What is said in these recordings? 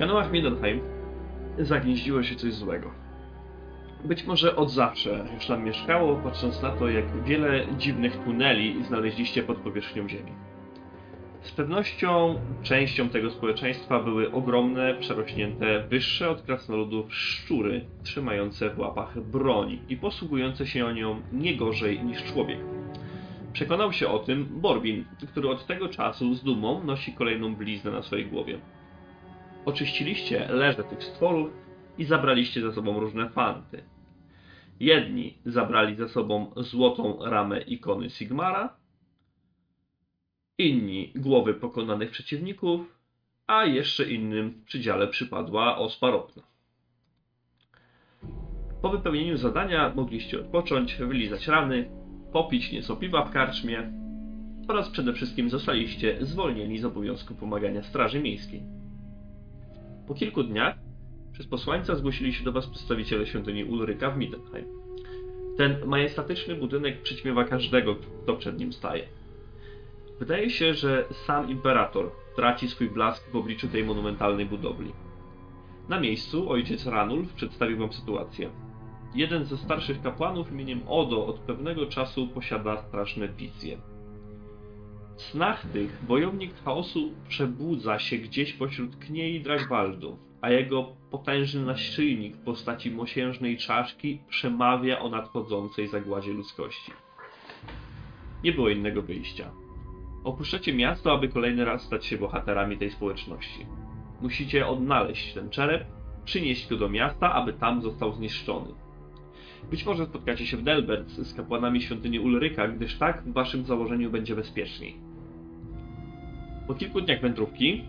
kanałach Mindenheim zagnieździło się coś złego. Być może od zawsze już tam mieszkało, patrząc na to, jak wiele dziwnych tuneli znaleźliście pod powierzchnią Ziemi. Z pewnością częścią tego społeczeństwa były ogromne, przerośnięte, wyższe od krasnoludów szczury, trzymające w łapach broń i posługujące się nią nie gorzej niż człowiek. Przekonał się o tym Borbin, który od tego czasu z dumą nosi kolejną bliznę na swojej głowie. Oczyściliście leże tych stworów i zabraliście ze sobą różne fanty. Jedni zabrali ze sobą złotą ramę ikony Sigmara, inni głowy pokonanych przeciwników, a jeszcze innym w przydziale przypadła ospa ropna. Po wypełnieniu zadania mogliście odpocząć, wylizać rany, popić nieco piwa w karczmie oraz przede wszystkim zostaliście zwolnieni z obowiązku pomagania Straży Miejskiej. Po kilku dniach przez posłańca zgłosili się do Was przedstawiciele świątyni Ulryka w Middenheim. Ten majestatyczny budynek przyćmiewa każdego, kto przed nim staje. Wydaje się, że sam imperator traci swój blask w obliczu tej monumentalnej budowli. Na miejscu ojciec Ranulf przedstawił wam sytuację. Jeden ze starszych kapłanów imieniem Odo od pewnego czasu posiada straszne wizje. W snach tych wojownik chaosu przebudza się gdzieś pośród kniei Dragwaldu, a jego potężny naszyjnik w postaci mosiężnej czaszki przemawia o nadchodzącej zagładzie ludzkości. Nie było innego wyjścia. Opuszczacie miasto, aby kolejny raz stać się bohaterami tej społeczności. Musicie odnaleźć ten czerep, przynieść go do miasta, aby tam został zniszczony. Być może spotkacie się w Delbert z kapłanami świątyni Ulryka, gdyż tak w waszym założeniu będzie bezpieczniej. Po kilku dniach wędrówki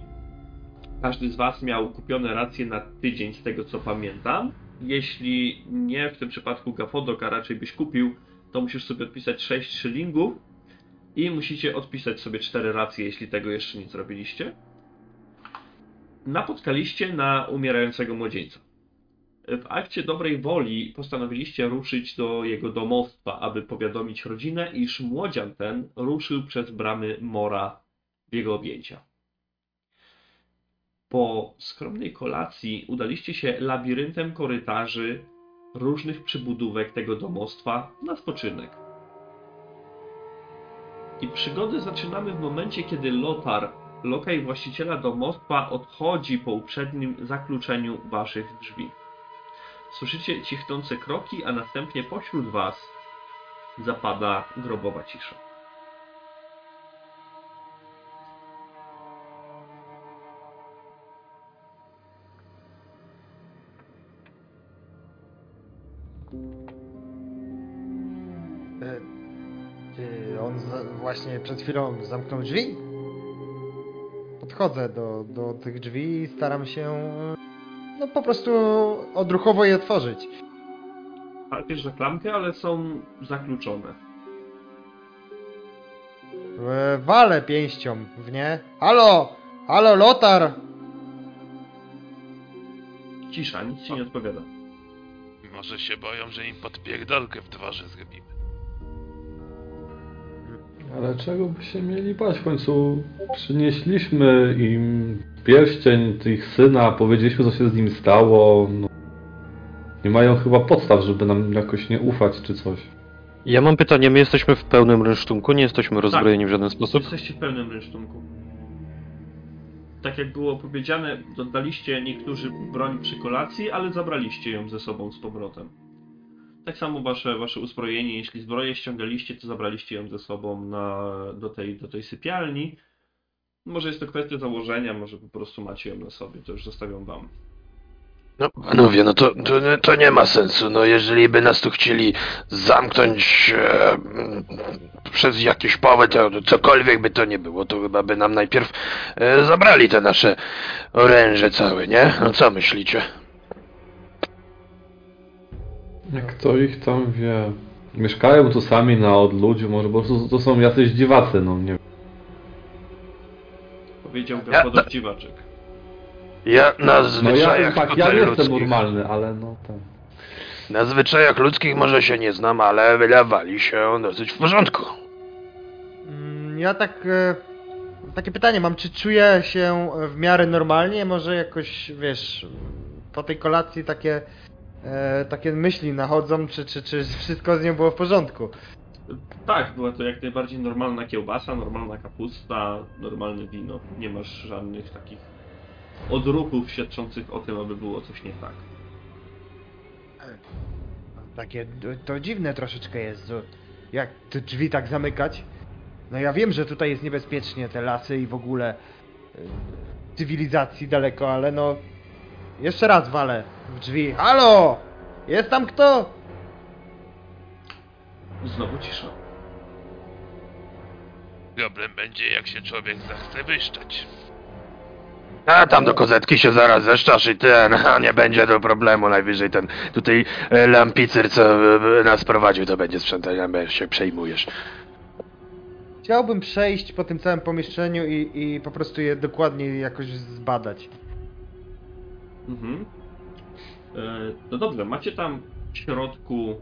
każdy z was miał kupione racje na tydzień, z tego co pamiętam. Jeśli nie w tym przypadku Gafodok, a raczej byś kupił, to musisz sobie odpisać 6 szylingów i musicie odpisać sobie 4 racje, jeśli tego jeszcze nie zrobiliście. Napotkaliście na umierającego młodzieńca. W akcie dobrej woli postanowiliście ruszyć do jego domostwa, aby powiadomić rodzinę, iż młodzian ten ruszył przez bramy Mora w jego objęcia. Po skromnej kolacji udaliście się labiryntem korytarzy różnych przybudówek tego domostwa na spoczynek. I przygody zaczynamy w momencie, kiedy Lotar, lokaj właściciela domostwa, odchodzi po uprzednim zakluczeniu waszych drzwi. Słyszycie cichnące kroki, a następnie pośród was zapada grobowa cisza. Właśnie przed chwilą zamknął drzwi? Podchodzę do, do tych drzwi i staram się no po prostu odruchowo je otworzyć. Łapiesz za klamkę, ale są zakluczone. E, Walę pięścią w nie. Halo! Halo, Lotar! Cisza, nic ci nie odpowiada. Może się boją, że im podpierdolkę w dworze zrobimy. Ale czego by się mieli bać? W końcu przynieśliśmy im pierścień ich syna, powiedzieliśmy co się z nim stało. No. Nie mają chyba podstaw, żeby nam jakoś nie ufać czy coś. Ja mam pytanie, my jesteśmy w pełnym rynsztunku, nie jesteśmy rozbrojeni w żaden sposób? Jesteście w pełnym rynsztunku. Tak jak było powiedziane, oddaliście niektórzy broń przy kolacji, ale zabraliście ją ze sobą z powrotem. Tak samo wasze, wasze uzbrojenie, jeśli zbroję ściągaliście, to zabraliście ją ze sobą na, do, tej, do tej sypialni. Może jest to kwestia założenia, może po prostu macie ją na sobie, to już zostawiam wam. No panowie, no to, to, to nie ma sensu. No jeżeli by nas tu chcieli zamknąć e, przez jakiś powód, to cokolwiek by to nie było, to chyba by nam najpierw e, zabrali te nasze oręże całe, nie? No co myślicie? Jak to ich tam wie. Mieszkają tu sami na odludziu, może po prostu to są jacyś dziwacy, no nie wiem. Powiedział Ja- dziwaczek. Ja na No ja, zwyczajach tak, ja tutaj jestem ludzkich, normalny, ale no tak. na zwyczajach ludzkich może się nie znam, ale wydawali się dosyć w porządku. Mm, Ja tak e, takie pytanie mam, czy czuję się w miarę normalnie? Może jakoś, wiesz, po tej kolacji takie, e, takie myśli nachodzą, czy, czy, czy wszystko z nią było w porządku? Tak, była to jak najbardziej normalna kiełbasa, normalna kapusta, normalne wino. Nie masz żadnych takich odruchów świadczących o tym, aby było coś nie tak. Takie, to dziwne troszeczkę jest, jak te drzwi tak zamykać. No ja wiem, że tutaj jest niebezpiecznie, te lasy i w ogóle y, cywilizacji daleko, ale no... Jeszcze raz walę w drzwi. Halo! Jest tam kto? Znowu cisza. Problem będzie, jak się człowiek zachce wyszczać. A tam do kozetki się zaraz zeszczasz i ten, a nie będzie to problemu. Najwyżej ten tutaj e, lampicer, co e, nas prowadził, to będzie sprzątać, a się przejmujesz. Chciałbym przejść po tym całym pomieszczeniu i, i po prostu je dokładnie jakoś zbadać. Mhm. E, no dobrze, macie tam w środku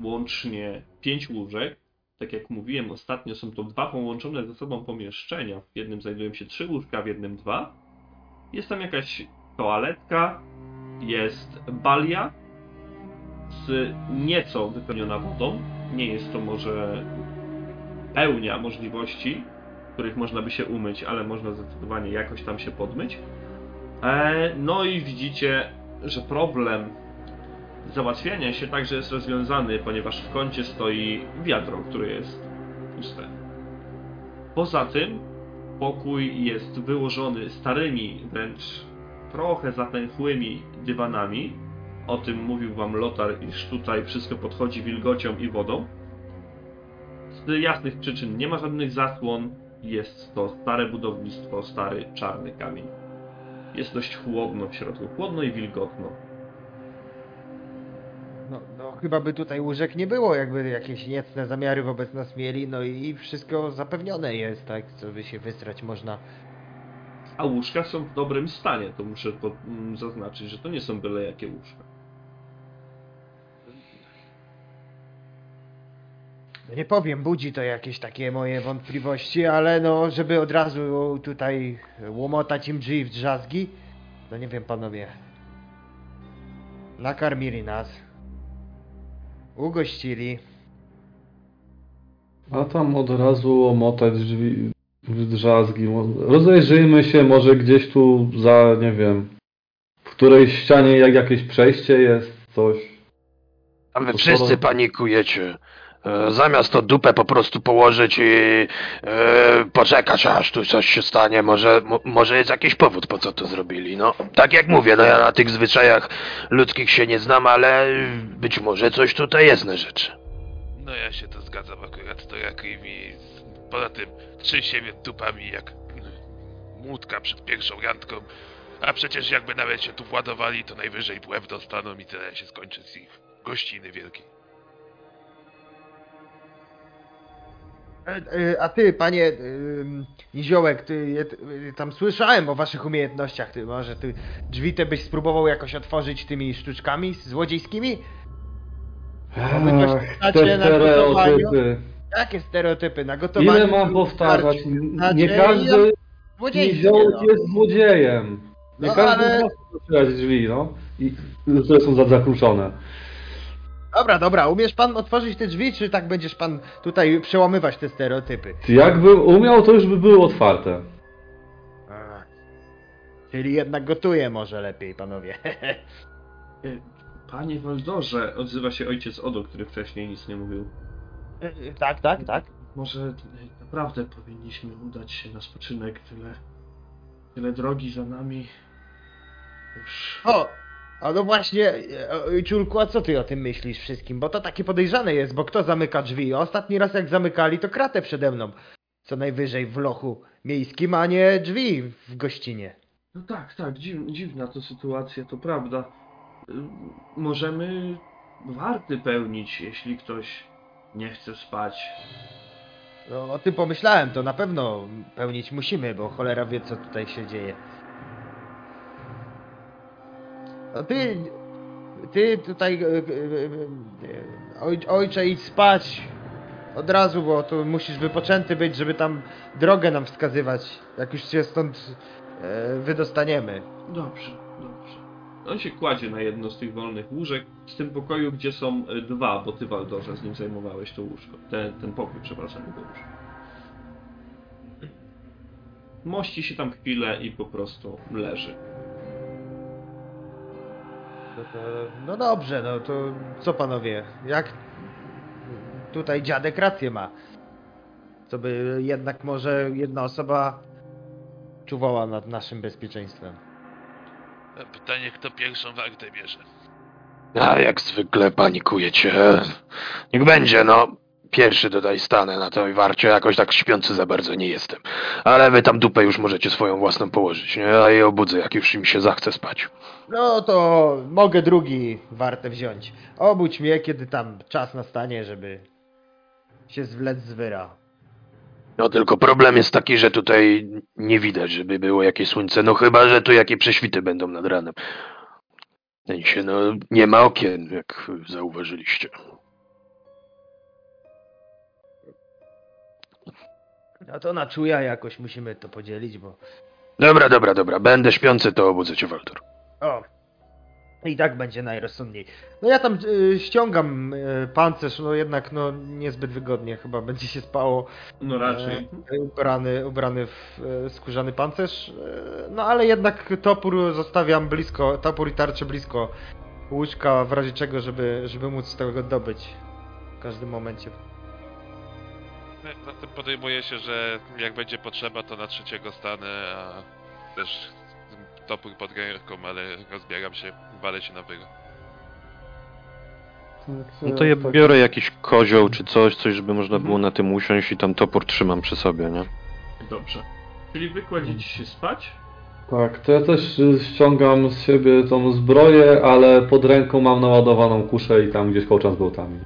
łącznie pięć łóżek. Tak jak mówiłem ostatnio, są to dwa połączone ze sobą pomieszczenia. W jednym znajdują się trzy łóżka, w jednym dwa. Jest tam jakaś toaletka, jest balia z nieco wypełniona wodą. Nie jest to może pełnia możliwości, których można by się umyć, ale można zdecydowanie jakoś tam się podmyć. E, no i widzicie, że problem załatwiania się także jest rozwiązany, ponieważ w kącie stoi wiadro, które jest puste. Poza tym pokój jest wyłożony starymi, wręcz trochę zatęchłymi dywanami. O tym mówił wam Lotar, iż tutaj wszystko podchodzi wilgocią i wodą. Z jasnych przyczyn nie ma żadnych zasłon. Jest to stare budownictwo, stary czarny kamień. Jest dość chłodno w środku, chłodno i wilgotno. No, no chyba by tutaj łóżek nie było, jakby jakieś niecne zamiary wobec nas mieli, no i wszystko zapewnione jest, tak, co by się wystrać można. A łóżka są w dobrym stanie, to muszę mm, zaznaczyć, że to nie są byle jakie łóżka. Nie powiem, budzi to jakieś takie moje wątpliwości, ale no, żeby od razu tutaj łomotać im drzwi w drzazgi, no nie wiem panowie. Nakarmili nas. Ugościli. A tam od razu omotać drzwi w drzazgi. Rozejrzyjmy się, może gdzieś tu za, nie wiem, w której ścianie jak jakieś przejście jest, coś. A wy wszyscy panikujecie. E, Zamiast to dupę po prostu położyć i e, poczekać, aż tu coś się stanie, może, mo, może jest jakiś powód, po co to zrobili. No, tak jak mówię, no ja na tych zwyczajach ludzkich się nie znam, ale być może coś tutaj jest na rzeczy. No ja się to zgadzam akurat, to jakimi... Poza tym trzy siebie dupami jak mm, młódka przed pierwszą randką. A przecież jakby nawet się tu władowali, to najwyżej łeb dostaną i tyle się skończy z ich gościny wielkiej. A ty, panie Niziołek, ty, tam słyszałem o waszych umiejętnościach, ty może ty drzwi te byś spróbował jakoś otworzyć tymi sztuczkami złodziejskimi? Ach, te stereotypy. Jakie stereotypy? Na gotowaniu? Ile mam powtarzać? Znaczy, Nie każdy niziołek no. jest złodziejem. Nie No, każdy ale- może otwierać drzwi, no. I, które są za- zakluczone. Dobra, dobra, umiesz pan otworzyć te drzwi, czy tak będziesz pan tutaj przełamywać te stereotypy? Jakbym umiał, to już by były otwarte. A, czyli jednak gotuję może lepiej, panowie. E, Panie Waldorze, odzywa się ojciec Odo, który wcześniej nic nie mówił. tak, tak, tak. Może e, naprawdę powinniśmy udać się na spoczynek, tyle, tyle drogi za nami. Już O, a no właśnie, e, ojczulku, a co ty o tym myślisz wszystkim? Bo to takie podejrzane jest, bo kto zamyka drzwi? Ostatni raz jak zamykali, to kratę przede mną. Co najwyżej w lochu miejskim, a nie drzwi w gościnie. No tak, tak, dziw, dziwna to sytuacja, to prawda. Y, Możemy warty pełnić, jeśli ktoś nie chce spać. No, o tym pomyślałem, to na pewno pełnić musimy, bo cholera wie, co tutaj się dzieje. No ty, ty tutaj, e, e, e, oj, ojcze, idź spać. od razu, bo tu musisz wypoczęty być, żeby tam drogę nam wskazywać, jak już się stąd e, wydostaniemy. Dobrze, dobrze. On się kładzie na jedno z tych wolnych łóżek w tym pokoju, gdzie są dwa, bo ty, Waldorze, z nim zajmowałeś to łóżko. Ten, ten pokój, przepraszam, jego łóżko. Mości się tam chwilę i po prostu leży. No, to, no dobrze, no to co panowie, jak tutaj dziadek rację ma. Co by jednak może jedna osoba czuwała nad naszym bezpieczeństwem. Pytanie, kto pierwszą wartę bierze. A jak zwykle panikujecie. Niech będzie, no. Pierwszy tutaj stanę na tej warcie, jakoś tak śpiący za bardzo nie jestem. Ale wy tam dupę już możecie swoją własną położyć, nie? A je obudzę, jak już mi się zachce spać. No to mogę drugi wartę wziąć. Obudź mnie, kiedy tam czas nastanie, żeby się zwlec z wyra. No tylko problem jest taki, że tutaj nie widać, żeby było jakieś słońce, no chyba, że tu jakie prześwity będą nad ranem. W sensie, no nie ma okien, jak zauważyliście. No to na czuja jakoś musimy to podzielić, bo... Dobra, dobra, dobra, będę śpiący, to obudzę cię, Walter. O! I tak będzie najrozsądniej. No ja tam y, ściągam y, pancerz, no jednak no niezbyt wygodnie chyba będzie się spało. No raczej. E, ubrany, ubrany w e, skórzany pancerz. E, no ale jednak topór zostawiam blisko, topór i tarczę blisko łóżka, w razie czego, żeby, żeby móc tego dobyć w każdym momencie. Zatem podejmuje się, że jak będzie potrzeba, to na trzeciego stanę, a też topór pod ręką, ale rozbieram się, walę się na wyro. No to ja biorę jakiś kozioł czy coś, coś, żeby można było na tym usiąść i tam topór trzymam przy sobie, nie? Dobrze. Czyli wy kładziecie się spać? Tak, to ja też ściągam z siebie tą zbroję, ale pod ręką mam naładowaną kuszę i tam gdzieś kołczan z bełtami.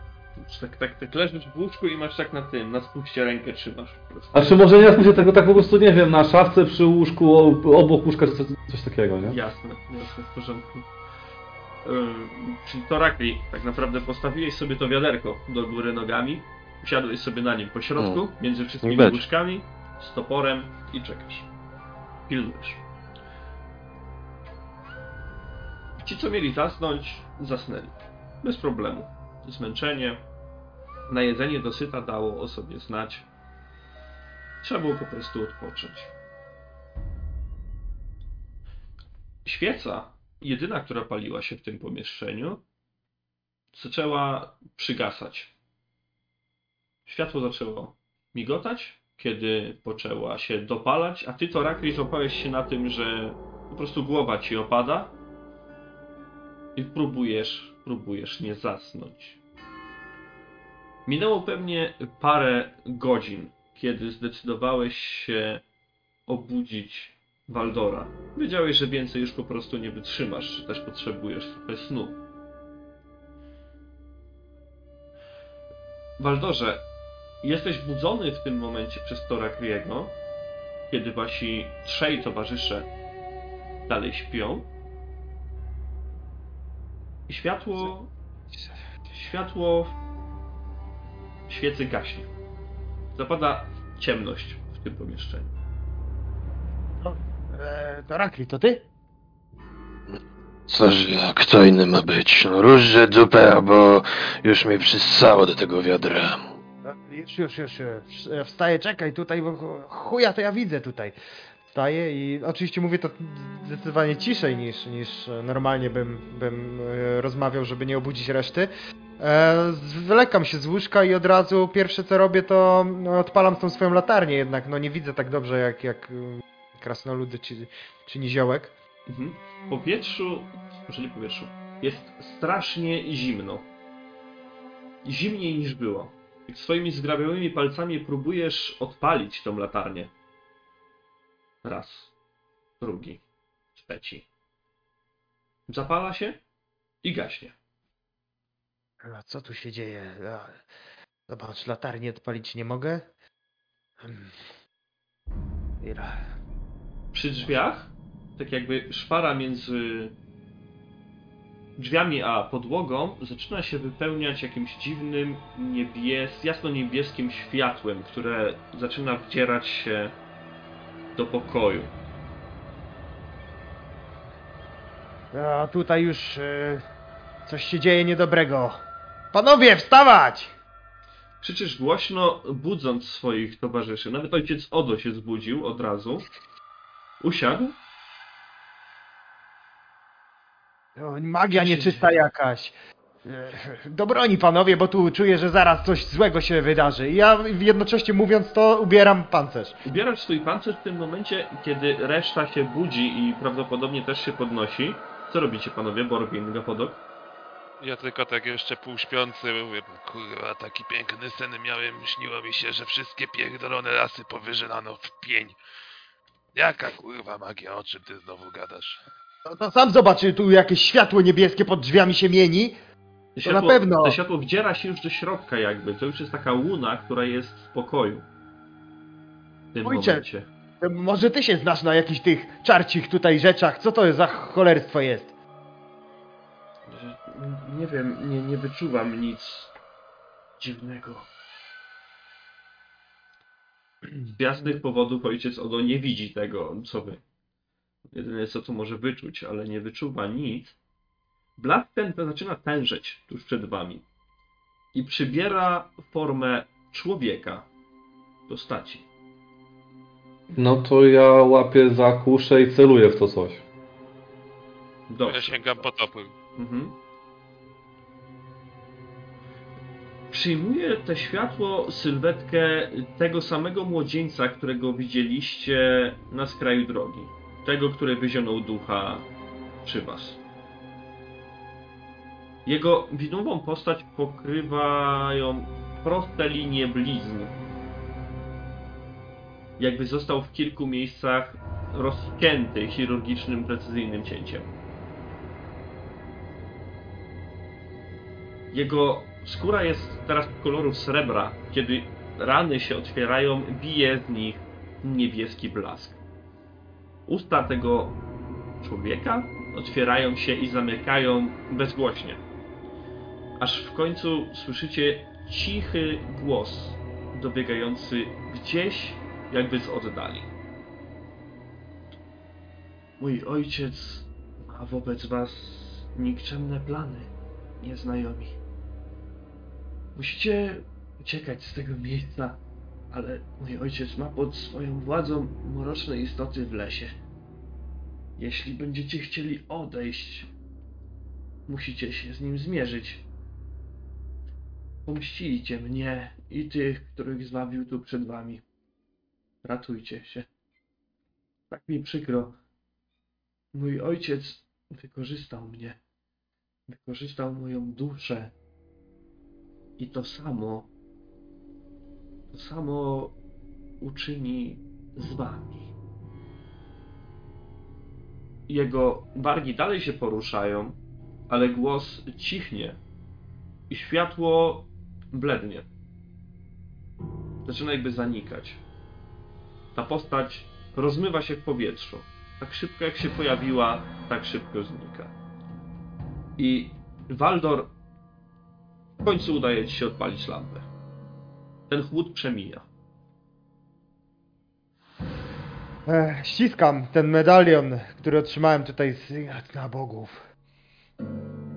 Tak, tak, tak leżysz w łóżku i masz tak na tym, na spuście rękę trzymasz po prostu. A czy może nie mówię tego tak po prostu, nie wiem, na szafce przy łóżku, obok łóżka, czy coś, coś takiego, nie? Jasne, jasne, w porządku. Ym, czyli to Rakli, tak naprawdę postawiłeś sobie to wiaderko do góry nogami, usiadłeś sobie na nim po środku, Mm. między wszystkimi łóżkami, z toporem i czekasz. Pilnujesz. Ci, co mieli zasnąć, zasnęli. Bez problemu. Zmęczenie, najedzenie dosyta dało o sobie znać. Trzeba było po prostu odpocząć. Świeca, jedyna, która paliła się w tym pomieszczeniu, zaczęła przygasać. Światło zaczęło migotać, kiedy poczęła się dopalać, a ty to Rakri złapałeś się na tym, że po prostu głowa ci opada i próbujesz, próbujesz nie zasnąć. Minęło pewnie parę godzin, kiedy zdecydowałeś się obudzić Waldora. Wiedziałeś, że więcej już po prostu nie wytrzymasz, że też potrzebujesz trochę snu. Waldorze, jesteś budzony w tym momencie przez Tora Kriego, kiedy wasi trzej towarzysze dalej śpią. I światło. Światło świecy gaśnie. Zapada ciemność w tym pomieszczeniu. E, to Rakli, to ty? Coż, kto inny ma być? No różże dupę, albo już mnie przyssało do tego wiadra. No, Już, już, już, już. Wstaję, czekaj, tutaj, bo chu- chuja to ja widzę tutaj. Wstaję i oczywiście mówię to zdecydowanie ciszej niż, niż normalnie bym, bym e, rozmawiał, żeby nie obudzić reszty. E, zwlekam się z łóżka i od razu pierwsze co robię to no, odpalam tą swoją latarnię jednak, no nie widzę tak dobrze jak, jak y, krasnoludy czy, czy niziołek. Mhm. W powietrzu, może powietrzu, jest strasznie zimno. Zimniej niż było. Swoimi zgrabiałymi palcami próbujesz odpalić tą latarnię. Raz, drugi, trzeci. Zapala się i gaśnie. A co tu się dzieje? Zobacz, latarnię odpalić nie mogę. Hmm. Ira. Przy drzwiach, tak jakby szpara między drzwiami a podłogą zaczyna się wypełniać jakimś dziwnym niebies, jasno-niebieskim światłem, które zaczyna wdzierać się do pokoju. A tutaj już e, coś się dzieje niedobrego. Panowie, wstawać! Krzyczysz głośno, budząc swoich towarzyszy. Nawet ojciec Odo się zbudził od razu. Usiadł. O, magia nieczysta jakaś. E, Do broni, panowie, bo tu czuję, że zaraz coś złego się wydarzy. I ja jednocześnie mówiąc to, ubieram pancerz. Ubierasz swój pancerz w tym momencie, kiedy reszta się budzi i prawdopodobnie też się podnosi. Co robicie panowie, Borgin, Gapodok? Ja tylko tak jeszcze półśpiący mówię, kurwa, taki piękny sen miałem, śniło mi się, że wszystkie pierdolone lasy powyżynano w pień. Jaka kurwa magia, o czym ty znowu gadasz? No to sam zobacz, tu jakieś światło niebieskie pod drzwiami się mieni. To na pewno. To światło wdziera się już do środka jakby. To już jest taka łuna, która jest w pokoju. W tym Ojcze. momencie. Może ty się znasz na jakichś tych czarcich tutaj rzeczach. Co to za cholerstwo jest? Nie wiem, nie, nie wyczuwam nic dziwnego. Z jasnych powodów ojciec Odo nie widzi tego, co wy. Jedyne co to może wyczuć, ale nie wyczuwa nic. Blask ten zaczyna tężeć tuż przed wami i przybiera formę człowieka postaci. No to ja łapię za kuszę i celuję w to coś. Ja Dobrze. sięgam po topór. Mhm. Przyjmuje te światło sylwetkę tego samego młodzieńca, którego widzieliście na skraju drogi. Tego, który wyzionął ducha przy was. Jego widmową postać pokrywają proste linie blizn. Jakby został w kilku miejscach rozcięty chirurgicznym, precyzyjnym cięciem. Jego skóra jest teraz koloru srebra. Kiedy rany się otwierają, bije z nich niebieski blask. Usta tego człowieka otwierają się i zamykają bezgłośnie. Aż w końcu słyszycie cichy głos dobiegający gdzieś jakby z oddali. Mój ojciec ma wobec was nikczemne plany, nieznajomi. Musicie uciekać z tego miejsca, ale mój ojciec ma pod swoją władzą mroczne istoty w lesie. Jeśli będziecie chcieli odejść, musicie się z nim zmierzyć. Pomścicie mnie i tych, których zwabił tu przed wami. Ratujcie się. Tak mi przykro. Mój ojciec wykorzystał mnie. Wykorzystał moją duszę. I to samo, to samo uczyni z wami. Jego wargi dalej się poruszają, ale głos cichnie i światło blednie. Zaczyna jakby zanikać. Ta postać rozmywa się w powietrzu. Tak szybko jak się pojawiła, tak szybko znika. I Waldor w końcu udaje ci się odpalić lampę. Ten chłód przemija. Ech, ściskam ten medalion, który otrzymałem tutaj z na bogów.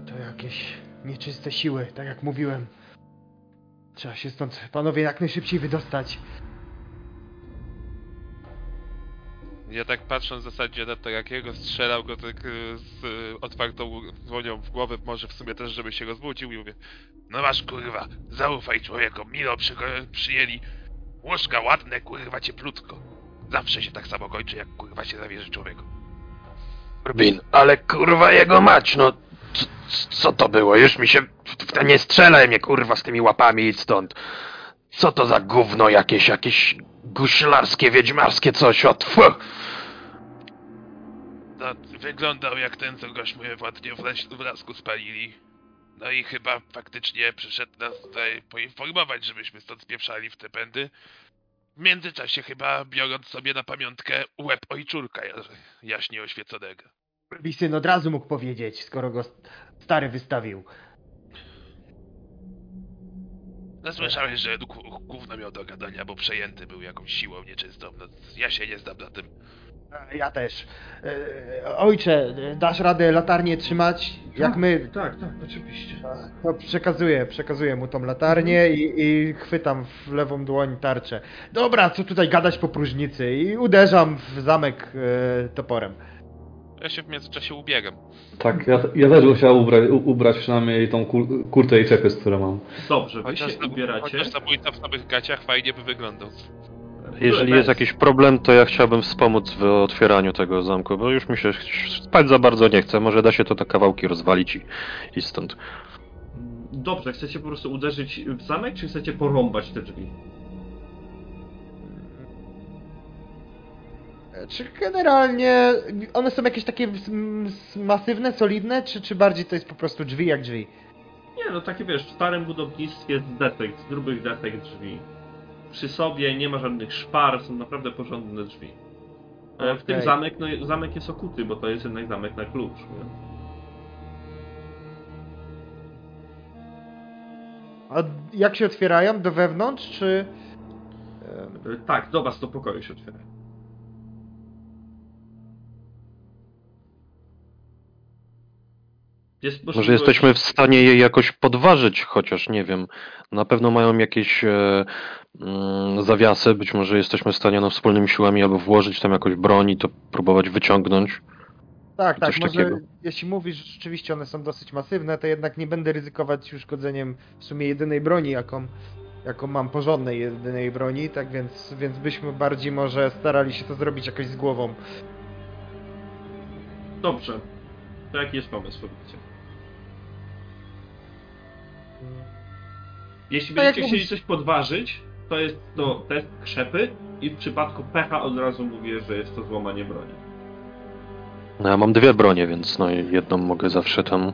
To jakieś nieczyste siły, tak jak mówiłem. Trzeba się stąd, panowie, jak najszybciej wydostać. Ja tak patrząc w zasadzie na to, jakiego strzelał go tak y, z otwartą dłonią w głowę, może w sumie też, żeby się rozbudził i mówię No masz kurwa, zaufaj człowiekom, milo przygo- przyjęli. Łóżka ładne, kurwa, cieplutko. Zawsze się tak samo kończy, jak kurwa się zawierzy człowieku. Rubin, ale kurwa jego mać, no co, co to było? Już mi się nie strzelaj mnie kurwa z tymi łapami idź stąd. Co to za gówno jakieś, jakieś guślarskie, wiedźmarskie coś, o tfu. No, wyglądał jak ten, co gośmy ładnie w, leś, w lasku spalili. No i chyba faktycznie przyszedł nas tutaj poinformować, żebyśmy stąd spieprzali w te pędy. W międzyczasie chyba biorąc sobie na pamiątkę łeb ojczurka jaśnie oświeconego. syn od razu mógł powiedzieć, skoro go st- stary wystawił. No słyszałeś, że gówno miał do gadania, bo przejęty był jakąś siłą nieczystą. No, ja się nie znam na tym. Ja też. E, Ojcze, dasz radę latarnię trzymać? Jak my. Tak, tak, oczywiście. No, przekazuję, przekazuję mu tą latarnię i, i chwytam w lewą dłoń tarczę. Dobra, co tutaj gadać po próżnicy? I uderzam w zamek e, toporem. Ja się w międzyczasie ubiegam. Tak, ja, ja też bym chciał ubrać, ubrać przynajmniej tą kur, kurtę i czepy, którą mam. Dobrze, wy Chociaż, się ubieracie. chociaż zabójca w samych gaciach fajnie by wyglądał. Jeżeli jest jakiś problem, to ja chciałbym wspomóc w otwieraniu tego zamku, bo już mi się spać za bardzo nie chce. Może da się to te kawałki rozwalić i, i stąd. Dobrze, chcecie po prostu uderzyć w zamek, czy chcecie porąbać te drzwi? Czy generalnie one są jakieś takie masywne, solidne, czy, czy bardziej to jest po prostu drzwi jak drzwi? Nie, no takie wiesz, w starym budownictwie jest defekt, grubych defekt drzwi. Przy sobie nie ma żadnych szpar, są naprawdę porządne drzwi. E, W tym zamek, no zamek jest okuty, bo to jest jednak zamek na klucz. Nie? A jak się otwierają? Do wewnątrz, czy... e, Tak, do was do pokoju się otwiera. Jest Może jesteśmy w stanie je jakoś podważyć, chociaż nie wiem. Na pewno mają jakieś e, mm, zawiasy, być może jesteśmy w stanie no, wspólnymi siłami albo włożyć tam jakąś broń i to próbować wyciągnąć. Tak, tak, może takiego. jeśli mówisz, że rzeczywiście one są dosyć masywne, to jednak nie będę ryzykować uszkodzeniem w sumie jedynej broni, jaką, jaką mam, porządnej jedynej broni, tak więc, więc byśmy bardziej może starali się to zrobić jakoś z głową. Dobrze. To jaki jest pomysł, powiedzcie? Jeśli jak będziecie chcieli mówisz- coś podważyć, to jest to test krzepy i w przypadku pecha od razu mówię, że jest to złamanie broni. No, ja mam dwie bronie, więc no, jedną mogę zawsze tam.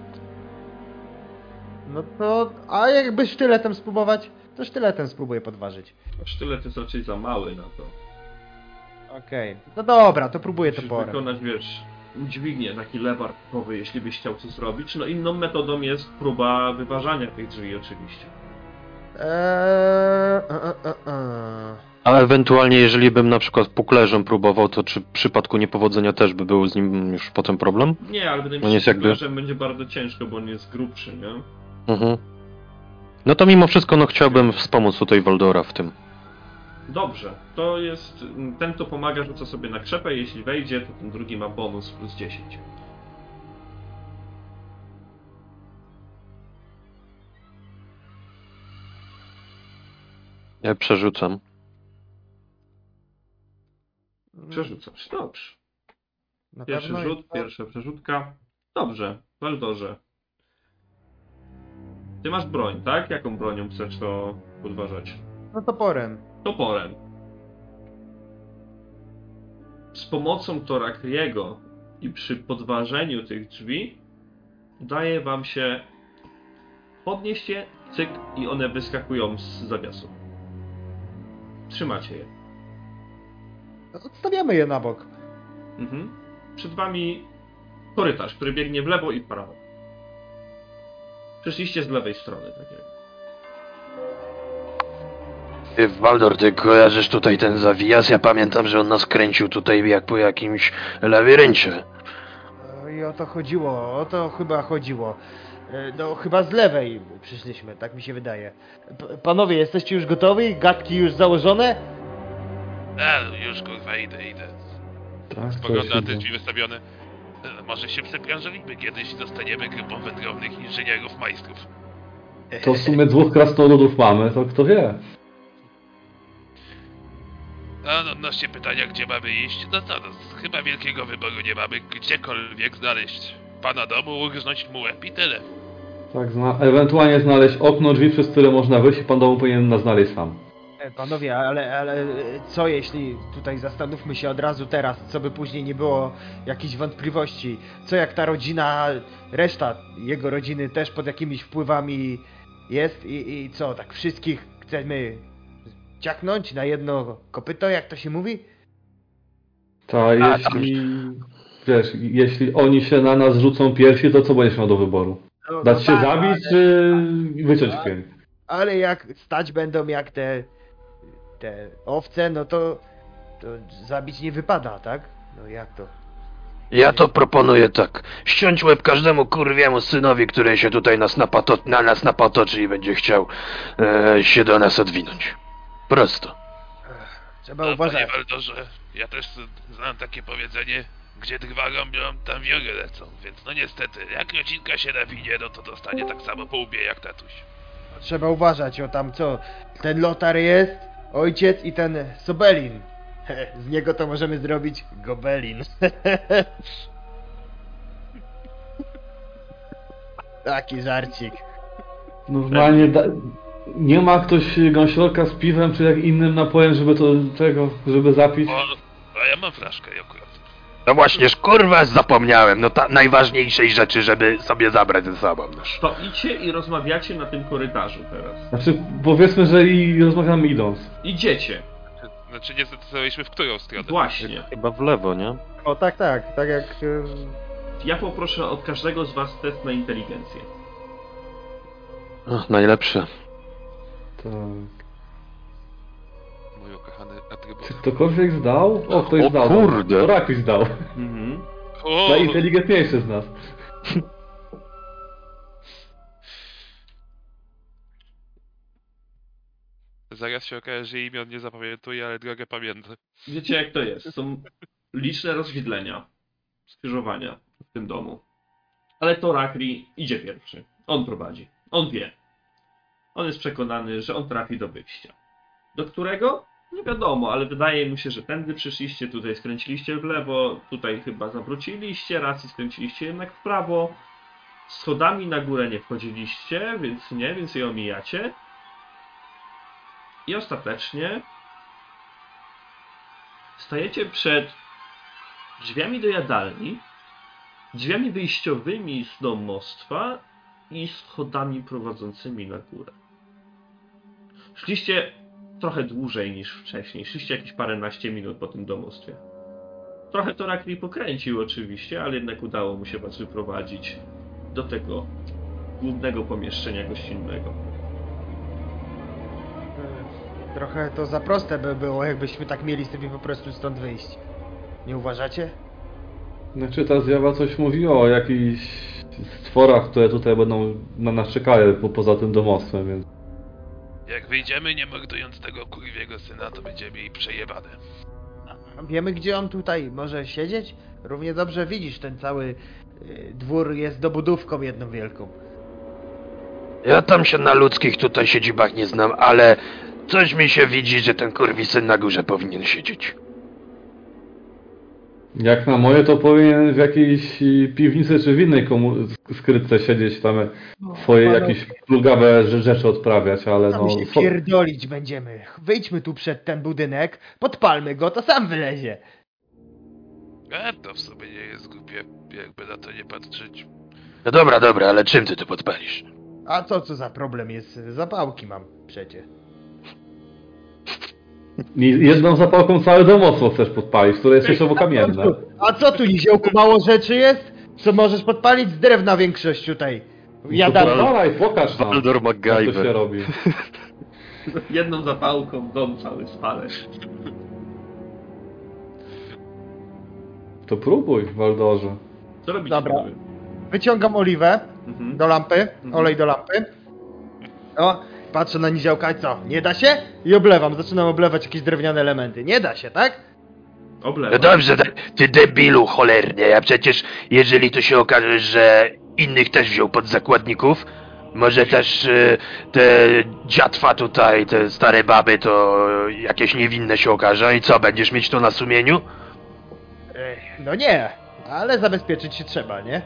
No to, a jakby sztyletem spróbować, to sztyletem spróbuję podważyć. Sztylet jest raczej za mały na to. Okej, no dobra, to próbuję Musisz toporem. wykonać, wiesz, dźwignię, taki lewar typowy, jeśli byś chciał coś zrobić. No inną metodą jest próba wyważania tych drzwi oczywiście. Eee, e, e, e, e. A ewentualnie, jeżeli bym na przykład puklerzem próbował, to czy w przypadku niepowodzenia też by był z nim już potem problem? Nie, ale wydaje mi się, jakby- że będzie bardzo ciężko, bo on jest grubszy, nie? Mhm. No to mimo wszystko, no chciałbym wspomóc tutaj Waldora w tym. Dobrze, to jest. Ten, kto pomaga, rzuca sobie na krzepę. Jeśli wejdzie, to ten drugi ma bonus plus 10. Ja przerzucam. Przerzucasz, dobrze. Na Pierwszy pewno rzut, jest- pierwsza przerzutka. Dobrze, Waldorze. Ty masz broń, tak? Jaką bronią chcesz to podważać? No toporem. Toporem. Z pomocą Torakriego i przy podważeniu tych drzwi udaje wam się podnieść je, cyk i one wyskakują z zawiasu. Trzymacie je. No, Odstawiamy je na bok. Mhm. Przed wami korytarz, który biegnie w lewo i w prawo. Przyszliście z lewej strony, tak jakby. Ty, Waldor, ty kojarzysz tutaj ten zawijas? Ja pamiętam, że on nas kręcił tutaj jak po jakimś labiryncie. E, I o to chodziło, o to chyba chodziło. E, No, chyba z lewej przyszliśmy, tak mi się wydaje. P panowie, jesteście już gotowi? Gadki już założone? A, już kurwa, idę, idę. Tak, Spogląda na te drzwi wystawione. E, Może się przebranżowimy kiedyś i zostaniemy grupą wędrownych inżynierów majstrów. To w sumie dwóch krasnoludów mamy, to kto wie? A no, odnośnie pytania, gdzie mamy iść, no co, no, chyba wielkiego wyboru nie mamy, gdziekolwiek znaleźć pana domu, urżnąć mu łeb i tyle. Tak, zna ewentualnie znaleźć okno, drzwi, przez które można wyjść i pan domu powinien nas znaleźć sam. E, Panowie, ale, ale co jeśli tutaj zastanówmy się od razu teraz, co by później nie było jakichś wątpliwości? Co jak ta rodzina, reszta jego rodziny też pod jakimiś wpływami jest i, i co, tak wszystkich chcemy ciaknąć na jedno kopyto, jak to się mówi? Ta, jeśli wiesz, jeśli oni się na nas rzucą pierwsi, to co będziesz miał do wyboru? No, Dać no się tak, zabić, ale- czy wyciąć kręg? Ale jak stać będą jak te, te owce, no to, to zabić nie wypada, tak? No jak to? Ja to proponuję tak. Ściąć łeb każdemu kurwiemu synowi, który się tutaj nas napato na nas napatoczy i będzie chciał e, się do nas odwinąć. Prosto. Trzeba No, uważać. Panie Waldorze, ja też znam takie powiedzenie, gdzie drwa rąbią, tam wiory lecą, więc no niestety, jak rodzinka się nawinie, no to dostanie tak samo po łbie jak tatuś. Trzeba uważać, o tam co? Ten Lotar jest, ojciec i ten Sobelin. Z niego to możemy zrobić Gobelin. Taki żarcik. Normalnie da... nie ma ktoś gąsiorka z piwem czy jak innym napojem, żeby to tego, żeby zapić. O, a ja mam flaszkę akurat. No właśnież, kurwa, zapomniałem. No ta najważniejszej rzeczy, żeby sobie zabrać ze sobą. To idźcie i rozmawiacie na tym korytarzu teraz. Znaczy, powiedzmy, że i rozmawiamy idąc. Idziecie. Znaczy nie zdecydowaliśmy w którą stronę. Właśnie. Chyba w lewo, nie? O tak, tak, tak jak... e, Ja poproszę od każdego z was test na inteligencję. Ach, najlepsze. Tak. Atrybut. Czy ktokolwiek zdał? O, ktoś O zdał. kurde. To Rakuś zdał. Mhm. O, Najinteligentniejszy z nas. zaraz się okaże, że imion nie zapamiętuję, ale drogę pamiętam. Wiecie jak to jest. Są liczne rozwidlenia, skrzyżowania w tym domu. Ale to Rakri idzie pierwszy. On prowadzi. On wie. On jest przekonany, że on trafi do wyjścia. Do którego? Nie wiadomo, ale wydaje mu się, że tędy przyszliście, tutaj skręciliście w lewo, tutaj chyba zawróciliście, raz i skręciliście jednak w prawo. Schodami na górę nie wchodziliście, więc nie, więc je omijacie. I ostatecznie stajecie przed drzwiami do jadalni, drzwiami wyjściowymi z domostwa i schodami prowadzącymi na górę. Szliście trochę dłużej niż wcześniej. Szliście jakieś paręnaście minut po tym domostwie. Trochę to Rakli pokręcił oczywiście, ale jednak udało mu się was wyprowadzić do tego głównego pomieszczenia gościnnego. e, Trochę to za proste by było, jakbyśmy tak mieli sobie po prostu stąd wyjść. Nie uważacie? Znaczy ta zjawa coś mówiła o jakichś stworach, które tutaj będą na nas czekały po, poza tym domostwem, więc... Jak wyjdziemy nie mordując tego kurwiego syna, to będziemy mieli przejebane. A Wiemy, gdzie on tutaj może siedzieć? Równie dobrze widzisz, ten cały y, dwór jest dobudówką jedną wielką. Ja tam się na ludzkich tutaj siedzibach nie znam, ale coś mi się widzi, że ten kurwisyn na górze powinien siedzieć. Jak na moje, to powinien w jakiejś piwnicy czy w innej komu- skrytce siedzieć tam swoje ale- jakieś plugawe rze- rzeczy odprawiać, ale Tam no... się fo- pierdolić będziemy. Wyjdźmy tu przed ten budynek, podpalmy go, to sam wylezie. A to w sobie nie jest głupie, jakby na to nie patrzeć. No dobra, dobra, ale czym ty to podpalisz? A co co za problem jest? Zapałki mam przecie. I jedną zapałką całe domostwo chcesz podpalić, które jest jeszcze kamienne. A co tu, Niziołku, mało rzeczy jest? Co możesz podpalić z drewna większość tutaj? No Jadalni. Podpalaj, pokaż nam, Waldor jak to się MacGyver. robi. Jedną zapałką dom cały spalę. To próbuj, Waldorze. Co robicie? Dobra. Wyciągam oliwę Mhm. do lampy, olej do lampy. O, patrzę na niziołka i co? Nie da się? I oblewam, zaczynam oblewać jakieś drewniane elementy. Nie da się, tak? Oblewa. No dobrze, ty- ty debilu cholernie, a przecież jeżeli to się okaże, że innych też wziął pod zakładników, może też y, te dziatwa tutaj, te stare baby, to jakieś niewinne się okaże i co, będziesz mieć to na sumieniu? Ech, no nie, ale zabezpieczyć się trzeba, nie?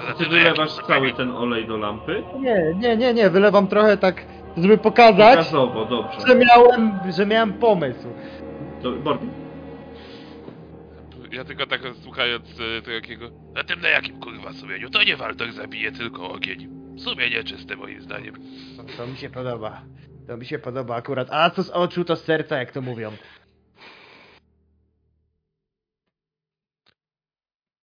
Poza Ty wylewasz cały ten olej do lampy? Nie, nie, nie, nie, wylewam trochę tak, żeby pokazać, Gazowo, dobrze. że miałem, że miałem pomysł. Do, Borbi. Ja tylko tak słuchając y, tego jakiego... Na tym na jakim kurwa sumieniu? To nie Waldor zabije, tylko ogień. Sumienie czyste moim zdaniem. To, to mi się podoba. To mi się podoba akurat. A co z oczu, to z serca, jak to mówią.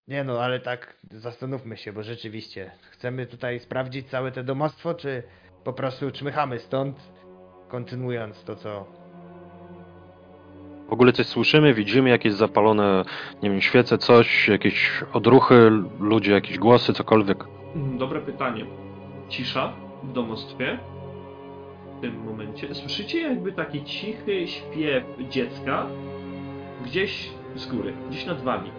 Nie no, ale tak zastanówmy się, bo rzeczywiście chcemy tutaj sprawdzić całe te domostwo, czy po prostu czmychamy stąd, kontynuując to, co... W ogóle coś słyszymy, widzimy jakieś zapalone, nie wiem, świece, coś, jakieś odruchy, ludzie, jakieś głosy, cokolwiek. Mm, Dobre pytanie. Cisza w domostwie. W tym momencie. Słyszycie jakby taki cichy śpiew dziecka gdzieś z góry, gdzieś nad wami.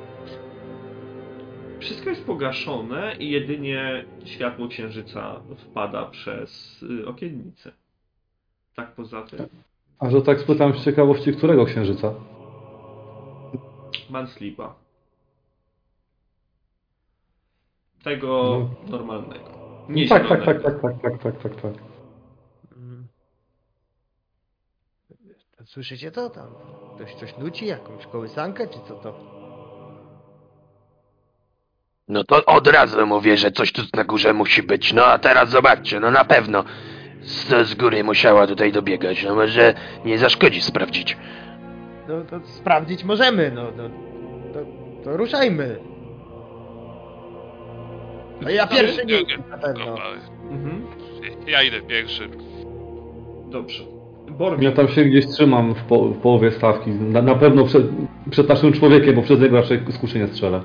Wszystko jest pogaszone i jedynie światło księżyca wpada przez y, okiennicę. Tak poza tym. A że tak spytam z ciekawości, którego księżyca? Manslipa. Tego normalnego. Nie tak, tak, zielonego. tak, tak, tak, tak, tak, tak, tak. Mm. Słyszycie to tam? Ktoś coś nuci? Jakąś kołysankę, czy co to? No to od razu mówię, że coś tu na górze musi być. No a teraz zobaczcie, no na pewno z, z góry musiała tutaj dobiegać. No może nie zaszkodzi sprawdzić. No to sprawdzić możemy, no, no to, to ruszajmy. No ja pierwszy nie idę na pewno. Mhm. Ja idę pierwszy. Dobrze. Bormi. Ja tam się gdzieś trzymam w, po, w połowie stawki. Na, na pewno przed, przed naszym człowiekiem, bo przez niego raczej z kuszy nie strzelę.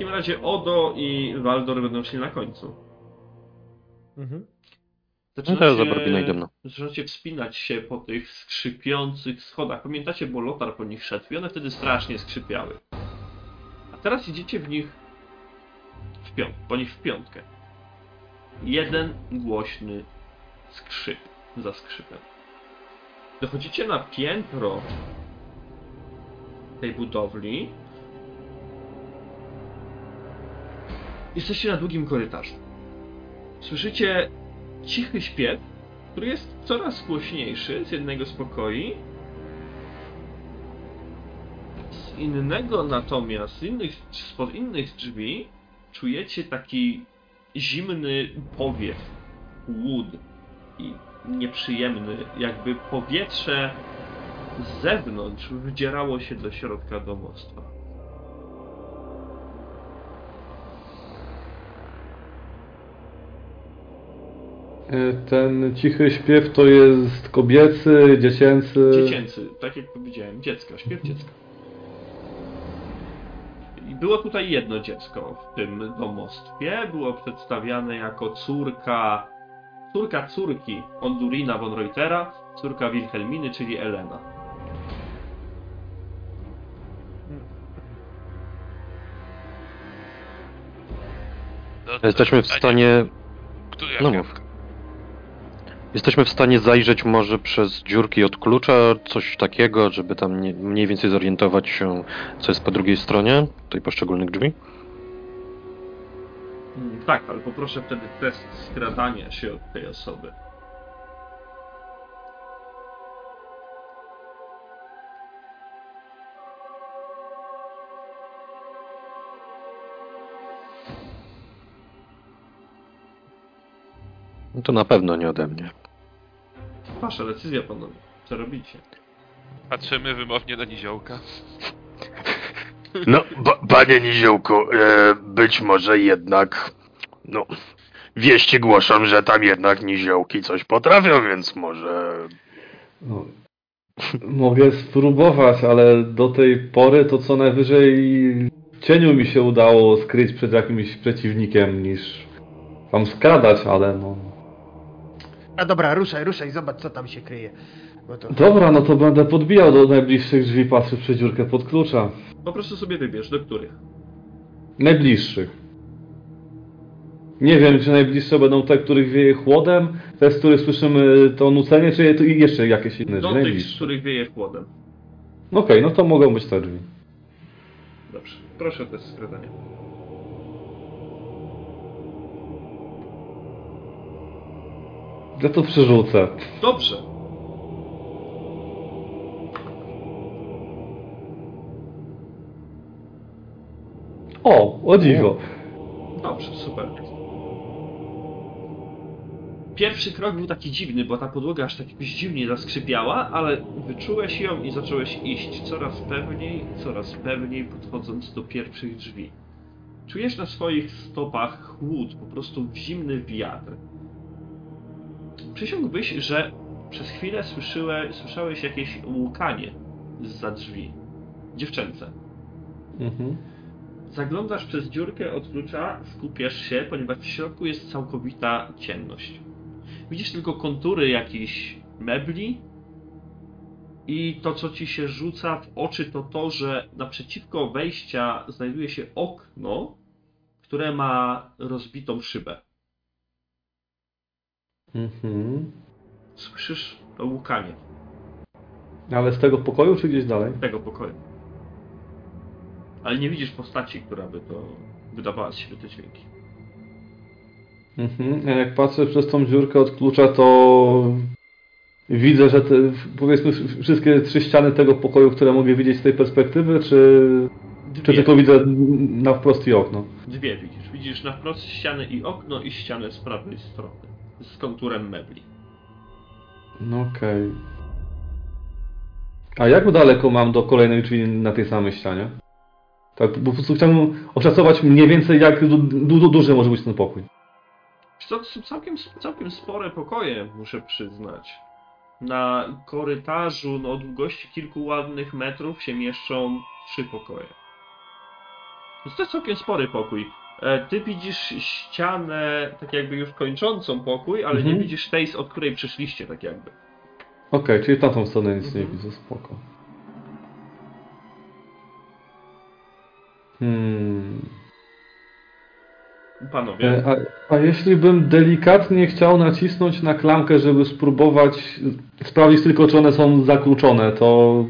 Takim razie Odo i Waldor będą szli na końcu. Mhm. No to ja za Borbina idę, no. zaczynacie wspinać się po tych skrzypiących schodach. Pamiętacie, bo Lotar po nich szedł i one wtedy strasznie skrzypiały. A teraz idziecie w nich w piąt, po nich w piątkę. Jeden głośny skrzyp za skrzypem. Dochodzicie na piętro tej budowli. Jesteście na długim korytarzu. Słyszycie cichy śpiew, który jest coraz głośniejszy z jednego z pokoi. Z innego natomiast, z innych, spod innych drzwi, czujecie taki zimny powiew, łód i nieprzyjemny, jakby powietrze z zewnątrz wdzierało się do środka domostwa. Ten cichy śpiew to jest kobiecy, dziecięcy. Dziecięcy, tak jak powiedziałem, dziecko, śpiew dziecka. I było tutaj jedno dziecko w tym domostwie. Było przedstawiane jako córka, córka córki Ondurina von Reutera, córka Wilhelminy, czyli Elena. Jesteśmy w stanie... Który No jak mów. Jesteśmy w stanie zajrzeć może przez dziurki od klucza, coś takiego, żeby tam nie, mniej więcej zorientować się, co jest po drugiej stronie tej poszczególnych drzwi? Mm, Tak, ale poproszę wtedy test skradania się od tej osoby. No to na pewno nie ode mnie. Wasza decyzja, panowie. Co robicie? Patrzymy wymownie na niziołka. No, pa, panie Niziołku, e, być może jednak, no, wieści głoszą, że tam jednak niziołki coś potrafią, więc może... No, mogę spróbować, ale do tej pory to co najwyżej w cieniu mi się udało skryć przed jakimś przeciwnikiem niż tam skradać, ale no. A dobra, ruszaj, ruszaj, zobacz co tam się kryje. Bo to... Dobra, no to będę podbijał do najbliższych drzwi, patrzył przez dziurkę pod klucza. Po prostu sobie wybierz, do których. Najbliższych. Nie wiem, czy najbliższe będą te, których wieje chłodem, te, z których słyszymy to nucenie, czy je- jeszcze jakieś inne Do drzwi. tych, z Najbliższe. których wieje chłodem. Okej, no to mogą być te drzwi. Dobrze. Proszę o test skradania. Ja to przerzucę. Dobrze. O, o dziwo. Dobrze, super. Pierwszy krok był taki dziwny, bo ta podłoga aż tak jakoś dziwnie zaskrzypiała, ale wyczułeś ją i zacząłeś iść coraz pewniej, coraz pewniej podchodząc do pierwszych drzwi. Czujesz na swoich stopach chłód, po prostu zimny wiatr. Przysiągłbyś, że przez chwilę słyszyłe, słyszałeś jakieś łukanie za drzwi. Dziewczęce. Mhm. Zaglądasz przez dziurkę od klucza, skupiasz się, ponieważ w środku jest całkowita ciemność. Widzisz tylko kontury jakichś mebli i to, co ci się rzuca w oczy, to to, że naprzeciwko wejścia znajduje się okno, które ma rozbitą szybę. Mhm. Słyszysz to łukanie Ale z tego pokoju, czy gdzieś dalej? tego pokoju. Ale nie widzisz postaci, która by to wydawała z siebie te dźwięki. Mhm. A jak patrzę przez tą dziurkę od klucza, to widzę, że te, powiedzmy wszystkie trzy ściany tego pokoju, które mogę widzieć z tej perspektywy, czy, czy tylko widzę na wprost i okno? Dwie widzisz. Widzisz na wprost ścianę i okno i ścianę z prawej strony. Z konturem mebli. No okej. A jak daleko mam do kolejnej drzwi na tej samej ścianie? Tak, po prostu chciałbym oszacować mniej więcej jak du, du, duży może być ten pokój. To są całkiem, całkiem spore pokoje, muszę przyznać. Na korytarzu no, o długości kilku ładnych metrów się mieszczą trzy pokoje. Więc to jest całkiem spory pokój. E, Ty widzisz ścianę, tak jakby już kończącą pokój, ale nie Mhm. widzisz tej, od której przyszliście, tak jakby. Okej, czyli w tamtą stronę nic nie Mhm. widzę, spoko. Hmm. Panowie, E, A, a jeśli bym delikatnie chciał nacisnąć na klamkę, żeby spróbować sprawdzić tylko, czy one są zakluczone, to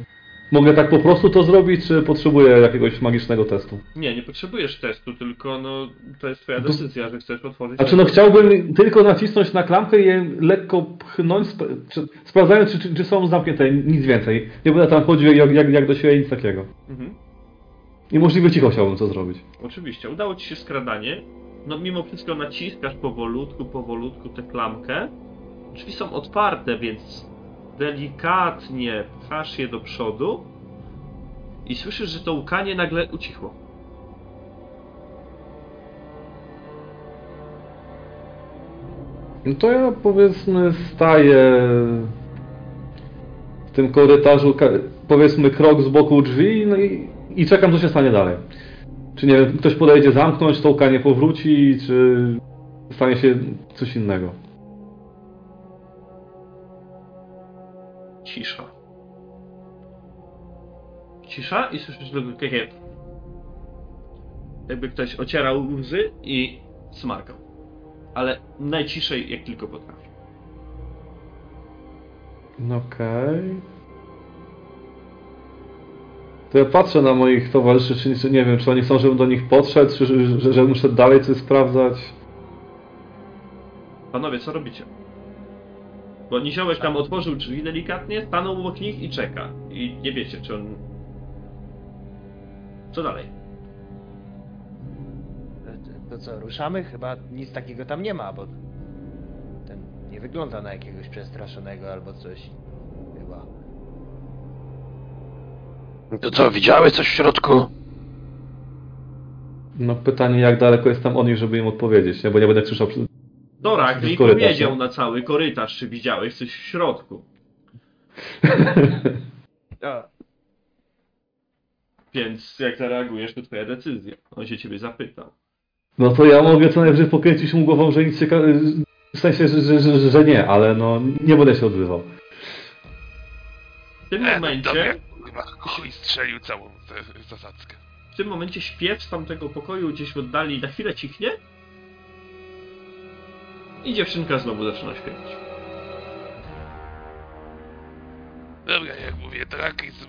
mogę tak po prostu to zrobić, czy potrzebuję jakiegoś magicznego testu? nie, nie potrzebujesz testu, tylko no, to jest twoja decyzja, że chcesz otworzyć... Znaczy no chciałbym tylko nacisnąć na klamkę i je lekko pchnąć, sp czy, sprawdzając, czy, czy, czy są zamknięte, nic więcej. Nie będę tam chodził jak, jak, jak do siebie, nic takiego. Mhm. I możliwie cicho chciałbym to zrobić. Oczywiście, udało ci się skradanie. No mimo wszystko naciskasz powolutku, powolutku tę klamkę. Drzwi są otwarte, więc delikatnie pchasz je do przodu i słyszysz, że to łukanie nagle ucichło. No to ja powiedzmy staję w tym korytarzu, powiedzmy krok z boku drzwi no i, i czekam co się stanie dalej. Czy nie wiem, ktoś podejdzie zamknąć, to łukanie powróci, czy stanie się coś innego. Cisza. Cisza i słyszysz tylko takie... Jakby ktoś ocierał łzy i smarkał. Ale najciszej jak tylko potrafi. No Okej. To ja patrzę na moich towarzyszy, czy, czy nie wiem, czy oni chcą, żebym do nich podszedł, czy że, że, że muszę dalej coś sprawdzać. Panowie, co robicie? Bo tam otworzył drzwi delikatnie, stanął obok nich i czeka. I nie wiecie, czy on... Co dalej? To co, ruszamy? Chyba nic takiego tam nie ma, bo ten nie wygląda na jakiegoś przestraszonego albo coś. Chyba. To co, widziałeś coś w środku? No pytanie, jak daleko jest tam od nich, żeby im odpowiedzieć, nie? bo nie będę krzyczał przy... Dorak Przez mi powiedział no. na cały korytarz, czy widziałeś coś w środku. Więc jak zareagujesz, to twoja decyzja. On się ciebie zapytał. No to ja mogę co najwyżej pokręcić mu głową, że nic ciekawe... W sensie, że, że, że, że nie, ale no nie będę się odzywał. W tym E, no momencie, chuj strzelił całą tę zasadzkę. w tym momencie śpiew z tamtego pokoju gdzieś w oddali na chwilę cichnie. I dziewczynka znowu zaczyna śpiewać. Dobra, jak mówię, Drak i z-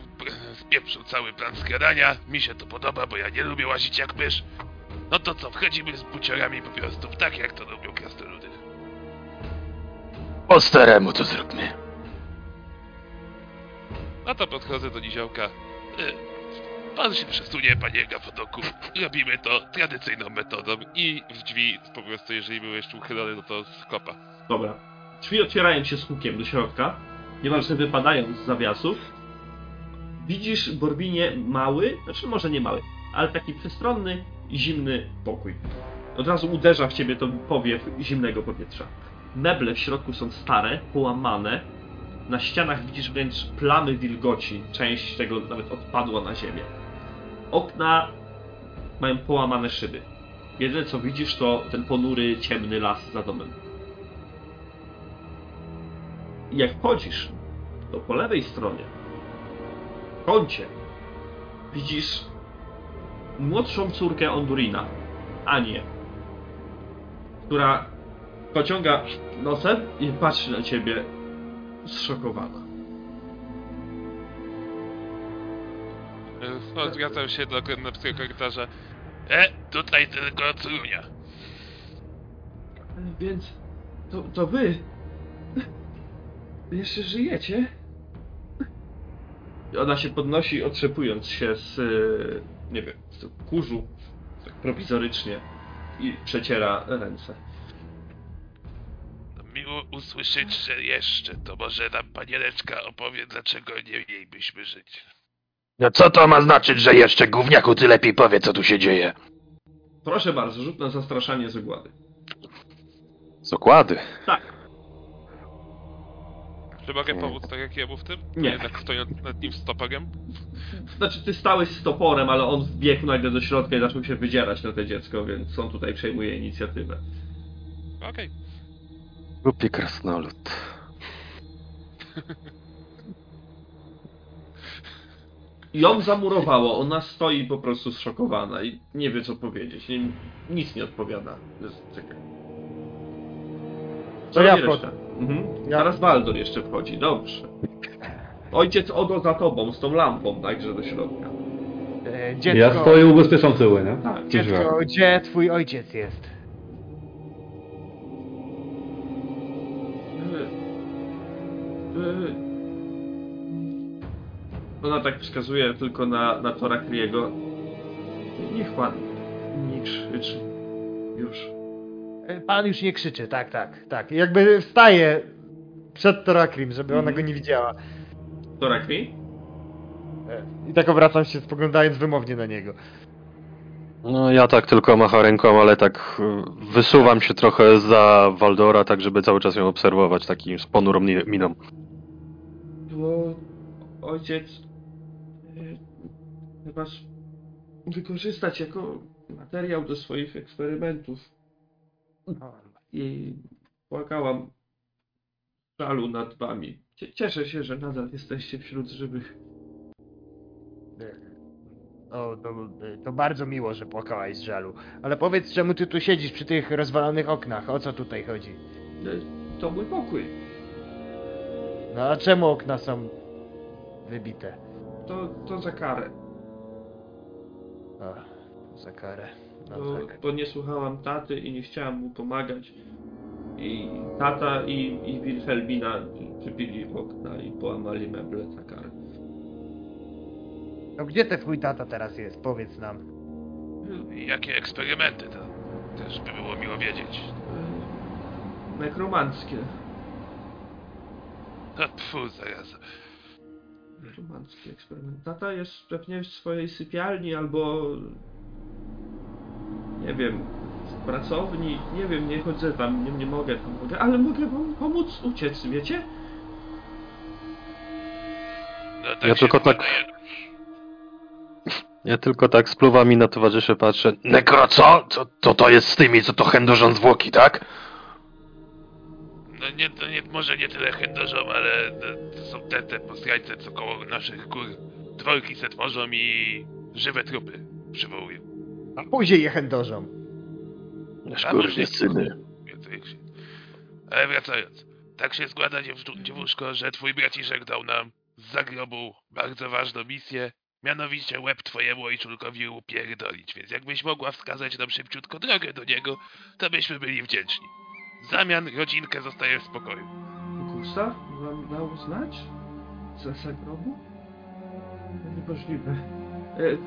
spieprzył cały plan skradania. Mi się to podoba, bo ja nie lubię łazić jak mysz. No to co, wchodzimy z buciorami po prostu tak, jak to robią krasnoludy. Po staremu to zróbmy. No to podchodzę do niziołka. Y, Pan się przesunie, panie Gafodoku. Robimy to tradycyjną metodą i w drzwi po prostu, jeżeli były jeszcze uchylone, no to z kopa. Dobra. Drzwi otwierają się z hukiem do środka, niemalże wypadają z zawiasów. Widzisz, Borbinie, mały, znaczy może nie mały, ale taki przestronny zimny pokój. Od razu uderza w ciebie to powiew zimnego powietrza. Meble w środku są stare, połamane. Na ścianach widzisz wręcz plamy wilgoci. Część tego nawet odpadła na ziemię. Okna mają połamane szyby. Jedyne co widzisz to ten ponury, ciemny las za domem. I jak wchodzisz, to po lewej stronie, w kącie, widzisz młodszą córkę Ondurina, Anię, która pociąga nosem i patrzy na ciebie zszokowana. E, Odwracam się do krętowskiego korytarza. E, tutaj tylko córunia. Więc to, to wy jeszcze żyjecie? I ona się podnosi, otrzepując się z, y, nie wiem, z kurzu, tak prowizorycznie i przeciera ręce. Usłyszeć, że jeszcze. To może nam panieleczka opowie, dlaczego nie mielibyśmy żyć. No co to ma znaczyć, że jeszcze gówniaku ty lepiej powie, co tu się dzieje? Proszę bardzo, rzut na zastraszanie z ogłady. Z okłady. Tak, Czy mogę pomóc tak jak jemu w tym? Nie. Jednak stojąc nad nim stopogiem? znaczy ty stałeś z toporem, ale on wbiegł nagle do środka i zaczął się wydzierać na to dziecko, więc on tutaj przejmuje inicjatywę. Okej. Głupi krasnolud. Ją zamurowało, ona stoi po prostu zszokowana i nie wie co powiedzieć, nie, nic nie odpowiada. Czekaj. Co ja wchodzę. reszta? Mhm. Ja- Teraz Baldur jeszcze wchodzi, dobrze. Ojciec Odo za tobą, z tą lampą, także do środka. E, dziecko, Ja stoję ubezpieczam tyły, nie? Tak, dziecko, gdzie twój ojciec jest? Ona tak wskazuje tylko na, na Tora Kriego. Niech pan nie krzyczy. Już. E, Pan już nie krzyczy, tak, tak, tak. Jakby wstaje przed Torakrim, żeby ona Mhm. go nie widziała. Tora Kri? E, I tak obracam się, spoglądając wymownie na niego. No ja tak tylko macham ręką, ale tak y, wysuwam się trochę za Waldora, tak żeby cały czas ją obserwować takim z ponurą mi- miną. Bo ojciec e, was wykorzystać jako materiał do swoich eksperymentów. I płakałam w żalu nad wami. Cie- Cieszę się, że nadal jesteście wśród żywych. O, to, to bardzo miło, że płakałaś z żalu. Ale powiedz, czemu ty tu siedzisz przy tych rozwalonych oknach? O co tutaj chodzi? E, To mój pokój. No a czemu okna są wybite? To, to za karę. O, za karę. No Bo, tak. bo nie słuchałam taty i nie chciałam mu pomagać. I tata i, i Wilhelmina przybili okna i połamali meble za karę. No gdzie ten twój tata teraz jest? Powiedz nam. I jakie eksperymenty to też by było miło wiedzieć. Nekromanckie. No pfu, zaraz. Nekromancki eksperyment. Tata jest pewnie w swojej sypialni albo... Nie wiem, w pracowni. Nie wiem, nie chodzę tam, nie, nie mogę tam, mogę, ale mogę wam pomóc uciec, wiecie? No, tak Ja tylko tak- wydaje. Ja tylko tak spluwami na towarzyszy patrzę. Nekro co? Co to, to jest z tymi, co to chędożą zwłoki, tak? No nie, to nie, może nie tyle chędożą, ale no, to są te, te postrańce, co koło naszych gór dworki setworzą i żywe trupy przywołują. A później je chędożą. Szkurwy syny. Ale wracając. Tak się składa, dziewuszko, że twój braciszek dał nam z zagrobu bardzo ważną misję, mianowicie łeb twojemu ojczulkowi upierdolić, więc jakbyś mogła wskazać nam szybciutko drogę do niego, to byśmy byli wdzięczni. W zamian rodzinkę zostaje w spokoju. Gustaw wam dał znać? Za zagrobu? Niemożliwe. E,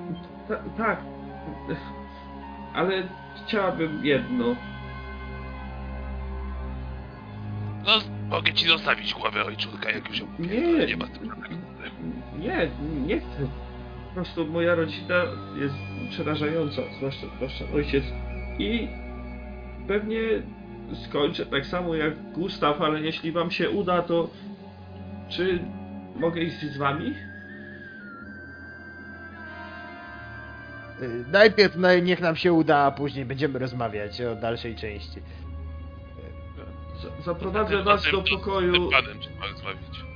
ta, tak. Ale chciałabym jedno. No, mogę ci zostawić głowę ojczulka, jak już ją Nie, nie nie, nie chcę. Po prostu moja rodzina jest przerażająca, zwłaszcza, zwłaszcza ojciec. I pewnie skończę tak samo jak Gustaw, ale jeśli wam się uda, to czy mogę iść z wami? Y, Najpierw no, niech nam się uda, a później będziemy rozmawiać o dalszej części. Z- Zaprowadzę was do pokoju.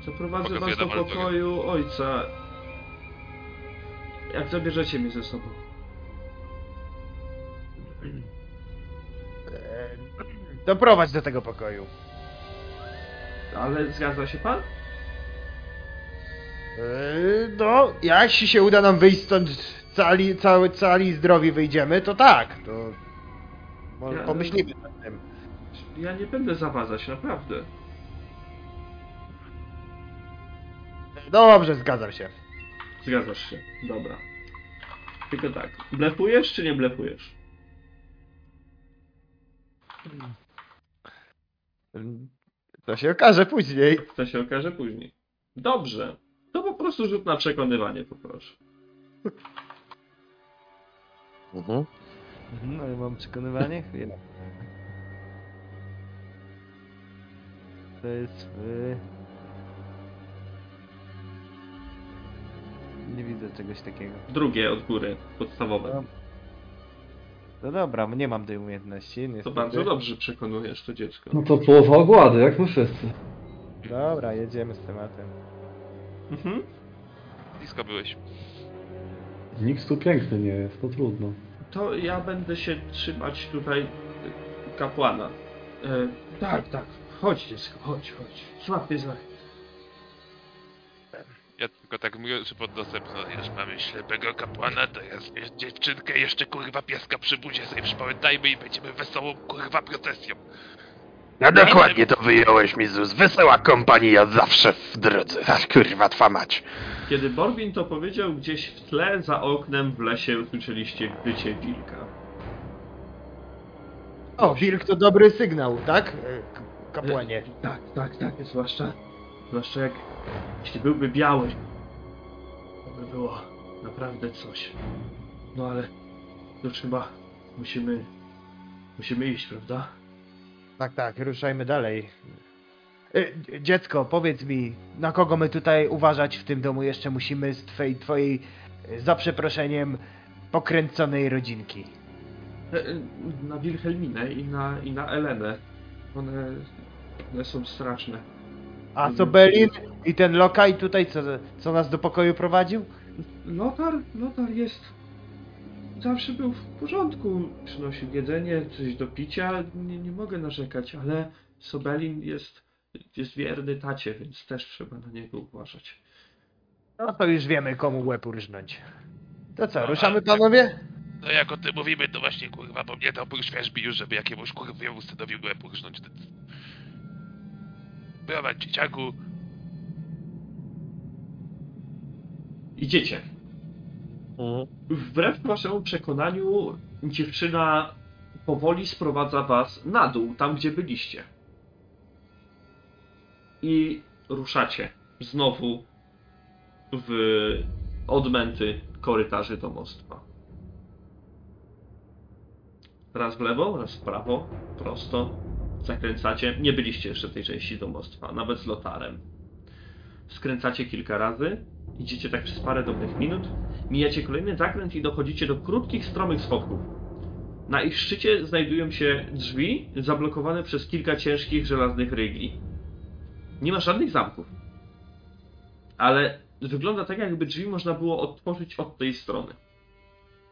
Zaprowadzę was do pokoju ojca. Jak zabierzecie mnie ze sobą. E, Doprowadź do tego pokoju. Ale zgadza się pan? E, No, jeśli się uda nam wyjść stąd cali, cały, cali zdrowi wyjdziemy, to tak, to może Ja- pomyślimy nad tym. Ja nie będę zawadzać, naprawdę. Dobrze, zgadzam się. Zgadzasz się. Dobra. Tylko tak, blefujesz czy nie blefujesz? To się okaże później. To się okaże później. Dobrze. To po prostu rzut na przekonywanie, poproszę. Mhm. Mhm, ale mam przekonywanie? Chwilę. To jest... Nie widzę czegoś takiego. Drugie od góry, podstawowe. No, no dobra, nie mam tej umiejętności, To niestety. bardzo dobrze przekonujesz to dziecko. No to połowa ogłady, jak my wszyscy. Dobra, jedziemy z tematem. Mhm. Blisko byłeś. Nikt tu piękny nie jest, to trudno. To ja będę się trzymać tutaj kapłana. E, tak, tak. Chodź dziecko, chodź, chodź. Złap mnie za... Ja tylko tak mówię, że pod nosem, no już mamy ślepego kapłana, to zmierzę dziewczynkę jeszcze kurwa pieska przy budzie sobie przypamiętajmy i będziemy wesołą kurwa procesją. No dokładnie to wyjąłeś, Mizus. Wesoła kompania zawsze w drodze. Ach, kurwa, twa mać. Kiedy Borbin to powiedział, gdzieś w tle za oknem w lesie usłyszeliście wycie wilka. O, wilk to dobry sygnał, tak? E, Kapłanie. Tak, tak, tak, zwłaszcza, zwłaszcza jak, jeśli byłby biały, to by było naprawdę coś. No ale, to chyba musimy, musimy iść, prawda? Tak, tak, ruszajmy dalej. E, Dziecko, powiedz mi, na kogo my tutaj uważać w tym domu jeszcze musimy z twojej, twojej e, za przeproszeniem, pokręconej rodzinki? E, e, Na Wilhelminę i na, i na Elenę. One, one są straszne. A co Belin i ten lokaj tutaj, co, co nas do pokoju prowadził? Lotar, Lotar jest. Zawsze był w porządku. Przynosił jedzenie, coś do picia. Nie, nie mogę narzekać, ale Sobelin jest, jest wierny tacie, więc też trzeba na niego uważać. No to już wiemy, komu łeb urżnąć. To co, No, ruszamy panowie? No jak o tym mówimy, to właśnie kurwa, bo mnie to oprócz wierzbi już, żeby jakiemuś kurwiemu synowi łeb urżnąć. Prowadź dzieciaku. Idziecie. Mhm. Wbrew waszemu przekonaniu, dziewczyna powoli sprowadza was na dół, tam gdzie byliście. I ruszacie znowu w odmęty korytarzy domostwa. Raz w lewo, raz w prawo, prosto. Zakręcacie. Nie byliście jeszcze w tej części domostwa, nawet z lotarem. Skręcacie kilka razy, idziecie tak przez parę dobrych minut, mijacie kolejny zakręt i dochodzicie do krótkich, stromych schodków. Na ich szczycie znajdują się drzwi zablokowane przez kilka ciężkich żelaznych rygli. Nie ma żadnych zamków. Ale wygląda tak, jakby drzwi można było otworzyć od tej strony.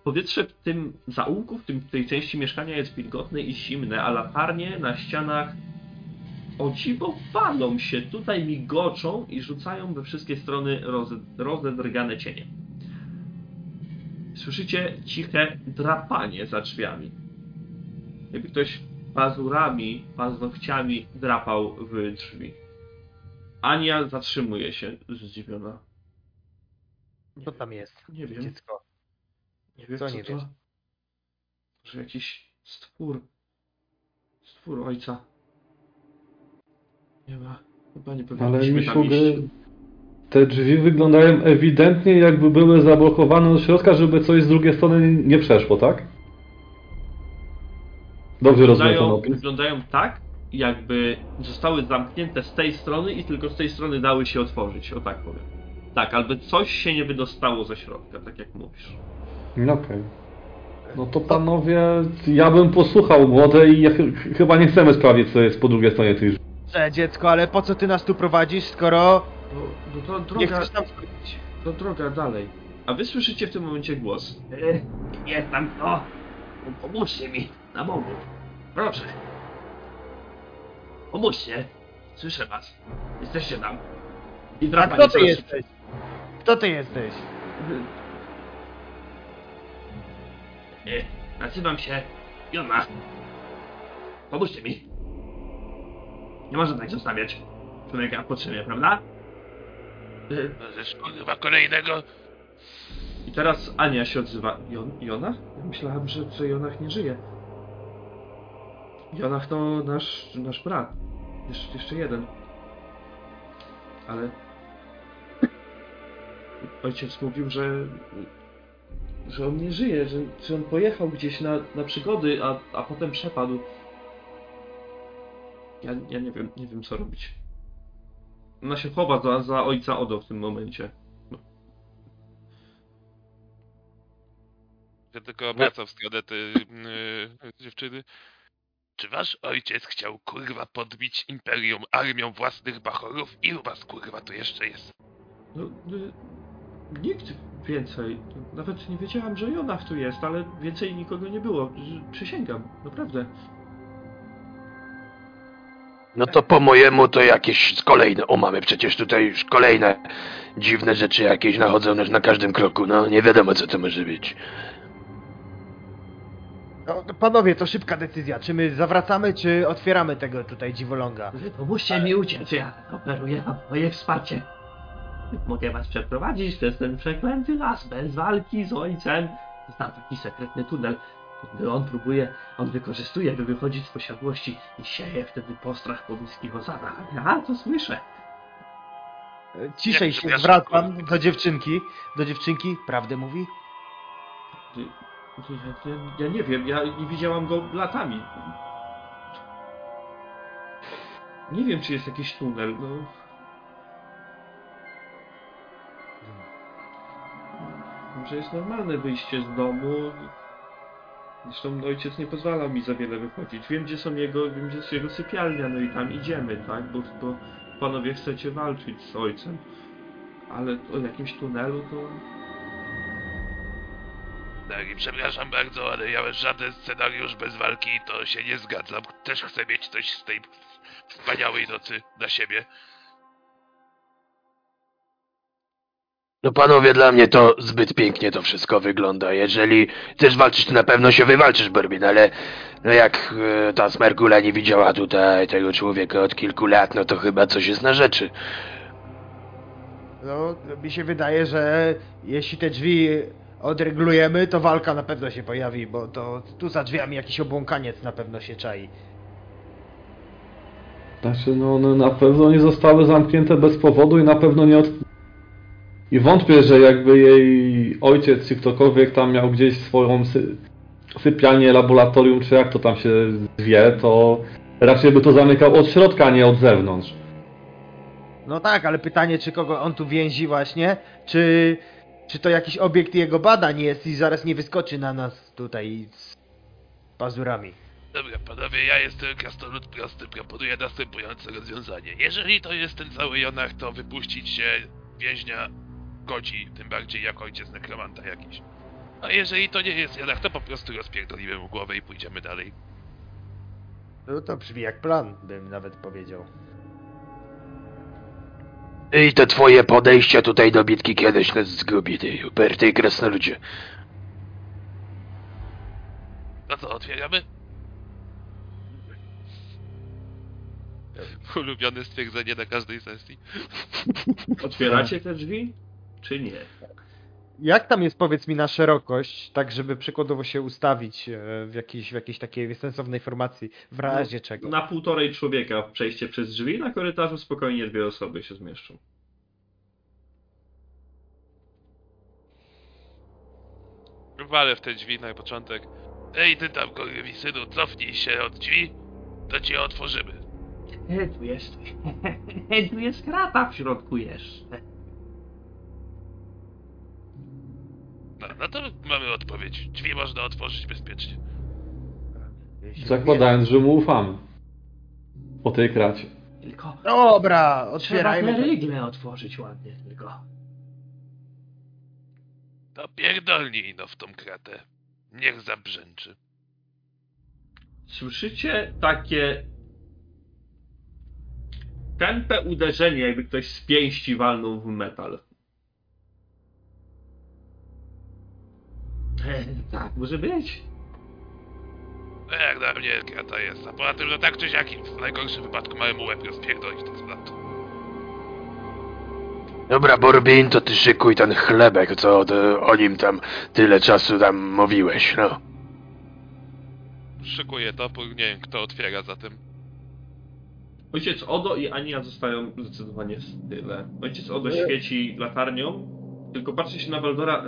Powietrze w tym zaułku, w, tym, w tej części mieszkania jest wilgotne i zimne, a latarnie na ścianach o dziwo walą się, tutaj migoczą i rzucają we wszystkie strony roze, rozedrgane cienie. Słyszycie ciche drapanie za drzwiami. Jakby ktoś pazurami, paznokciami drapał w drzwi. Ania zatrzymuje się zdziwiona. Co tam jest? Nie wiem. Dziecko. Nie wiem, Co co, nie to. wiesz? Może jakiś stwór. Stwór ojca. Nie ma. Chyba nie Ale powinniśmy tam Misiu, iść. gry- te drzwi wyglądają ewidentnie jakby były zablokowane do środka, żeby coś z drugiej strony nie przeszło, tak? Dobrze rozumiem wyglądają tak, jakby zostały zamknięte z tej strony i tylko z tej strony dały się otworzyć, o tak powiem. Tak, albo coś się nie wydostało ze środka, tak jak mówisz. No Okej. No to panowie, ja bym posłuchał młode i ja ch- chyba nie chcemy sprawdzić, co jest po drugiej stronie tych drzwi. Że dziecko, ale po co ty nas tu prowadzisz, skoro No, no to nie droga, chcesz tam wchodzić? to droga dalej. A wy słyszycie w tym momencie głos. Jest tam kto? Pomóżcie mi, na Bogu. Proszę. Pomóżcie. Słyszę was. Jesteście tam. I A kto nie ty jesteś? Kto ty jesteś? E, Nazywam się Jona. Pomóżcie mi. Nie można tak zostawiać człowieka w potrzebie, prawda? Y, Możesz kurwa kolejnego? I teraz Ania się odzywa. Jon, Jona? Ja myślałem, że, że Jonach nie żyje. Jonach to nasz, nasz brat. Jeszcze jeden. Ale... Ojciec mówił, że... Że on nie żyje, że, że on pojechał gdzieś na, na przygody, a, a potem przepadł. Ja, ja nie wiem, nie wiem co robić. Ona się chowa za, za ojca Odo w tym momencie. Ja tylko obracam w stronę tej yy, dziewczyny. Czy wasz ojciec chciał kurwa podbić imperium armią własnych bachorów? Ilu was kurwa tu jeszcze jest? No, y, nikt więcej. Nawet nie wiedziałam, że Jonach tu jest, ale więcej nikogo nie było. Przysięgam, naprawdę. No to po mojemu to jakieś kolejne. O, mamy przecież tutaj już kolejne dziwne rzeczy jakieś nachodzą nas na każdym kroku. No, nie wiadomo co to może być. No, panowie, to szybka decyzja. Czy my zawracamy, czy otwieramy tego tutaj dziwoląga? Pomóżcie mi uciec, ja operuję wam moje wsparcie. Mogę was przeprowadzić przez ten przeklęty las, bez walki z ojcem. Znam taki sekretny tunel, który on próbuje, on wykorzystuje, by wychodzić z posiadłości i sieje wtedy postrach po bliskich osadach. A ja to słyszę. Ciszej się zwracam do dziewczynki. Do dziewczynki, prawdę mówi? Ja, ja, ja nie wiem, ja nie widziałam go latami. Nie wiem, czy jest jakiś tunel, no. Może jest normalne wyjście z domu. Zresztą ojciec nie pozwalał mi za wiele wychodzić. Wiem, gdzie są jego, wiem, gdzie jest jego sypialnia, no i tam idziemy, tak? Bo, bo panowie chcecie walczyć z ojcem. Ale o jakimś tunelu to... Tak, i przepraszam bardzo, ale ja żaden scenariusz bez walki to się nie zgadzam. Też chcę mieć coś z tej wspaniałej nocy na siebie. No panowie, dla mnie to zbyt pięknie to wszystko wygląda. Jeżeli chcesz walczyć, to na pewno się wywalczysz, Borbin, ale no jak e, ta Smergula nie widziała tutaj tego człowieka od kilku lat, no to chyba coś jest na rzeczy. No, mi się wydaje, że jeśli te drzwi odregulujemy, to walka na pewno się pojawi, bo to tu za drzwiami jakiś obłąkaniec na pewno się czai. Znaczy, no one na pewno nie zostały zamknięte bez powodu i na pewno nie od... I wątpię, że jakby jej ojciec czy ktokolwiek tam miał gdzieś swoją sy... sypialnię, laboratorium, czy jak to tam się zwie, to raczej by to zamykał od środka, a nie od zewnątrz. No tak, ale pytanie, czy kogo on tu więzi właśnie, czy, czy to jakiś obiekt jego badań jest i zaraz nie wyskoczy na nas tutaj z pazurami. Dobra, panowie, ja jestem krasnolud prosty, proponuję następujące rozwiązanie. Jeżeli to jest ten cały Jonach, to wypuścić się więźnia godzi, tym bardziej jak ojciec nekromanta jakiś. A jeżeli to nie jest Jonach, to po prostu rozpierdolimy mu głowę i pójdziemy dalej. No to brzmi jak plan, bym nawet powiedział. I te twoje podejścia tutaj do bitki kiedyś nas zgubi, ty uperty krasnoludzie. No co, otwieramy? Ulubione stwierdzenie na każdej sesji. Otwieracie te drzwi? Czy nie? jak tam jest, powiedz mi, na szerokość, tak żeby przykładowo się ustawić e, w jakiejś, w jakiejś takiej sensownej formacji, w razie czego? Na półtorej człowieka przejście przez drzwi, na korytarzu spokojnie dwie osoby się zmieszczą. Walę w te drzwi na początek. Ej, ty tam, synu, cofnij się od drzwi, to ci otworzymy. E, tu jest. E, tu jest krata w środku jeszcze. No, no to mamy odpowiedź. Drzwi można otworzyć bezpiecznie. Zakładając, że mu ufamy. Po tej kracie. Tylko Dobra, trzeba otwierajmy. rygle otworzyć ładnie tylko. To pierdolnij no w tą kratę. Niech zabrzęczy. Słyszycie takie tępe uderzenie, jakby ktoś z pięści walnął w metal. tak, może być. No jak dla mnie krata jest. A poza tym, że tak czy siak w najgorszym wypadku mamy mu łeb rozpierdolić to splat. Dobra, Borbin, to ty szykuj ten chlebek, co ty, o nim tam tyle czasu tam mówiłeś, no. Szykuję topór, nie wiem kto otwiera zatem. Ojciec Odo i Ania zostają zdecydowanie w tyle. Ojciec Odo świeci latarnią, tylko patrzy się na Waldora.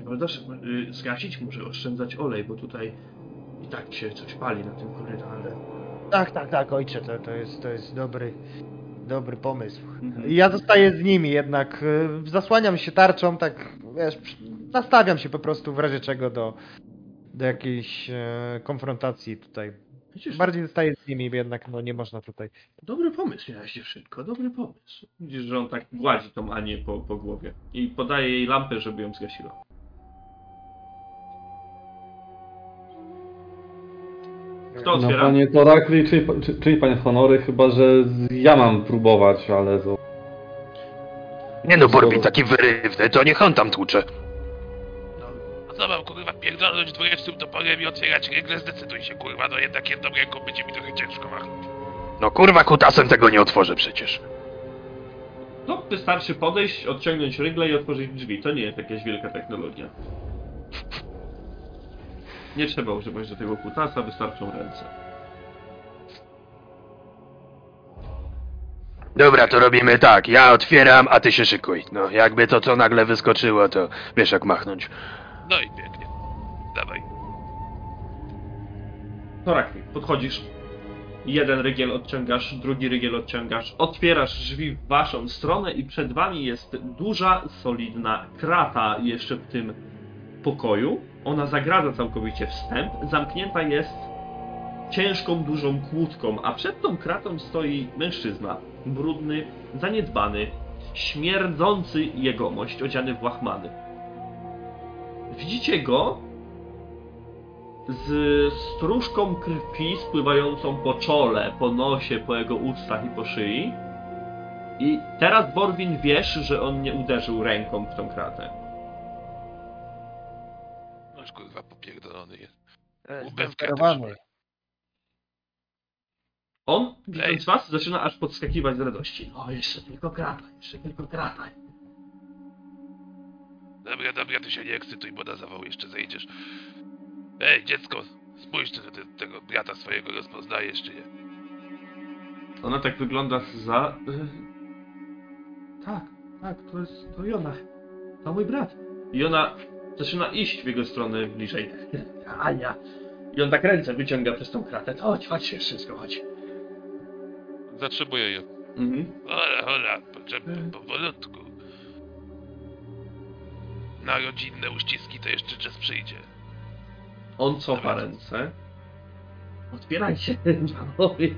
e, Waldorze, y, zgasić muszę oszczędzać olej, bo tutaj i tak się coś pali na tym korytarze. Tak, tak, tak, ojcze, to, to, jest, to jest dobry, dobry pomysł. Mhm. Ja zostaję z nimi, jednak y, zasłaniam się tarczą, tak wiesz, nastawiam się po prostu w razie czego do, do jakiejś e, konfrontacji tutaj. Widzisz, Bardziej zostaję z nimi, jednak no nie można tutaj. Dobry pomysł miałeś dziewczynko, dobry pomysł. Widzisz, że on tak gładzi tą Anię po, po głowie i podaje jej lampę, żeby ją zgasiła. Kto No otwiera? panie Torakli, czyli, czy- czyli panie Honory, chyba że ja mam próbować, ale to... Nie no, Borbin taki wyrywny, to niech on tam tłucze. No, co mam kurwa pierdolnąć dwudziestym toporem i otwierać rygle? Zdecyduj się kurwa, no jednak jedną ręką będzie mi trochę ciężko machnąć. No kurwa, kutasem tego nie otworzę przecież. No, wystarczy podejść, odciągnąć rygle i otworzyć drzwi. To nie jest jakaś wielka technologia. Nie trzeba używać do tego kutasa, wystarczą ręce. Dobra, to robimy tak, ja otwieram, a ty się szykuj. No, jakby to co nagle wyskoczyło, to wiesz jak machnąć. No i pięknie. Dawaj. Torakli, podchodzisz. Jeden rygiel odciągasz, drugi rygiel odciągasz, otwierasz drzwi w waszą stronę i przed wami jest duża, solidna krata jeszcze w tym pokoju. Ona zagradza całkowicie wstęp. Zamknięta jest ciężką, dużą kłódką, a przed tą kratą stoi mężczyzna. Brudny, zaniedbany, śmierdzący jegomość, odziany w łachmany. Widzicie go z stróżką krwi spływającą po czole, po nosie, po jego ustach i po szyi. I teraz Borwin wiesz, że on nie uderzył ręką w tą kratę. Noż kurwa popierdolony jest. E, też. On, widząc Ej. was, zaczyna aż podskakiwać z radości. O, jeszcze tylko krata, jeszcze tylko krata. Dobra, dobra, ty się nie ekscytuj, bo na zawał jeszcze zejdziesz. Ej, dziecko, spójrz, czy ty tego brata swojego rozpoznajesz, czy nie. Ona tak wygląda za... y, Tak, tak, to jest... to Jona. To mój brat. I ona zaczyna iść w jego stronę bliżej. Ania, I on tak ręce wyciąga przez tą kratę. To chodź, chodź się wszystko, chodź. Zatrzymuję ją. Mhm. Hola, hola, potrzebne powolutku. Na rodzinne uściski to jeszcze czas przyjdzie. On cofa Dobra. ręce. Otwierajcie, panowie.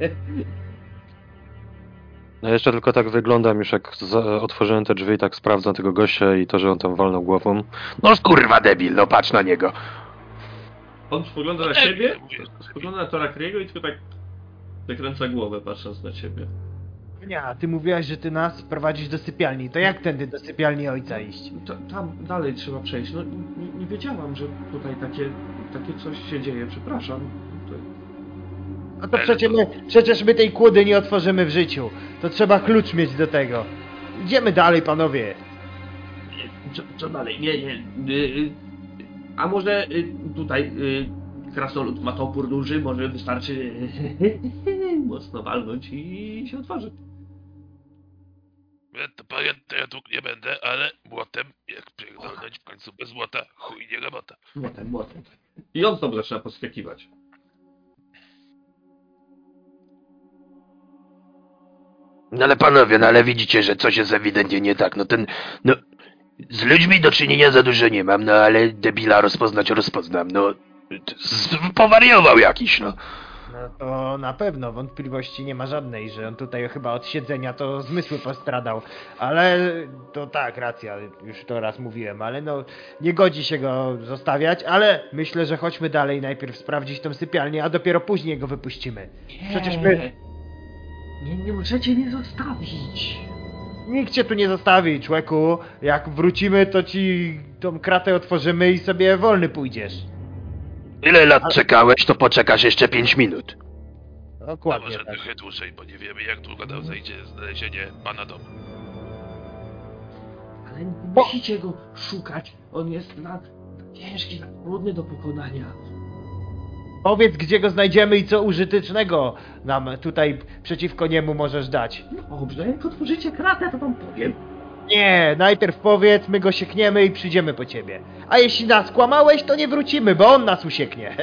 Ja jeszcze tylko tak wyglądam już jak otworzyłem te drzwi, tak sprawdzam tego gościa i to, że on tam walnął głową. No kurwa debil, no patrz na niego. On spogląda na Ej, siebie, spogląda na Torakriego i tylko tak wykręca głowę patrząc na ciebie. Nie, a ty mówiłaś, że ty nas prowadzisz do sypialni. To jak tędy do sypialni ojca iść? Ta, tam dalej trzeba przejść. No nie, nie wiedziałam, że tutaj takie, takie coś się dzieje. Przepraszam. To, No to przecież my, przecież my tej kłody nie otworzymy w życiu. To trzeba klucz mieć do tego. Idziemy dalej, panowie. co, co dalej? Nie, nie. y, y, a może y, tutaj krasnolud ma topór duży, może wystarczy mocno walnąć i się otworzy. Ja to powiem, to ja tu nie będę, ale młotem, jak pierdolnąć w końcu bez młota, chuj nie robota. Młotem, młotem. I on znowu zaczyna podskakiwać. No ale panowie, no ale widzicie, że coś jest ewidentnie nie tak. No ten, no, z ludźmi do czynienia za dużo nie mam, no ale debila rozpoznać rozpoznam, no. z- Powariował jakiś, no. No to na pewno wątpliwości nie ma żadnej, że on tutaj chyba od siedzenia to zmysły postradał. Ale to tak, racja, już to raz mówiłem, ale no nie godzi się go zostawiać, ale myślę, że chodźmy dalej, najpierw sprawdzić tą sypialnię, a dopiero później go wypuścimy. Przecież my- Nie, nie możecie mnie zostawić. Nikt cię tu nie zostawi, człeku. Jak wrócimy, to ci tą kratę otworzymy i sobie wolny pójdziesz. Ile lat czekałeś, to poczekasz jeszcze pięć minut. A Dokładnie może tak. trochę dłużej, bo nie wiemy jak długo nam zajdzie znalezienie pana domu. Ale nie musicie go szukać. On jest na ciężki, za trudny do pokonania. Powiedz, gdzie go znajdziemy i co użytecznego nam tutaj przeciwko niemu możesz dać. Dobrze, jak otworzycie kratę, to wam powiem. Nie, najpierw powiedz, my go siekniemy i przyjdziemy po ciebie. A jeśli nas kłamałeś, to nie wrócimy, bo on nas usieknie.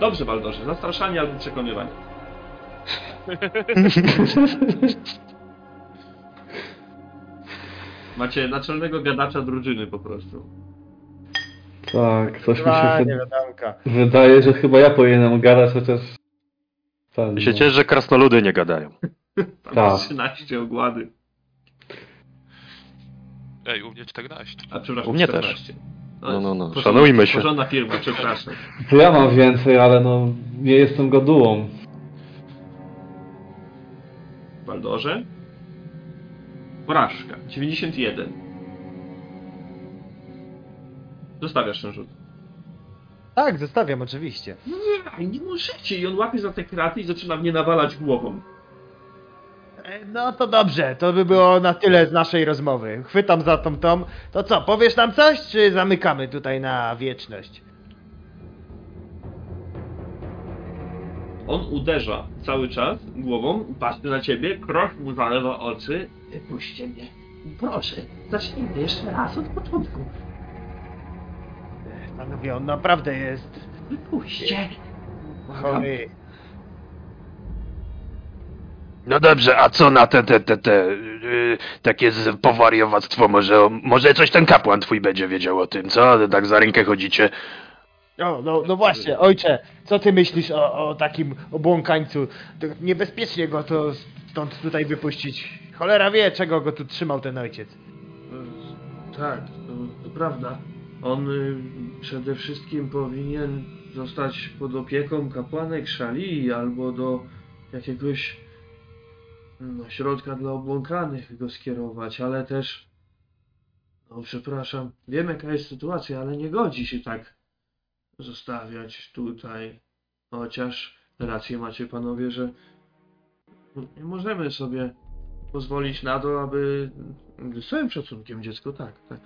Dobrze, Baldorze, zastraszanie albo przekonywanie. Macie naczelnego gadacza drużyny po prostu. Tak, coś mi Dwa, się nie wyd- wiadomka. wydaje, że chyba ja powinienem gadać, chociaż... Ten, Ja się cieszę, że krasnoludy nie gadają. Tam Tak. 13 ogłady. Ej, u mnie 14. A przepraszam, U mnie 14. No, no, no, porządna- szanujmy się. Porządna firma, przepraszam. To ja mam więcej, ale no nie jestem gadułą. Baldorze. Porażka. 91. Zostawiasz ten rzut. Tak, zostawiam oczywiście. Nie, nie możecie. I on łapie za te kraty i zaczyna mnie nawalać głową. No to dobrze, to by było na tyle z naszej rozmowy. Chwytam za tą tą. To co, powiesz nam coś, czy zamykamy tutaj na wieczność? On uderza cały czas głową, patrzy na ciebie, kroś mu zalewa oczy. Wypuśćcie mnie. Proszę, zacznijmy jeszcze raz od początku. Panowie, on naprawdę jest Wypuśćcie. chory. No dobrze, a co na te, te, te, te, yy, takie powariowactwo? Może, może coś ten kapłan twój będzie wiedział o tym, co? Tak za rękę chodzicie. O, no, no właśnie, ojcze, co ty myślisz o, o takim obłąkańcu? Niebezpiecznie go to stąd tutaj wypuścić. Cholera wie, czego go tu trzymał ten ojciec. Tak, to, to prawda. On y, przede wszystkim powinien zostać pod opieką kapłanek Szali albo do jakiegoś no, środka dla obłąkanych go skierować, ale też no przepraszam, wiem jaka jest sytuacja, ale nie godzi się tak zostawiać tutaj. Chociaż rację macie panowie, że nie możemy sobie pozwolić na to, aby z całym szacunkiem dziecko, tak, tak.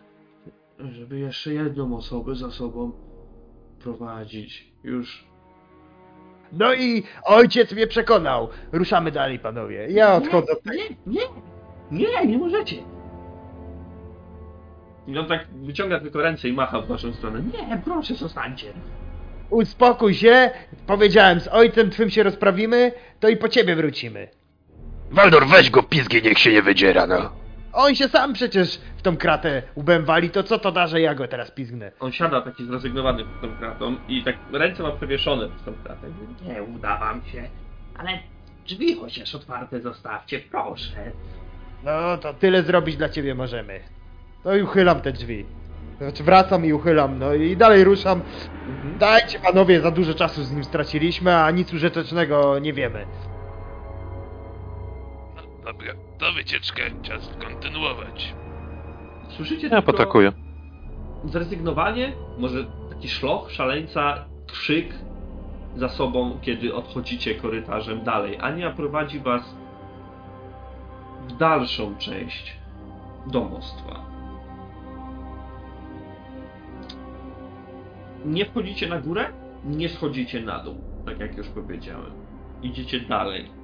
Żeby jeszcze jedną osobę za sobą prowadzić. Już No i ojciec mnie przekonał. Ruszamy dalej, panowie. Ja odchodzę. Nie, nie, nie, nie możecie. I on tak wyciąga tylko ręce i macha w waszą stronę. Nie, proszę, zostańcie. Uspokój się. Powiedziałem, z ojcem twym się rozprawimy, to i po ciebie wrócimy. Waldor, weź go pizgi, niech się nie wydziera, no. On się sam przecież w tą kratę łbem wali, to co to da, że ja go teraz pizgnę? On siada taki zrezygnowany pod tą kratą i tak ręce ma przewieszone pod tą kratę. Nie uda wam się. Ale drzwi chociaż otwarte zostawcie, proszę. No to tyle zrobić dla ciebie możemy. No i uchylam te drzwi. Znaczy wracam i uchylam, no i dalej ruszam. Dajcie panowie, za dużo czasu z nim straciliśmy, a nic użytecznego nie wiemy. No dobra, to wycieczkę, czas kontynuować. Słyszycie ja potakuję. Zrezygnowanie, może taki szloch, szaleńca, krzyk za sobą, kiedy odchodzicie korytarzem dalej. Ania prowadzi was w dalszą część domostwa. Nie wchodzicie na górę, nie schodzicie na dół, tak jak już powiedziałem. Idziecie dalej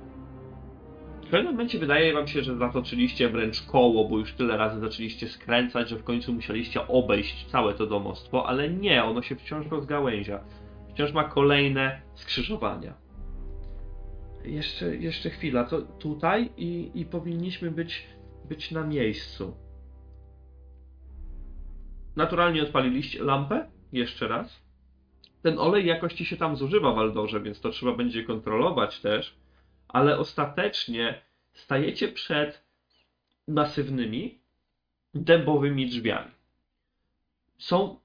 w pewnym momencie wydaje wam się, że zatoczyliście wręcz koło, bo już tyle razy zaczęliście skręcać, że w końcu musieliście obejść całe to domostwo, ale nie, ono się wciąż rozgałęzia. Wciąż ma kolejne skrzyżowania. Jeszcze, jeszcze chwila, to tutaj i, i powinniśmy być, być na miejscu. Naturalnie odpaliliście lampę, jeszcze raz. Ten olej jakości się tam zużywa w Aldorze, więc to trzeba będzie kontrolować też, ale ostatecznie stajecie przed masywnymi, dębowymi drzwiami. Są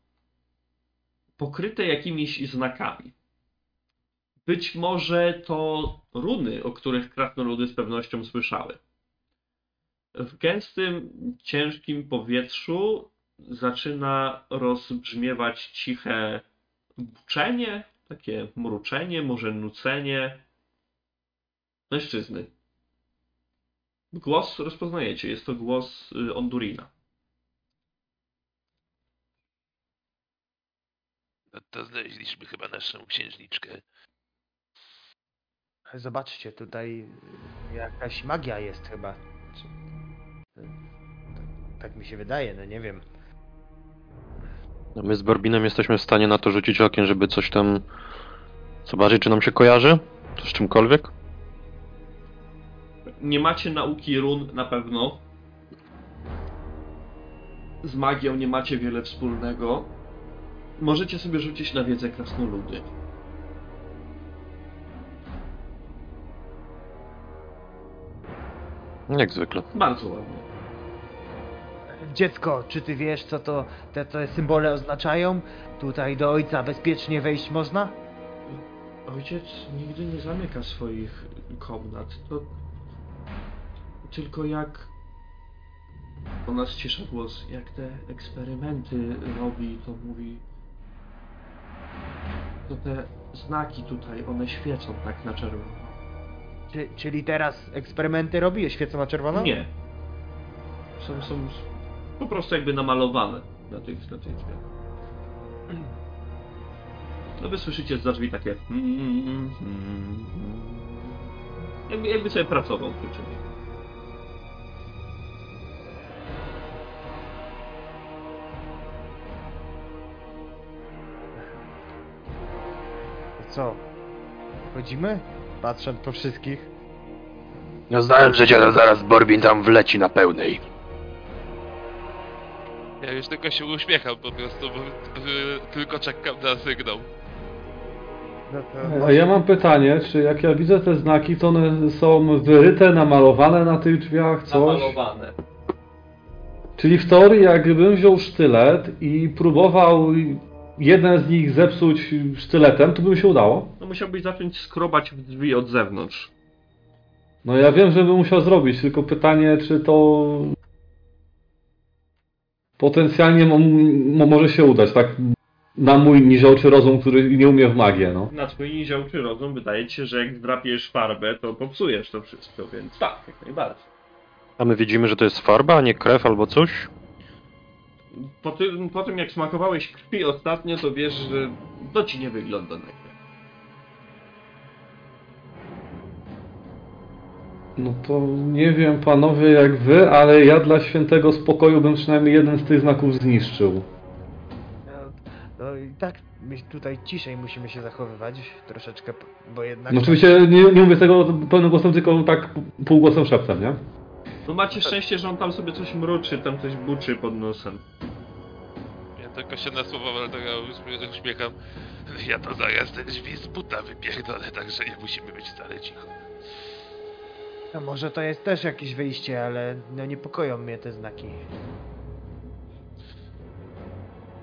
pokryte jakimiś znakami. Być może to runy, o których krasnoludy z pewnością słyszały. W gęstym, ciężkim powietrzu zaczyna rozbrzmiewać ciche buczenie, takie mruczenie, może nucenie mężczyzny. Głos rozpoznajecie, jest to głos y, Ondurina. No to znaleźliśmy chyba naszą księżniczkę. Zobaczcie, tutaj jakaś magia jest chyba. Czy... Tak, mi się wydaje, no nie wiem. No my z Borbinem jesteśmy w stanie na to rzucić okiem, żeby coś tam zobaczyć, czy nam się kojarzy? To z czymkolwiek? Nie macie nauki run na pewno. Z magią nie macie wiele wspólnego. Możecie sobie rzucić na wiedzę krasnoludy. Jak zwykle. Bardzo ładnie. Dziecko, czy ty wiesz, co to te, te symbole oznaczają? Tutaj do ojca bezpiecznie wejść można? Ojciec nigdy nie zamyka swoich komnat. To tylko jak ona ścisza głos, jak te eksperymenty robi, to mówi. To te znaki tutaj, one świecą tak na czerwono. Czy, czyli teraz eksperymenty robi? Świecą na czerwono? Nie. Są, są po prostu jakby namalowane na tych, na tych drzwiach. No wy słyszycie za drzwi takie jakby, jakby sobie pracował przy czymś. Co? Chodzimy? Patrząc po wszystkich. No znałem, że cię zaraz Borbin tam wleci na pełnej. Ja już tylko się uśmiecham po prostu, bo bo tylko czekam na sygnał. No to A ja mam pytanie, czy jak ja widzę te znaki, to one są wyryte, namalowane na tych drzwiach, coś? Namalowane. Czyli w teorii jakbym wziął sztylet i próbował jeden z nich zepsuć sztyletem, to by mi się udało? No musiałbyś zacząć skrobać w drzwi od zewnątrz. No ja wiem, że bym musiał zrobić, tylko pytanie, czy to potencjalnie mo- mo- może się udać, tak? Na mój niziołczy rozum, który nie umie w magię, no. Na twój niziołczy rozum wydaje ci się, że jak zdrapiesz farbę, to popsujesz to wszystko, więc tak, jak najbardziej. A my widzimy, że to jest farba, a nie krew albo coś? Po tym, po tym jak smakowałeś krwi ostatnio, to wiesz, że to ci nie wygląda na krew. No to nie wiem panowie jak wy, ale ja dla świętego spokoju bym przynajmniej jeden z tych znaków zniszczył. No, no i tak my tutaj ciszej musimy się zachowywać troszeczkę, bo jednak... No oczywiście nie, nie mówię tego pełnym głosem, tylko tak półgłosem szeptem, nie? No macie szczęście, że on tam sobie coś mruczy, tam coś buczy pod nosem. Ja tylko się na słowa Waldora uśmie- uśmiecham. Ja to zaraz te drzwi z buta wypierdolę, także nie musimy być wcale cicho. No może to jest też jakieś wyjście, ale no niepokoją mnie te znaki.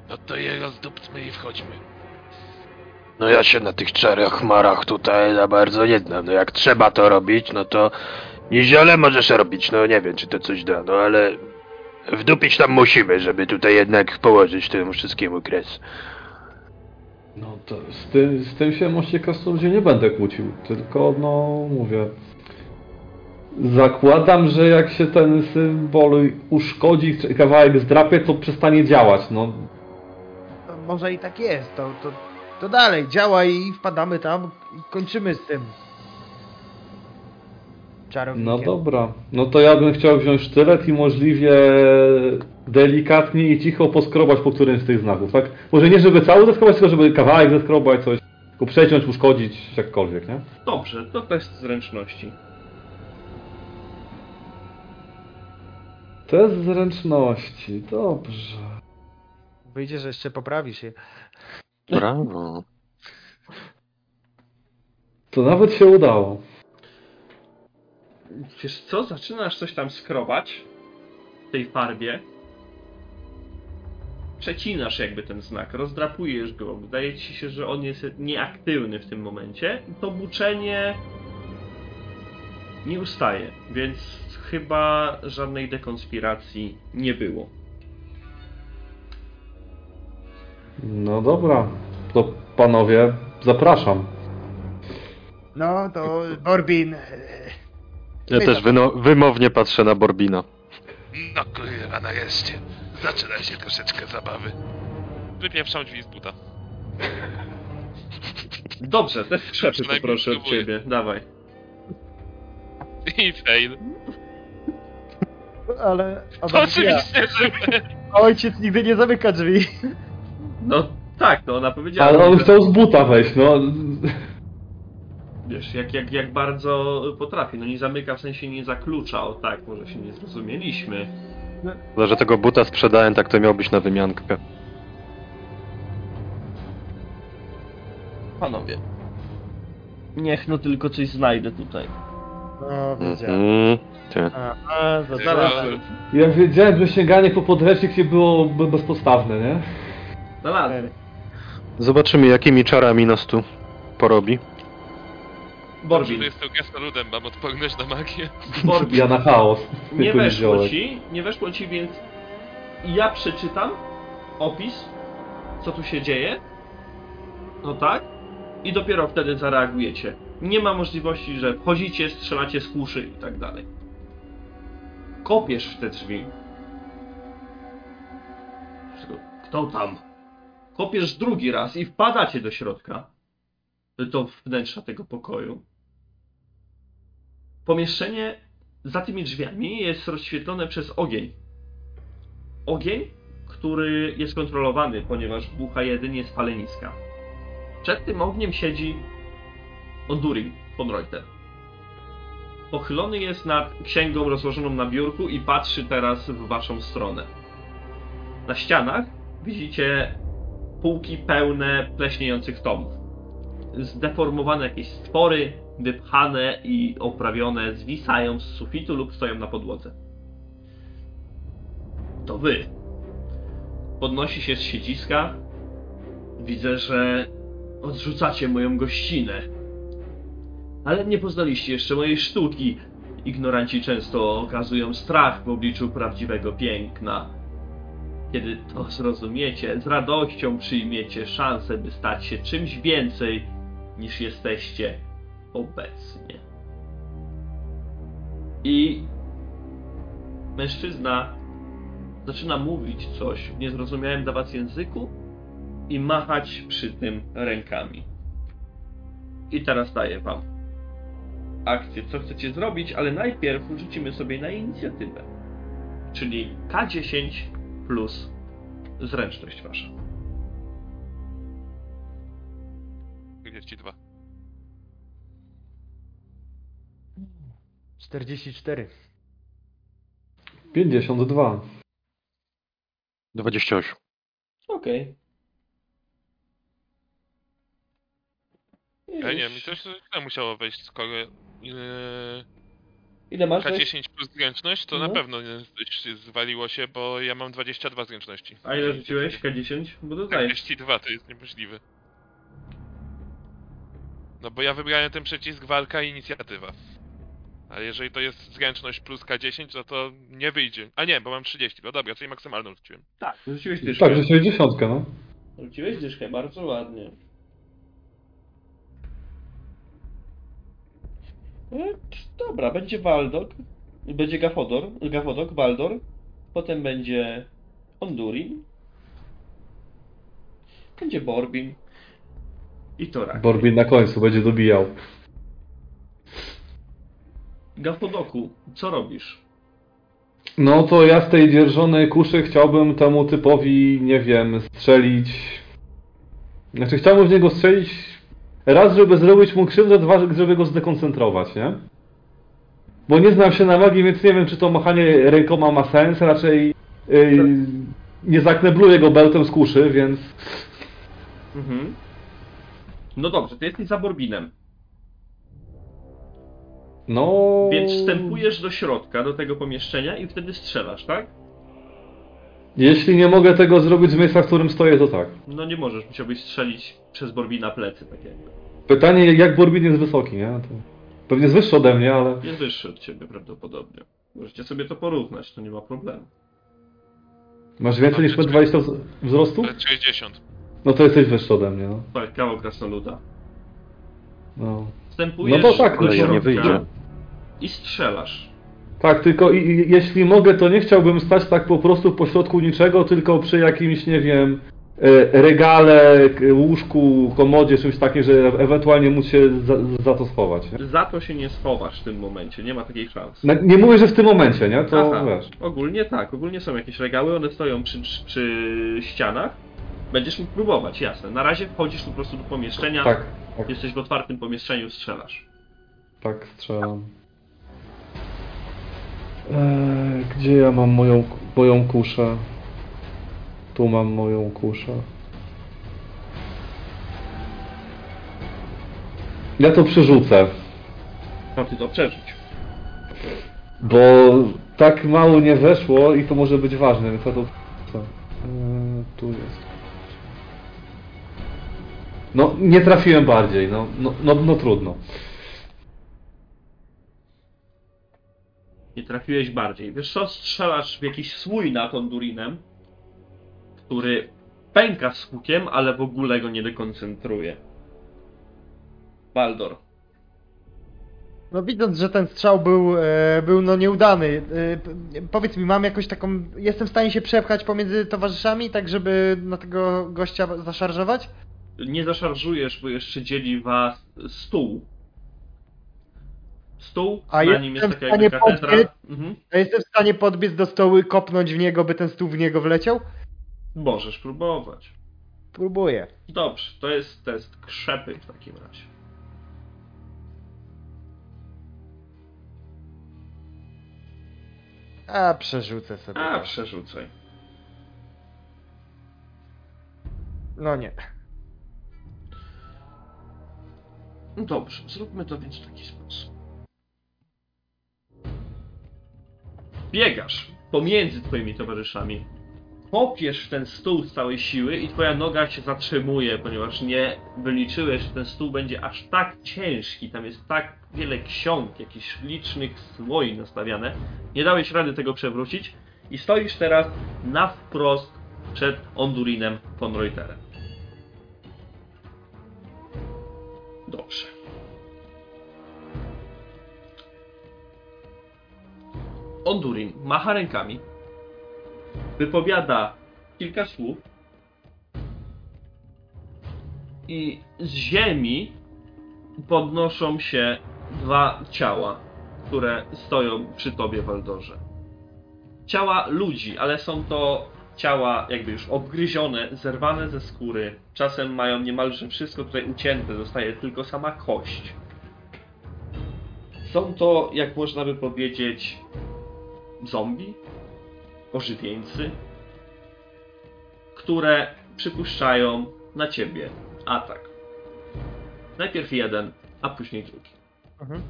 No to je rozdupcmy i wchodźmy. No ja się na tych czarach chmarach tutaj za bardzo nie znam. No jak trzeba to robić, no to nieziole możesz robić. No nie wiem, czy to coś da, no ale wdupić tam musimy, żeby tutaj jednak położyć temu wszystkiemu kres. No to z tym, z tym się moście krasnoludzie nie będę kłócił, tylko no mówię. Zakładam, że jak się ten symbol uszkodzi, czy kawałek zdrapie, to przestanie działać, no. może i tak jest, to, to, to dalej, działaj i wpadamy tam i kończymy z tym. Czarownikiem. No dobra. No to ja bym chciał wziąć sztylet i możliwie delikatnie i cicho poskrobać po którymś z tych znaków, tak? Może nie żeby cały zeskrobać, tylko żeby kawałek zeskrobać, coś. Tylko przeciąć, uszkodzić, jakkolwiek, nie? Dobrze, to test zręczności. Test zręczności, dobrze. Wyjdzie, że jeszcze poprawisz je. Brawo. To nawet się udało. Wiesz co, zaczynasz coś tam skrobać w tej farbie. Przecinasz jakby ten znak, rozdrapujesz go, wydaje ci się, że on jest nieaktywny w tym momencie. To buczenie nie ustaje, więc chyba żadnej dekonspiracji nie było. No dobra. To panowie, zapraszam. No to Borbin. Ja też wyno- wymownie patrzę na Borbina. No kurwa, nareszcie. Zaczyna się troszeczkę zabawy. Wypieprzam drzwi z buta. Dobrze, te skrzepy Przynajmniej poproszę od spróbuję. ciebie, dawaj. I fail. Ale To Adam, ja. oczywiście, że ojciec nigdy nie zamyka drzwi. No tak, to ona powiedziała. Ale on że- chciał z buta wejść, no. Wiesz, jak, jak, jak bardzo potrafi. No nie zamyka, w sensie nie zaklucza, o tak, może się nie zrozumieliśmy. Chyba, że tego buta sprzedałem, tak to miał być na wymiankę. Panowie. Niech no tylko coś znajdę tutaj. No, wiedziałem. Mhm. Ty. A, a, to Znalazłem. Ja wiedziałem, że sięganie po podręcznik nie było be- bezpostawne, nie? Znalazłem. Zobaczymy, jakimi czarami nas tu porobi. Dobrze, Borbin. że jestem gesnoludem, mam odporność na magię. Borbin. Ja na chaos. Nie weszło ci, nie weszło ci, więc ja przeczytam opis, co tu się dzieje. No tak. I dopiero wtedy zareagujecie. Nie ma możliwości, że wchodzicie, strzelacie z kuszy i tak dalej. Kopiesz w te drzwi. Kto tam? Kopiesz drugi raz i wpadacie do środka. Do wnętrza tego pokoju. Pomieszczenie za tymi drzwiami jest rozświetlone przez ogień. Ogień, który jest kontrolowany, ponieważ bucha jedynie z paleniska. Przed tym ogniem siedzi Ondurin von Reuter. Pochylony jest nad księgą rozłożoną na biurku i patrzy teraz w waszą stronę. Na ścianach widzicie półki pełne pleśniejących tomów. Zdeformowane jakieś stwory, wypchane i oprawione, zwisają z sufitu lub stoją na podłodze. To wy. Podnosi się z siedziska. Widzę, że odrzucacie moją gościnę. Ale nie poznaliście jeszcze mojej sztuki. Ignoranci często okazują strach w obliczu prawdziwego piękna. Kiedy to zrozumiecie, z radością przyjmiecie szansę, by stać się czymś więcej niż jesteście obecnie. I mężczyzna zaczyna mówić coś w niezrozumiałym dla was języku i machać przy tym rękami. I teraz daję wam akcję, co chcecie zrobić, ale najpierw rzucimy sobie na inicjatywę. Czyli K10 plus zręczność wasza. 42. 44. 52. 28. Okej. Ja nie wiem, mi coś źle musiało wejść, skoro yy, Ile masz? K10 plus zręczność, to No. na pewno nie zwaliło się, bo ja mam 22 zręczności. A ile rzuciłeś? K10? Bo. 42 to jest niemożliwe. No bo ja wybrałem ten przycisk walka i inicjatywa. A jeżeli to jest zręczność plus K10, no to nie wyjdzie. A nie, bo mam 30. No dobra, czyli maksymalną rzuciłem. Tak, rzuciłeś dyszkę. Tak, że 60, no. Rzuciłeś dyszkę, bardzo ładnie. Dobra, będzie Waldok, będzie Gafodor, Gafodok, Waldor, potem będzie Ondurin, Będzie Borbin. I Torak. Borbin na końcu będzie dobijał. Gafodoku, co robisz? No to ja z tej dzierżonej kuszy chciałbym temu typowi, nie wiem, strzelić. Znaczy chciałbym w niego strzelić raz, żeby zrobić mu krzywdę, dwa, żeby go zdekoncentrować, nie? Bo nie znam się na magii, więc nie wiem, czy to machanie rękoma ma sens. Raczej yy, nie zaknebluję go beltem z kuszy, więc Mhm. No dobrze, to jesteś za Borbinem. No... Więc wstępujesz do środka, do tego pomieszczenia i wtedy strzelasz, tak? Jeśli nie mogę tego zrobić z miejsca, w którym stoję, to tak. No nie możesz, musiałbyś strzelić przez Borbina plecy, tak jakby. Pytanie, jak Borbin jest wysoki, nie? To pewnie jest wyższy ode mnie, ale... Jest wyższy od ciebie prawdopodobnie. Możecie sobie to porównać, to nie ma problemu. Masz więcej niż 20 wzrostu? Metr 60. No to jesteś wyższy ode mnie, no. Tak, kawał krasnoluda. no. Wstępujesz No to tak, do ale ja nie środka wyjdzie. i strzelasz. Tak, tylko i, i, jeśli mogę, to nie chciałbym stać tak po prostu pośrodku niczego, tylko przy jakimś, nie wiem, e, regale, łóżku, komodzie, czymś takim, że ewentualnie móc się za, za to schować. Nie? Za to się nie schowasz w tym momencie, nie ma takiej szansy. No, nie mówię, że w tym momencie, nie? To Aha, wiesz. ogólnie tak, ogólnie są jakieś regały, one stoją przy, przy ścianach. Będziesz mógł próbować, jasne. Na razie wchodzisz po prostu do pomieszczenia, Tak, tak, jesteś w otwartym pomieszczeniu, strzelasz. tak, strzelam. Eee, gdzie ja mam moją, moją kuszę? Tu mam moją kuszę. Ja to przerzucę. No ty to przeżyć. Bo tak mało nie weszło i to może być ważne, więc ja to... Co? Eee, tu jest. No, nie trafiłem bardziej, no, no, no, no trudno. Nie trafiłeś bardziej. Wiesz co, strzelasz w jakiś słój nad Hondurinem, który pęka z hukiem, ale w ogóle go nie dekoncentruje. Baldor. No widząc, że ten strzał był, e, był no nieudany, e, powiedz mi, mam jakąś taką, jestem w stanie się przepchać pomiędzy towarzyszami, tak żeby na tego gościa zaszarżować? Nie zaszarżujesz, bo jeszcze dzieli was stół. Stół, A na nim jest jestem taka w jakby stanie katedra. podbiec? Mhm. A jestem w stanie podbiec do stołu i kopnąć w niego, by ten stół w niego wleciał? Możesz próbować. Próbuję. Dobrze, to jest test krzepy w takim razie. A, przerzucę sobie. A, to. przerzucaj. No nie. No Dobrze, zróbmy to więc w taki sposób. Biegasz pomiędzy twoimi towarzyszami. Kopiesz w ten stół z całej siły i twoja noga się zatrzymuje, ponieważ nie wyliczyłeś, że ten stół będzie aż tak ciężki. Tam jest tak wiele ksiąg, jakichś licznych słoi nastawiane. Nie dałeś rady tego przewrócić i stoisz teraz na wprost przed Ondurinem von Reuterem. Dobrze. Ondurin macha rękami, wypowiada kilka słów i z ziemi podnoszą się dwa ciała, które stoją przy tobie, Waldorze. Ciała ludzi, ale są to ciała jakby już obgryzione, zerwane ze skóry. Czasem mają niemalże wszystko tutaj ucięte, zostaje tylko sama kość. Są to, jak można by powiedzieć, zombie, ożywieńcy, które przypuszczają na ciebie atak. Najpierw jeden, a później drugi. Mhm.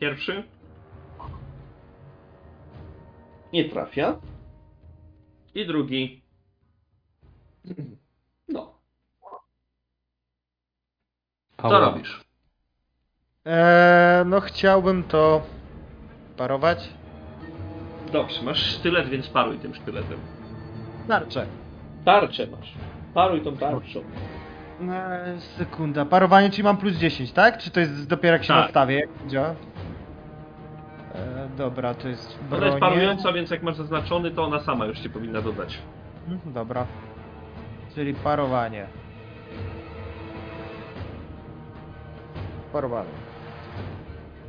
Pierwszy nie trafia. I drugi. No. Co robisz? Eee, no chciałbym to parować. Dobrze, masz sztylet, więc paruj tym sztyletem. Tarczę. Tarczę masz. Paruj tą tarczą. Eee, sekunda. Parowanie, czyli mam plus 10, tak? Czy to jest dopiero jak się Tak. nastawię? Jak działa? Eee, dobra, to jest Ona jest parująca, więc jak masz zaznaczony, to ona sama już ci powinna dodać. Mhm, Dobra. Czyli parowanie. Parowanie.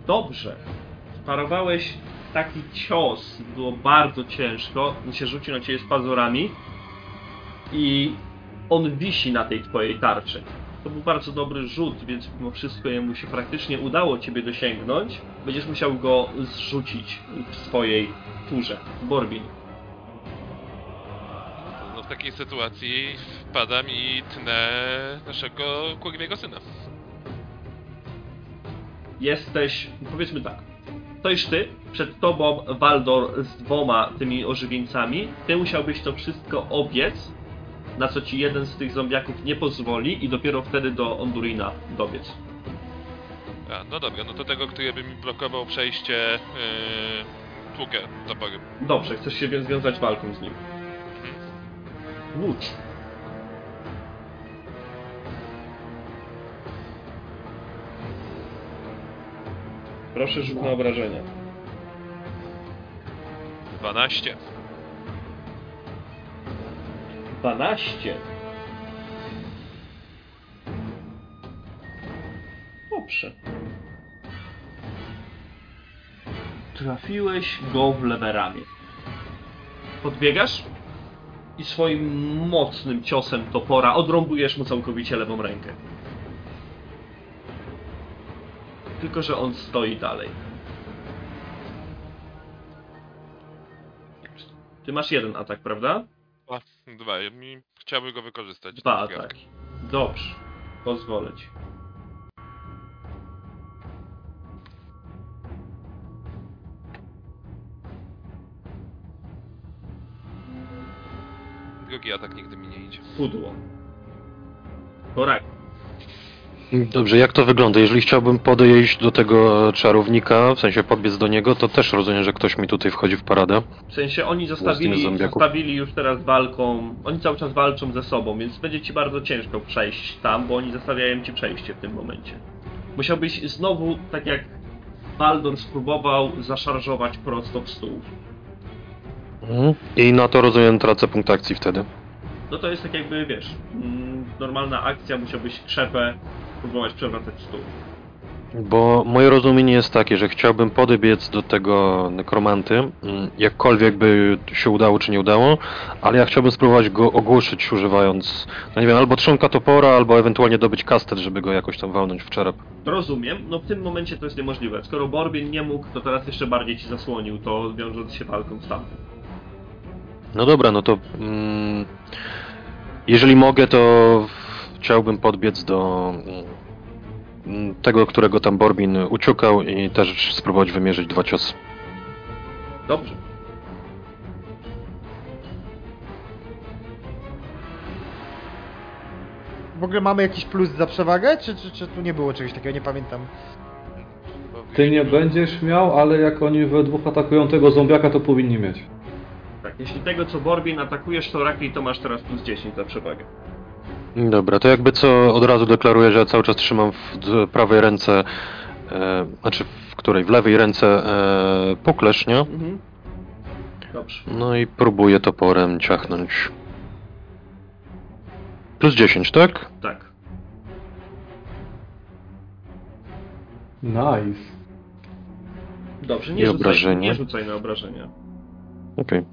Dobrze. Parowałeś taki cios, było bardzo ciężko, on się rzucił na ciebie z pazurami i on wisi na tej twojej tarczy. To był bardzo dobry rzut, więc mimo wszystko jemu się praktycznie udało ciebie dosięgnąć. Będziesz musiał go zrzucić w swojej turze. Borbin. No w takiej sytuacji wpadam i tnę naszego kurwiego syna. jesteś, powiedzmy tak, stoisz ty, przed tobą Waldor z dwoma tymi ożywieńcami, ty musiałbyś to wszystko obiec, na co ci jeden z tych zombiaków nie pozwoli i dopiero wtedy do Ondurina dobiec. A, no dobra, no to tego, który by mi blokował przejście, yy, tłukę toporem. Dobrze, chcesz się więc związać walką z nim. Łódź. Proszę rzut na obrażenia. 12. 12. Dobrze. Trafiłeś go w lewe ramię. Podbiegasz i swoim mocnym ciosem topora odrąbujesz mu całkowicie lewą rękę. Tylko, że on stoi dalej. Ty masz jeden atak, prawda? Dwa, mi chciałby go wykorzystać. Dwa ataki. Dobrze. Pozwolę ci. Drugi atak nigdy mi nie idzie. Pudło. Korak. Dobrze, jak to wygląda? Jeżeli chciałbym podejść do tego czarownika, w sensie podbiec do niego, to też rozumiem, że ktoś mi tutaj wchodzi w paradę. W sensie oni zostawili, zostawili już teraz walką. Oni cały czas walczą ze sobą, więc będzie ci bardzo ciężko przejść tam, bo oni zostawiają ci przejście w tym momencie. Musiałbyś znowu, tak jak Baldor spróbował, zaszarżować prosto w stół. Mhm. I na to rozumiem tracę punkt akcji wtedy. No to jest tak jakby, wiesz, mm, normalna akcja, musiałbyś krzepę próbować przewracać stół. Bo moje rozumienie jest takie, że chciałbym podebiec do tego nekromanty, mm, jakkolwiek by się udało czy nie udało, ale ja chciałbym spróbować go ogłuszyć używając, no nie wiem, albo trzonka topora, albo ewentualnie dobyć kastet, żeby go jakoś tam walnąć w czerep. Rozumiem, no w tym momencie to jest niemożliwe. Skoro Borbien nie mógł, to teraz jeszcze bardziej ci zasłonił, to wiążąc się walką z tamtym. No dobra, no to mm, jeżeli mogę, to chciałbym podbiec do mm, tego, którego tam Borbin uciukał i też spróbować wymierzyć dwa ciosy. Dobrze. W ogóle mamy jakiś plus za przewagę, czy, czy, czy tu nie było czegoś takiego, nie pamiętam. Ty nie będziesz miał, ale jak oni we dwóch atakują tego zombiaka, to powinni mieć. Tak, jeśli tego co Borbien atakujesz, to raczej to masz teraz plus 10 za przewagę. Dobra, to jakby co od razu deklaruję, że ja cały czas trzymam w prawej ręce, e, znaczy w której? W lewej ręce e, puklesz, nie? Mhm. Dobrze. No i próbuję toporem ciachnąć. Plus 10, tak? Tak. Nice. Dobrze, nie I rzucaj, obrażenia? nie rzucaj na obrażenia. Okej.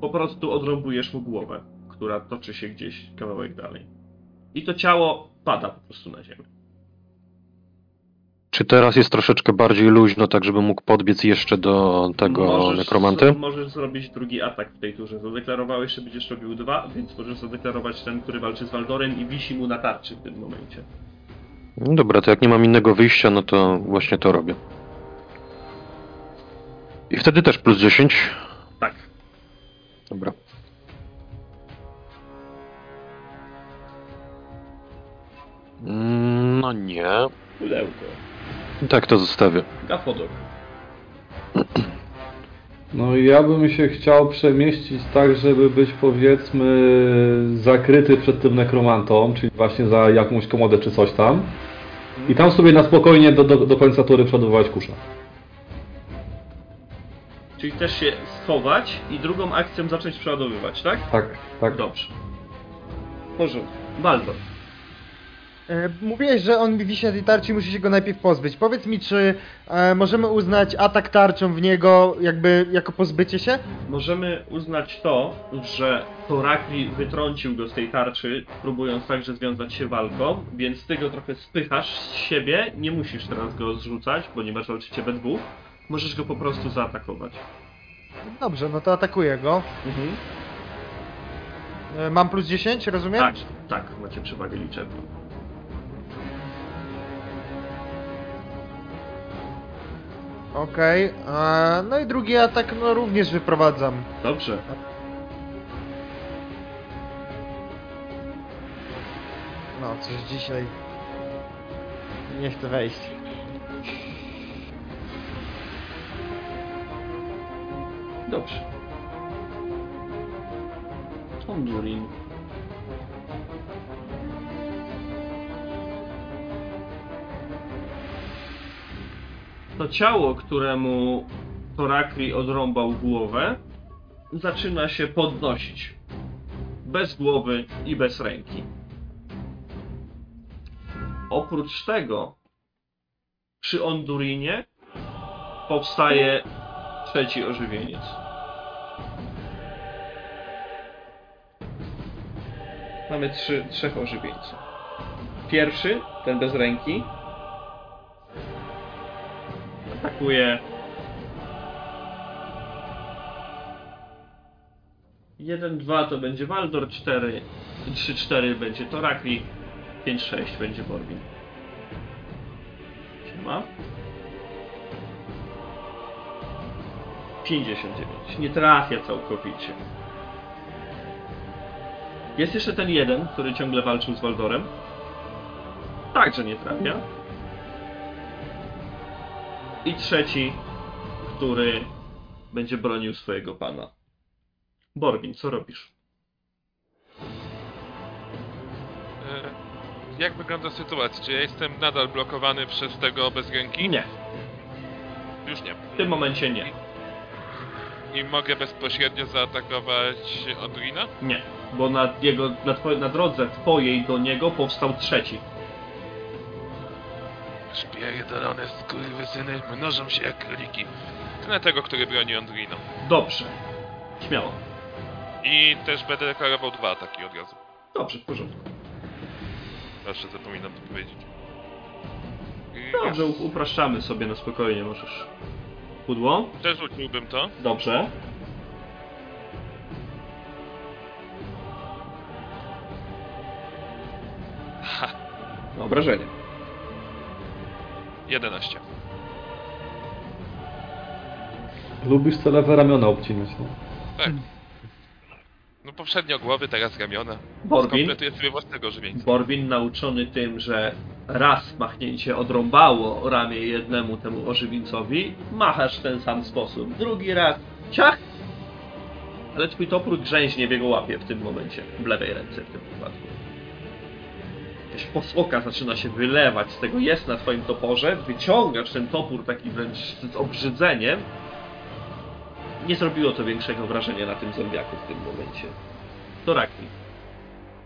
Po prostu odrąbujesz mu głowę, która toczy się gdzieś kawałek dalej. I to ciało pada po prostu na ziemię. Czy teraz jest troszeczkę bardziej luźno, tak żeby mógł podbiec jeszcze do tego nekromanty? Możesz zrobić drugi atak w tej turze. Zadeklarowałeś, że będziesz robił dwa, więc możesz zadeklarować ten, który walczy z Waldorem i wisi mu na tarczy w tym momencie. No dobra, to jak nie mam innego wyjścia, no to właśnie to robię. I wtedy też plus 10. Tak. Dobra. No nie. Pudełko. Tak to zostawię. Gafodok. No i ja bym się chciał przemieścić tak, żeby być powiedzmy zakryty przed tym nekromantą, czyli właśnie za jakąś komodę czy coś tam. I tam sobie na spokojnie do, do, do końca tury przeładowywać kusza. Czyli też się schować i drugą akcją zacząć przeładowywać, tak? Tak, tak. Dobrze. Porządku. Baldo. E, Mówiłeś, że on mi wisi na tej tarczy i musi się go najpierw pozbyć. Powiedz mi, czy e, możemy uznać atak tarczą w niego jakby jako pozbycie się? Możemy uznać to, że Torakli wytrącił go z tej tarczy, próbując także związać się walką, więc ty go trochę spychasz z siebie, nie musisz teraz go zrzucać, ponieważ walczycie we dwóch. Możesz go po prostu zaatakować. Dobrze, no to atakuję go. Mhm. E, Mam plus 10, rozumiem? Tak, tak, macie przewagę liczebną. Okej. e, No i drugi atak no również wyprowadzam. Dobrze. No, coś dzisiaj... Nie chcę wejść. Dobrze. Hondurin. To ciało, któremu Torakli odrąbał głowę, zaczyna się podnosić. Bez głowy i bez ręki. Oprócz tego, przy Ondurinie powstaje trzeci ożywieniec. Mamy trzy, trzech ożywieńców. Pierwszy, ten bez ręki, atakuje. Jeden, dwa to będzie Waldor, cztery, trzy, cztery będzie Torakli, pięć, sześć będzie Borbin. Siema. 59. Nie trafia całkowicie. Jest jeszcze ten jeden, który ciągle walczył z Waldorem. Także nie trafia. I trzeci, który będzie bronił swojego pana. Borbin, co robisz? E, jak wygląda sytuacja? Czy ja jestem nadal blokowany przez tego bez ręki? Nie, Już nie. w tym momencie nie. I mogę bezpośrednio zaatakować Odrina? Nie, bo na, jego, na, twoje, na drodze twojej do niego powstał trzeci. Szpierdolone skurwysyny mnożą się jak króliki. Tyle tego, który broni Ondrino. Dobrze. Śmiało. I też będę deklarował dwa ataki od razu. Dobrze, w porządku. Zawsze zapominam to powiedzieć. I Dobrze, u- upraszczamy sobie na spokojnie, możesz. Pudło? Przerzuciłbym to. Dobrze. Obrażenie. 11. Lubisz te lewe ramiona obcinać, no. Tak. No poprzednio głowy, teraz ramiona. Borbin? Skompletuję sobie własnego żywieńca. Borbin nauczony tym, że raz machnięcie odrąbało ramię jednemu temu ożywieńcowi, machasz w ten sam sposób. Drugi raz ciach! Ale twój topór grzęźnie w jego łapie w tym momencie. W lewej ręce w tym wypadku. Jakaś posłoka zaczyna się wylewać z tego jest na twoim toporze, wyciągasz ten topór taki wręcz z obrzydzeniem. Nie zrobiło to większego wrażenia na tym zombiaku w tym momencie. To Rakni.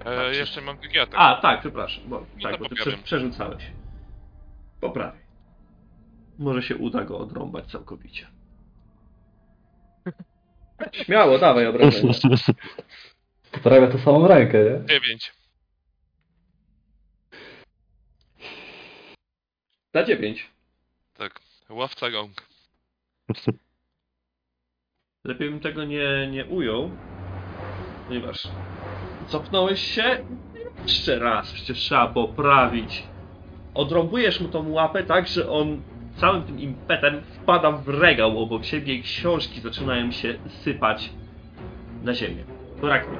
E, jeszcze mam atak. A, tak, przepraszam. Bo, tak, bo ty prze, przerzucałeś. Poprawię. Może się uda go odrąbać całkowicie. Śmiało, dawaj obrażenia. Poprawia to samą rękę, nie? 9. Za dziewięć. Tak. Ławca rąk. Lepiej bym tego nie, nie ujął. Ponieważ cofnąłeś się jeszcze raz, przecież trzeba poprawić. Odrąbujesz mu tą łapę tak, że on całym tym impetem wpada w regał obok siebie i książki zaczynają się sypać na ziemię. To raknie.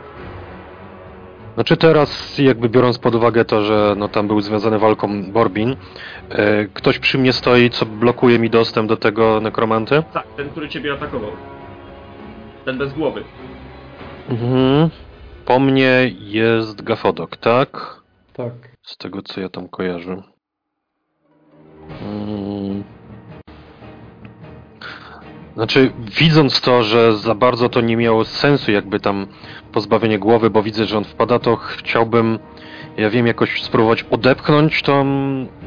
Znaczy teraz, jakby biorąc pod uwagę to, że no tam był związany walką Borbin, e, ktoś przy mnie stoi, co blokuje mi dostęp do tego nekromanty? Tak, ten, który ciebie atakował. Ten bez głowy. Mhm. Po mnie jest Gafodok, tak? Tak. Z tego co ja tam kojarzę. Mm. Znaczy, widząc to, że za bardzo to nie miało sensu, jakby tam pozbawienie głowy, bo widzę, że on wpada, to chciałbym, ja wiem, jakoś spróbować odepchnąć tą,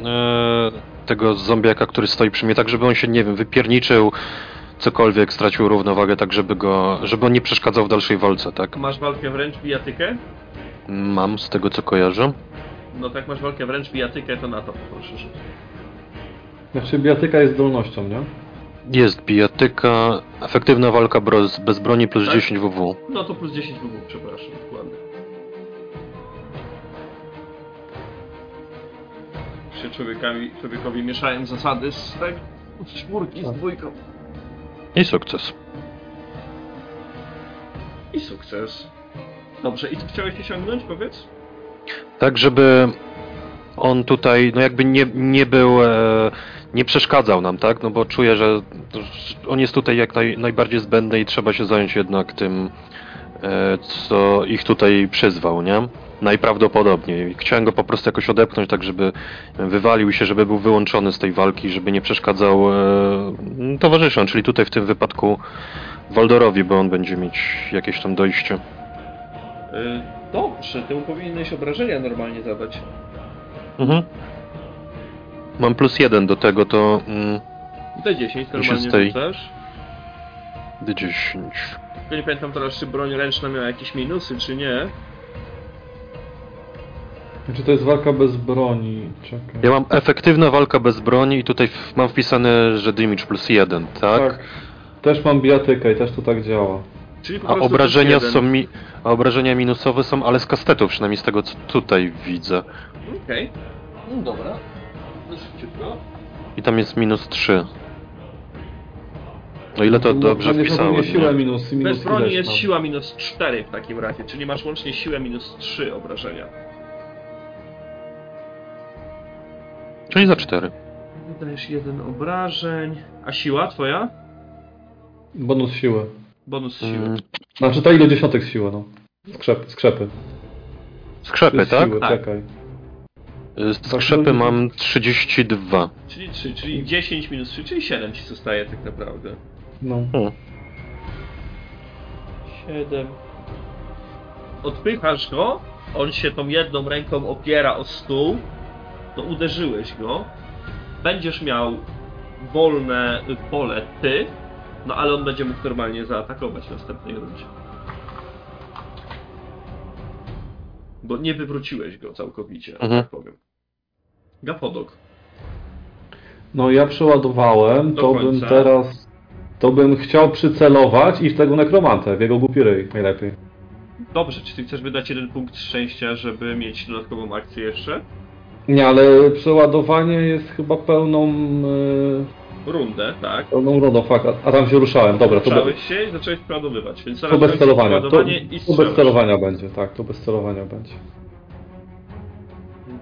e, tego zombiaka, który stoi przy mnie, tak żeby on się, nie wiem, wypierniczył, cokolwiek, stracił równowagę, tak żeby go, żeby on nie przeszkadzał w dalszej walce, tak? Masz walkę wręcz bijatykę? Mam, z tego co kojarzę. No tak, masz walkę wręcz bijatykę, to na to poproszę. Znaczy bijatyka jest zdolnością, nie? Jest bijatyka, efektywna walka bro- bez broni plus Tak? 10 WW. No to plus 10 WW, przepraszam, dokładnie. Się człowiekami, człowiekowi mieszają zasady z tak, z czwórki, z dwójką. I sukces. I sukces. Dobrze, i co chciałeś osiągnąć, powiedz? Tak, żeby on tutaj, no jakby nie, nie był, e, nie przeszkadzał nam, tak? No bo czuję, że on jest tutaj jak naj, najbardziej zbędny i trzeba się zająć jednak tym, e, co ich tutaj przyzwał, nie? Najprawdopodobniej. Chciałem go po prostu jakoś odepchnąć, tak żeby wywalił się, żeby był wyłączony z tej walki, żeby nie przeszkadzał e, towarzyszom, czyli tutaj w tym wypadku Waldorowi, bo on będzie mieć jakieś tam dojście. Yy, dobrze, ty mu powinieneś obrażenia normalnie zadać. Mhm. Mam plus jeden do tego, to mm, D10 normalnie z tej- rzucasz. D10. Tylko nie pamiętam teraz, czy broń ręczna miała jakieś minusy, czy nie. Znaczy to jest walka bez broni. Czekaj. Ja mam efektywna walka bez broni i tutaj mam wpisane, że damage plus jeden, tak? Też mam bijatykę i też to tak działa. Czyli A obrażenia są mi, a obrażenia minusowe są, ale z kastetu, przynajmniej z tego co tutaj widzę. Okej. No dobra. No szybciutko. I tam jest minus 3. O ile to No, dobrze siłę nie? minus, minus Bez broni jest siła minus 4 w takim razie, czyli masz łącznie siłę minus 3 obrażenia. Czyli za 4. Wydajesz jeden obrażeń. A siła twoja? Bonus siły. Bonus siły. Mm, Znaczy ta ile dziesiątek siły, no. Skrzep, skrzepy. skrzepy, tak? Siły, Tak. czekaj. Y, Skrzepy mam 32. Czyli 3, czyli 10 minus 3, czyli 7 ci zostaje tak naprawdę. No. 7. Odpychasz go, on się tą jedną ręką opiera o stół, to uderzyłeś go. Będziesz miał wolne pole ty, no ale on będzie mógł normalnie zaatakować w następnej rundzie. Bo nie wywróciłeś go całkowicie, że Mhm. tak powiem. Gapodok. No ja przeładowałem, Do to końca. bym teraz... To bym chciał przycelować i w tego nekromantę, w jego głupi ryj najlepiej. Dobrze, czy ty chcesz wydać jeden punkt szczęścia, żeby mieć dodatkową akcję jeszcze? Nie, ale przeładowanie jest chyba pełną... Yy, Rundę, tak. pełną rundą, fakt, a, tam się ruszałem, dobra, to, Ruszałeś się i zacząłeś przeładowywać, więc to zaraz bez celowania. To, i to bez celowania będzie, tak, to bez celowania będzie.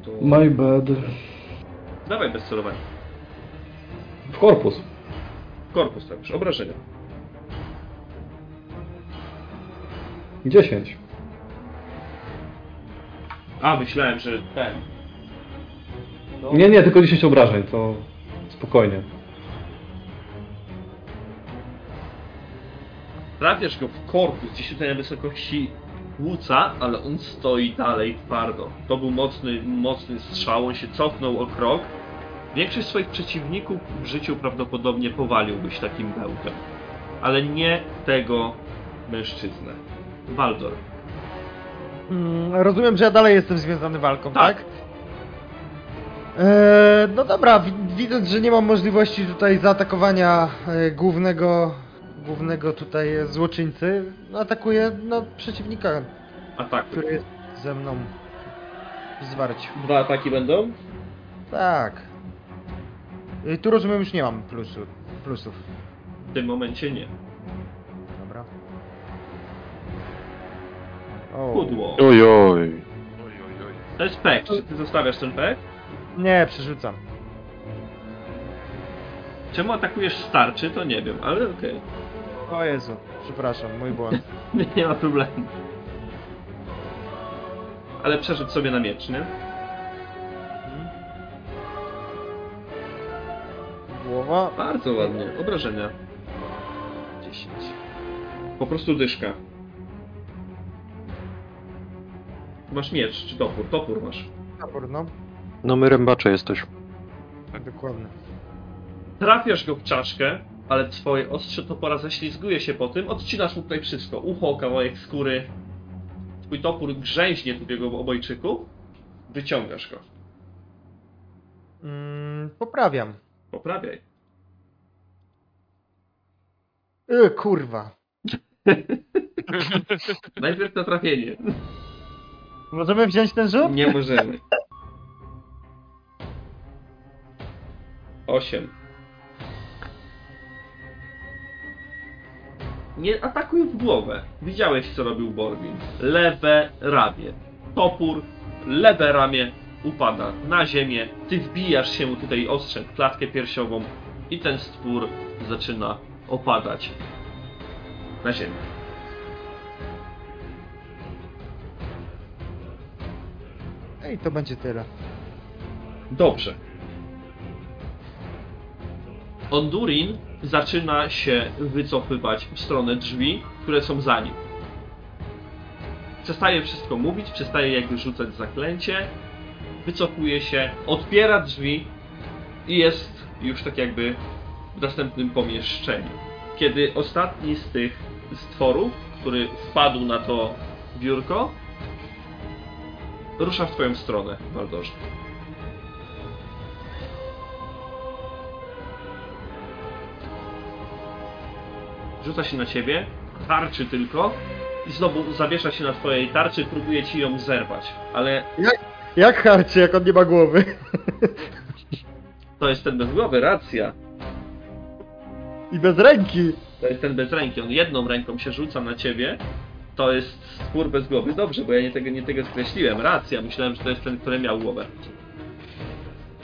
To... My bad. Dawaj bez celowania. W korpus. Korpus tak już, obrażenia. 10. A, myślałem, że ten. No, Nie, nie, tylko 10 obrażeń, to spokojnie. Trafiasz go w korpus, gdzieś tutaj na wysokości płuca, ale on stoi dalej twardo. To był mocny, mocny strzał, on się cofnął o krok. Większość swoich przeciwników w życiu prawdopodobnie powaliłbyś takim bełtem. Ale nie tego mężczyznę. Waldor. Mm, rozumiem, że ja dalej jestem związany walką, Tak. tak? Eee, no dobra, wi- widząc, że nie mam możliwości tutaj zaatakowania e, głównego, głównego tutaj złoczyńcy, no atakuję no, przeciwnika, Atak. który jest ze mną w zwarciu. Dwa ataki będą? Tak. I tu rozumiem, już nie mam plusu, plusów. W tym momencie nie. Dobra. O. Pudło. Oj, oj. Oj, oj, oj. To jest pek. Czy ty zostawiasz ten pek? Nie, przerzucam. Czemu atakujesz starczy, to nie wiem, ale okej. O Jezu, przepraszam, mój błąd. Nie, ma problemu. Ale przerzut sobie na miecz, nie? Głowa. Bardzo ładnie. Obrażenia. 10. Po prostu dyszka. Masz miecz czy topór? Topór masz. Topór, no. No my rębacze jesteś. Dokładnie. Trafiasz go w czaszkę, ale twoje ostrze topora ześlizguje się po tym, odcinasz mu tutaj wszystko. Ucho, kawałek skóry. Twój topór grzęźnie tu w jego obojczyku. Wyciągasz go. Mm, poprawiam. Poprawiaj. Yy, kurwa. Najpierw na trafienie. Możemy wziąć ten rzut? Nie możemy. Osiem. Nie atakuj w głowę. Widziałeś, co robił Borbin. Lewe ramię. Topór, lewe ramię upada na ziemię. Ty wbijasz się mu tutaj ostrzem w klatkę piersiową i ten stwór zaczyna opadać na ziemię. Ej, to będzie tyle. Dobrze. Ondurin zaczyna się wycofywać w stronę drzwi, które są za nim. Przestaje wszystko mówić, przestaje jakby rzucać zaklęcie, wycofuje się, otwiera drzwi i jest już tak jakby w następnym pomieszczeniu. Kiedy ostatni z tych stworów, który wpadł na to biurko, rusza w twoją stronę, Waldorze. Rzuca się na ciebie, tarczy tylko i znowu zawiesza się na twojej tarczy, próbuje ci ją zerwać. Ale Jak harczy, jak on nie ma głowy? to jest ten bez głowy, racja. I bez ręki. To jest ten bez ręki. On jedną ręką się rzuca na ciebie. To jest stwór bez głowy. Dobrze, bo ja nie tego, nie tego skreśliłem. Racja, myślałem, że to jest ten, który miał głowę.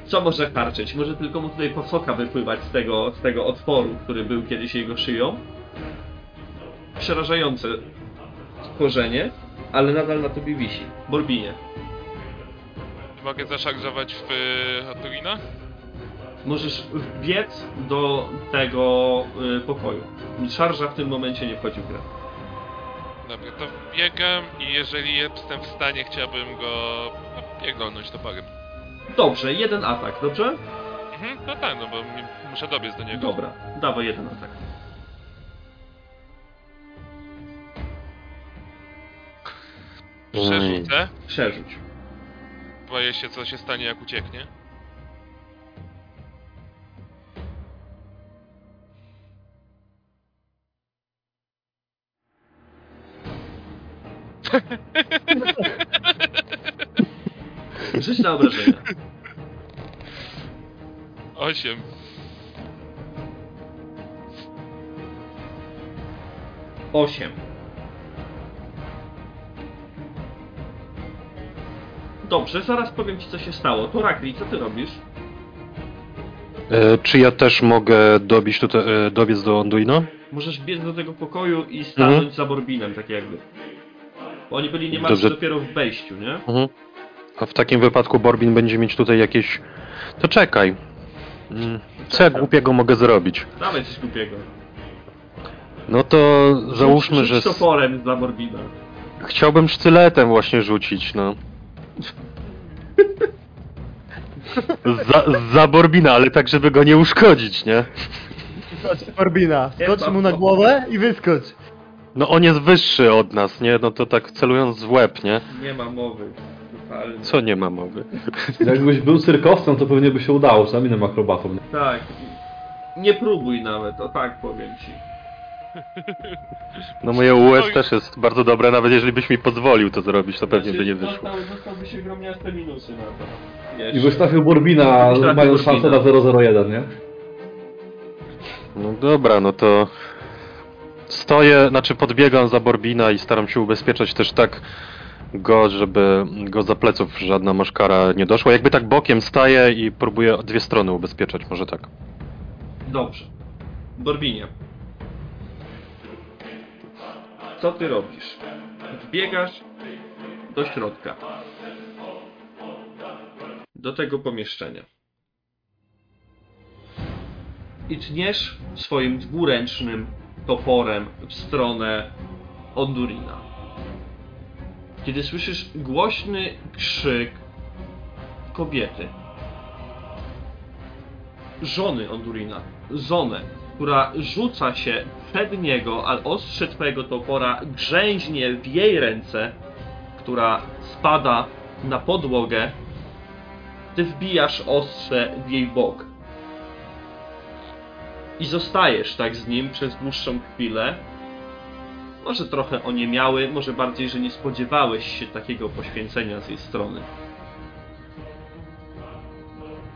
Co może harczyć? Może tylko mu tutaj posoka wypływać z tego, z tego otworu, który był kiedyś jego szyją. Przerażające stworzenie, ale nadal na tobie wisi. Borbinie. Mogę zaszarżować w y, Haturina? Możesz wbiec do tego y, pokoju. Szarża w tym momencie nie wchodzi w grę. Dobra, to biegam i jeżeli jestem w stanie, chciałbym go no, pierdolnąć toporem. Dobrze, jeden atak, dobrze? Mhm, no tak, no bo muszę dobiec do niego. Dobra, dawaj jeden atak. Przerzucę. Przerzuć. Boję się, co się stanie, jak ucieknie. Rzuć na obrażenia. Osiem. Osiem. Dobrze, zaraz powiem ci co się stało. To Rakri, co ty robisz? E, czy ja też mogę dobić tutaj, e, dobiec do Anduina? Możesz biec do tego pokoju i stanąć Mhm. za Borbinem, tak jakby. Bo oni byli niemalże Dobrze. dopiero w wejściu, nie? Mhm. A w takim wypadku Borbin będzie mieć tutaj jakieś... To czekaj. Mm, Co ja głupiego mogę zrobić? Dawaj coś głupiego. No to załóżmy, rzuć, że... Rzuć s- toporem dla Borbina. Chciałbym sztyletem właśnie rzucić, no. Za, za Borbina, ale tak, żeby go nie uszkodzić, nie? Skocz Borbina. Skocz mu na głowę i wyskocz. No on jest wyższy od nas, nie? No to tak celując w łeb, nie? Nie ma mowy. Totalnie. Co nie ma mowy? Jakbyś był cyrkowcem, to pewnie by się udało, przynajmniej innym akrobatą. Tak. Nie próbuj nawet, o tak powiem ci. No moje US Oj. też jest bardzo dobre, nawet jeżeli byś mi pozwolił to zrobić, to pewnie by nie wyszło. Dostał, dostałby się gromniaste minusy na to. I Jeszcze. trafił Borbina, trafił mając szansę na Borbina. 001, nie? No dobra, no to stoję, znaczy podbiegam za Borbina i staram się ubezpieczać też tak go, żeby go za pleców żadna maszkara nie doszła. Jakby tak bokiem staję i próbuję dwie strony ubezpieczać, może tak. Dobrze. Borbinie. Co ty robisz? Wbiegasz do środka. Do tego pomieszczenia. I tniesz swoim dwuręcznym toporem w stronę Ondurina. Kiedy słyszysz głośny krzyk kobiety, żony Ondurina, Zonę, która rzuca się przed niego, a ostrze twojego topora grzęźnie w jej ręce, która spada na podłogę, ty wbijasz ostrze w jej bok. I zostajesz tak z nim przez dłuższą chwilę. Może trochę oniemiały, może bardziej, że nie spodziewałeś się takiego poświęcenia z jej strony.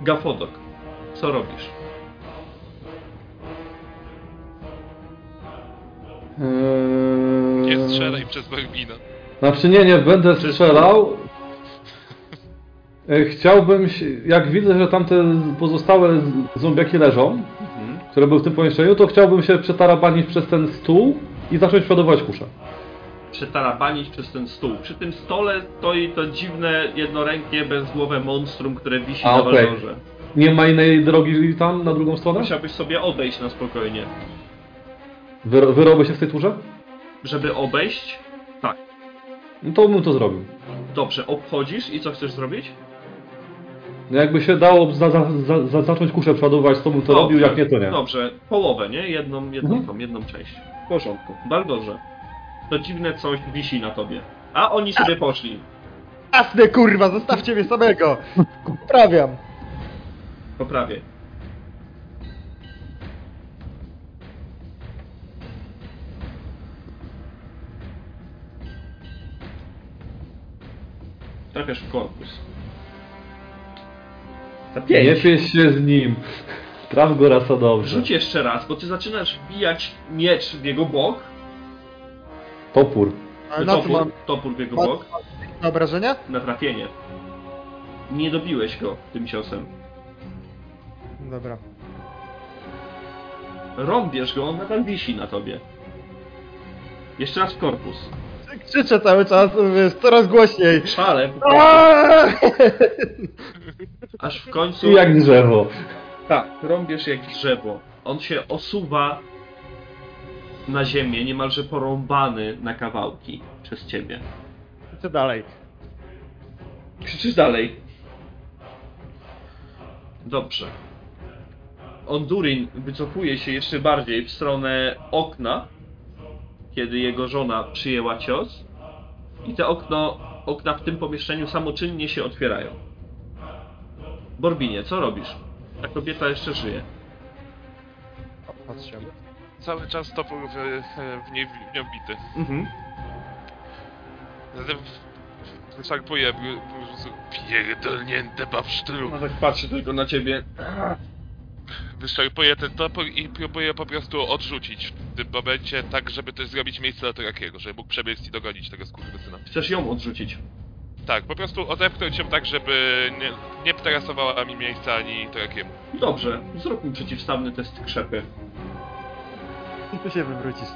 Gafodok, co robisz? Eee... Nie strzelaj przez Barbina. Znaczy nie, nie będę strzelał. E, Chciałbym, się, jak widzę, że tamte pozostałe zombiaki leżą, Mhm. które były w tym pomieszczeniu, to chciałbym się przetarabanić przez ten stół i zacząć ładować kuszę. Przetarabanić przez ten stół. Przy tym stole stoi to dziwne, jednorękie, bezgłowe monstrum, które wisi A, na walorze. Nie ma innej drogi tam, na drugą stronę? Musiałbyś sobie odejść na spokojnie. Wy, wyrobię się w tej turze? Żeby obejść? Tak. No to bym to zrobił. Dobrze, obchodzisz i co chcesz zrobić? No jakby się dało za, za, za, za, zacząć kuszę przeładować, to bym to robił, jak nie to nie. Dobrze, połowę, nie? Jedną, jedną Mhm. tą, jedną część. W porządku. Balgorze. To dziwne coś wisi na tobie. A oni sobie poszli. Jasne kurwa, zostawcie mnie samego! Poprawiam. Poprawię. Trafiasz w korpus. Za Nie pięć. pieś się z nim. Traf go raz a dobrze. Rzuć jeszcze raz, bo ty zaczynasz wbijać miecz w jego bok. Topór. Ale na co topór, mam topór w jego Ma- bok. na obrażenia? Na trafienie. Nie dobiłeś go tym ciosem. Dobra. Rąbiesz go, on nadal wisi na tobie. Jeszcze raz w korpus. Krzyczę cały czas, wiesz, coraz głośniej. Szale, aż w końcu... I jak drzewo. Tak, rąbiesz jak drzewo. On się osuwa na ziemię, niemalże porąbany na kawałki przez ciebie. Co dalej? Krzyczysz dalej. Dobrze. Ondurin wycofuje się jeszcze bardziej w stronę okna, kiedy jego żona przyjęła cios. I te okno, okna w tym pomieszczeniu samoczynnie się otwierają. Borbinie, co robisz? Ta kobieta jeszcze żyje. Patrzę. Cały czas topór w, w, niej, w nią bity. Mhm. Zatem wyczarpuję pierdolnięte babsztru. No tak patrzy tylko na ciebie. Wyczarpuję ten topór i próbuję po prostu odrzucić tym momencie, tak żeby też zrobić miejsce dla Torakiego, żeby mógł przebiec i dogonić tego skurwysyna. Chcesz ją odrzucić. Tak, po prostu odepchnąć ją tak, żeby nie, nie trasowała mi miejsca ani Torakiemu. Dobrze, zrób mi przeciwstawny test krzepy. I tu się wywrócisz.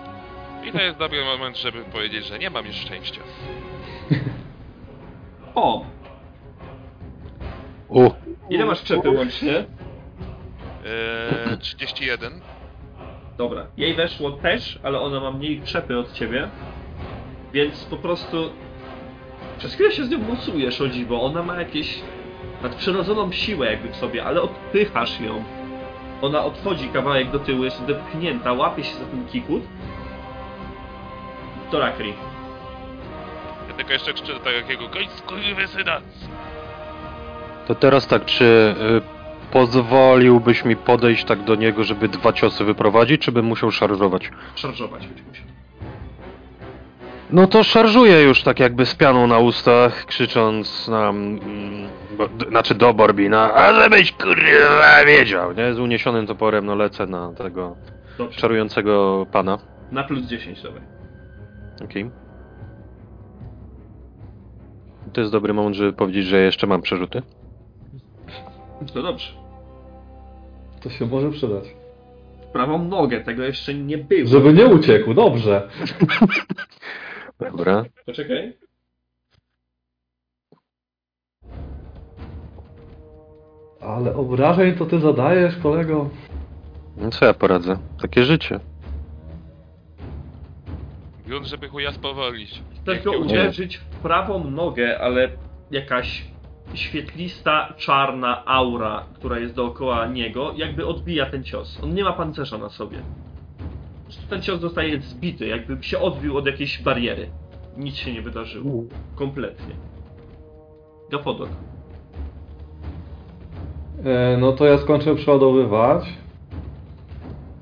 I to jest dobry moment, żeby powiedzieć, że nie mam już szczęścia. O! U, Ile masz krzepy łącznie? Eee, 31. Dobra, jej weszło też, ale ona ma mniej krzepy od ciebie. Więc po prostu przez chwilę się z nią mocujesz o dziwo. Ona ma jakieś nadprzyrodzoną siłę jakby w sobie, ale odpychasz ją. Ona odchodzi kawałek do tyłu, jest odepchnięta, łapie się za ten kikut. To Rakri. Ja tylko jeszcze krzyczę do Torakiego, goń skurwysyna! to teraz tak, czy y, pozwoliłbyś mi podejść tak do niego, żeby dwa ciosy wyprowadzić, czy bym musiał szarżować? Szarżować być musi. No to szarżuję już tak jakby z pianą na ustach, krzycząc na... Mm, bo, d- znaczy do Borbina, a żebyś kurwa wiedział, nie? Z uniesionym toporem no lecę na tego Dobrze. czarującego pana. Na plus 10 dawaj. Okej. To jest dobry moment, żeby powiedzieć, że jeszcze mam przerzuty. To dobrze. To się może przydać. W prawą nogę, tego jeszcze nie było. Żeby nie uciekł, dobrze. Dobra. Poczekaj. Ale obrażeń to ty zadajesz, kolego. No co ja poradzę? Takie życie. grunt, żeby chuja spowolnić. Chcesz go uderzyć w prawą nogę, ale jakaś świetlista, czarna aura, która jest dookoła niego, jakby odbija ten cios. On nie ma pancerza na sobie. Ten cios zostaje zbity, jakby się odbił od jakiejś bariery. Nic się nie wydarzyło. Kompletnie. Gafodok. E, No to ja skończę przeładowywać.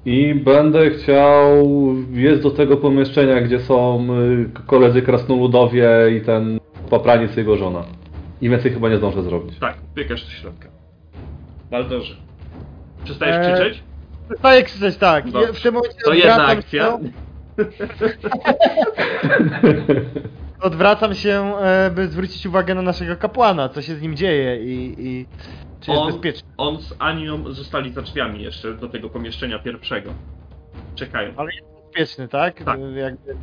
I będę chciał jest do tego pomieszczenia, gdzie są y, koledzy krasnoludowie i ten papraniec jego żona. I więcej chyba nie zdążę zrobić. Tak, biegasz do środka. Baldorze. Przestajesz Eee, krzyczeć? Przestaję krzyczeć, tak. Dobrze. W tym momencie To jedna odwracam akcja. Się, odwracam się, e, by zwrócić uwagę na naszego kapłana, co się z nim dzieje i, i czy jest On, bezpieczny. on z Anią zostali za drzwiami jeszcze do tego pomieszczenia pierwszego. Czekają. Ale jest bezpieczny, tak? Tak. Jakby...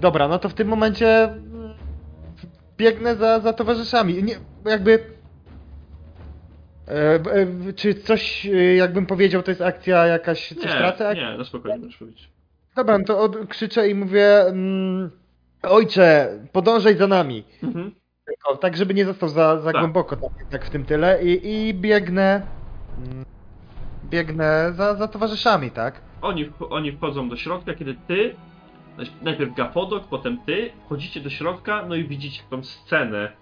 Dobra, no to w tym momencie biegnę za, za towarzyszami. Nie, jakby... E, e, czy coś, e, jakbym powiedział, to jest akcja jakaś, coś tracę? Nie, nie, no spokojnie możesz powiedzieć. Dobra, no to od, krzyczę i mówię mm, Ojcze, podążaj za nami. Mhm. Tylko, tak, żeby nie został za, za Tak. głęboko tak, tak w tym tyle i, i biegnę mm, biegnę za, za towarzyszami, tak? Oni, oni wchodzą do środka, kiedy ty, najpierw Gafodok, potem ty, wchodzicie do środka, no i widzicie tą scenę,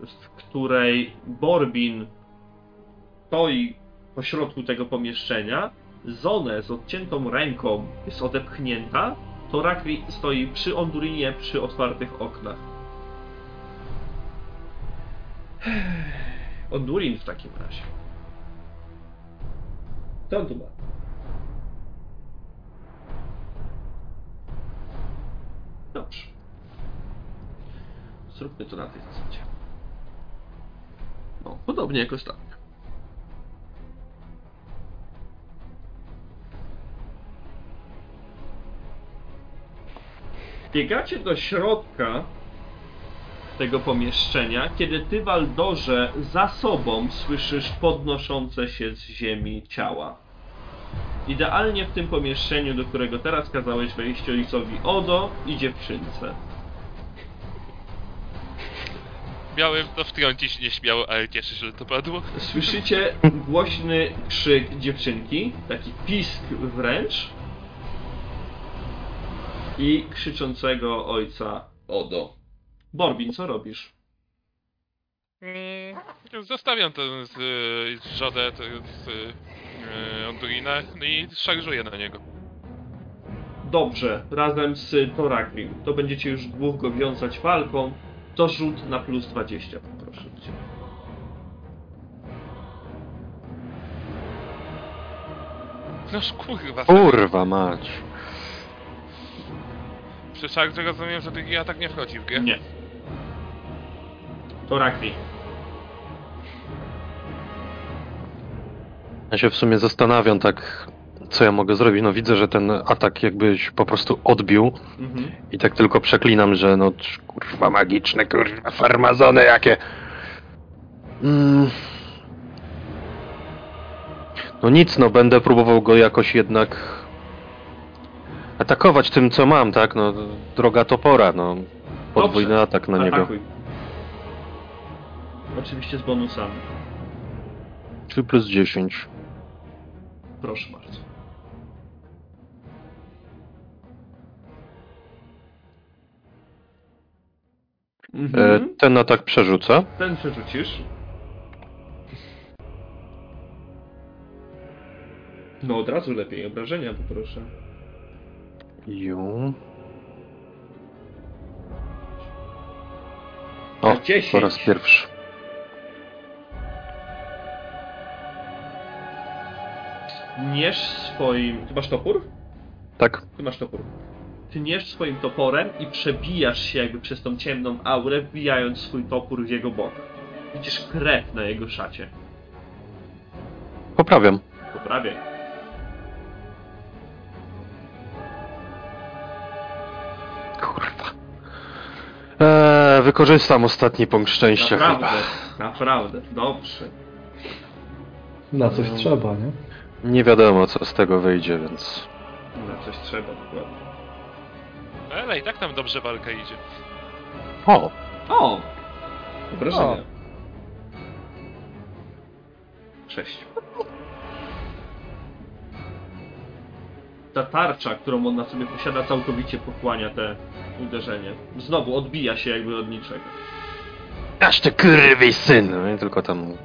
w której Borbin stoi po środku tego pomieszczenia, Zonę z odciętą ręką jest odepchnięta, to Rakri stoi przy Ondurinie przy otwartych oknach. Ondurin w takim razie. Co on tu ma? Dobrze. Zróbmy to na tej zasadzie. No, podobnie jak ostatnio. Biegacie do środka tego pomieszczenia, kiedy ty, Waldorze, za sobą słyszysz podnoszące się z ziemi ciała. Idealnie w tym pomieszczeniu, do którego teraz kazałeś wejść ojcowi Odo i dziewczynce. Miałem to wtrącić nieśmiało, ale cieszę się, że to padło. Słyszycie głośny krzyk dziewczynki, taki pisk wręcz i krzyczącego ojca Odo. Borbin, co robisz? Zostawiam tę z, z żodę tę z e, Ondurina no i szarżuję na niego. Dobrze, razem z Torakrim. To będziecie już dwóch go wiązać walką. To rzut na plus 20, poproszę cię. Noż kurwa, Kurwa mać. przy szarży rozumiem, że drugi atak nie wchodzi w grę. Nie. Torakrim. Ja się w sumie zastanawiam tak, co ja mogę zrobić. No widzę, że ten atak jakbyś po prostu odbił Mhm. i tak tylko przeklinam, że no Kurwa magiczne, kurwa farmazony jakie. Mm. No nic, no będę próbował go jakoś jednak atakować tym, co mam, tak? No droga topora, no podwójny Dobrze. atak na niego. Atakuj. Oczywiście z bonusami. 3 plus 10. Proszę bardzo. E, Mhm. ten atak przerzuca. Ten przerzucisz. No od razu lepiej, obrażenia poproszę. Ju. O, 10. po raz pierwszy. Tniesz swoim... Ty masz topór? Tak. Ty masz topór. Tniesz swoim toporem i przebijasz się jakby przez tą ciemną aurę, wbijając swój topór w jego bok. Widzisz krew na jego szacie. Poprawiam. Poprawiaj. Kurwa. Eee, wykorzystam ostatni punkt szczęścia Naprawdę, chyba. naprawdę. Dobrze. Na coś trzeba, nie? Nie wiadomo, co z tego wyjdzie, więc... Na coś trzeba dokładnie. Ale i tak nam dobrze walka idzie. O! O! Obrażenia. Sześć. Ta tarcza, którą on na sobie posiada, całkowicie pochłania te uderzenie. Znowu odbija się jakby od niczego. Aż ty kurwy syn! No i tylko tam...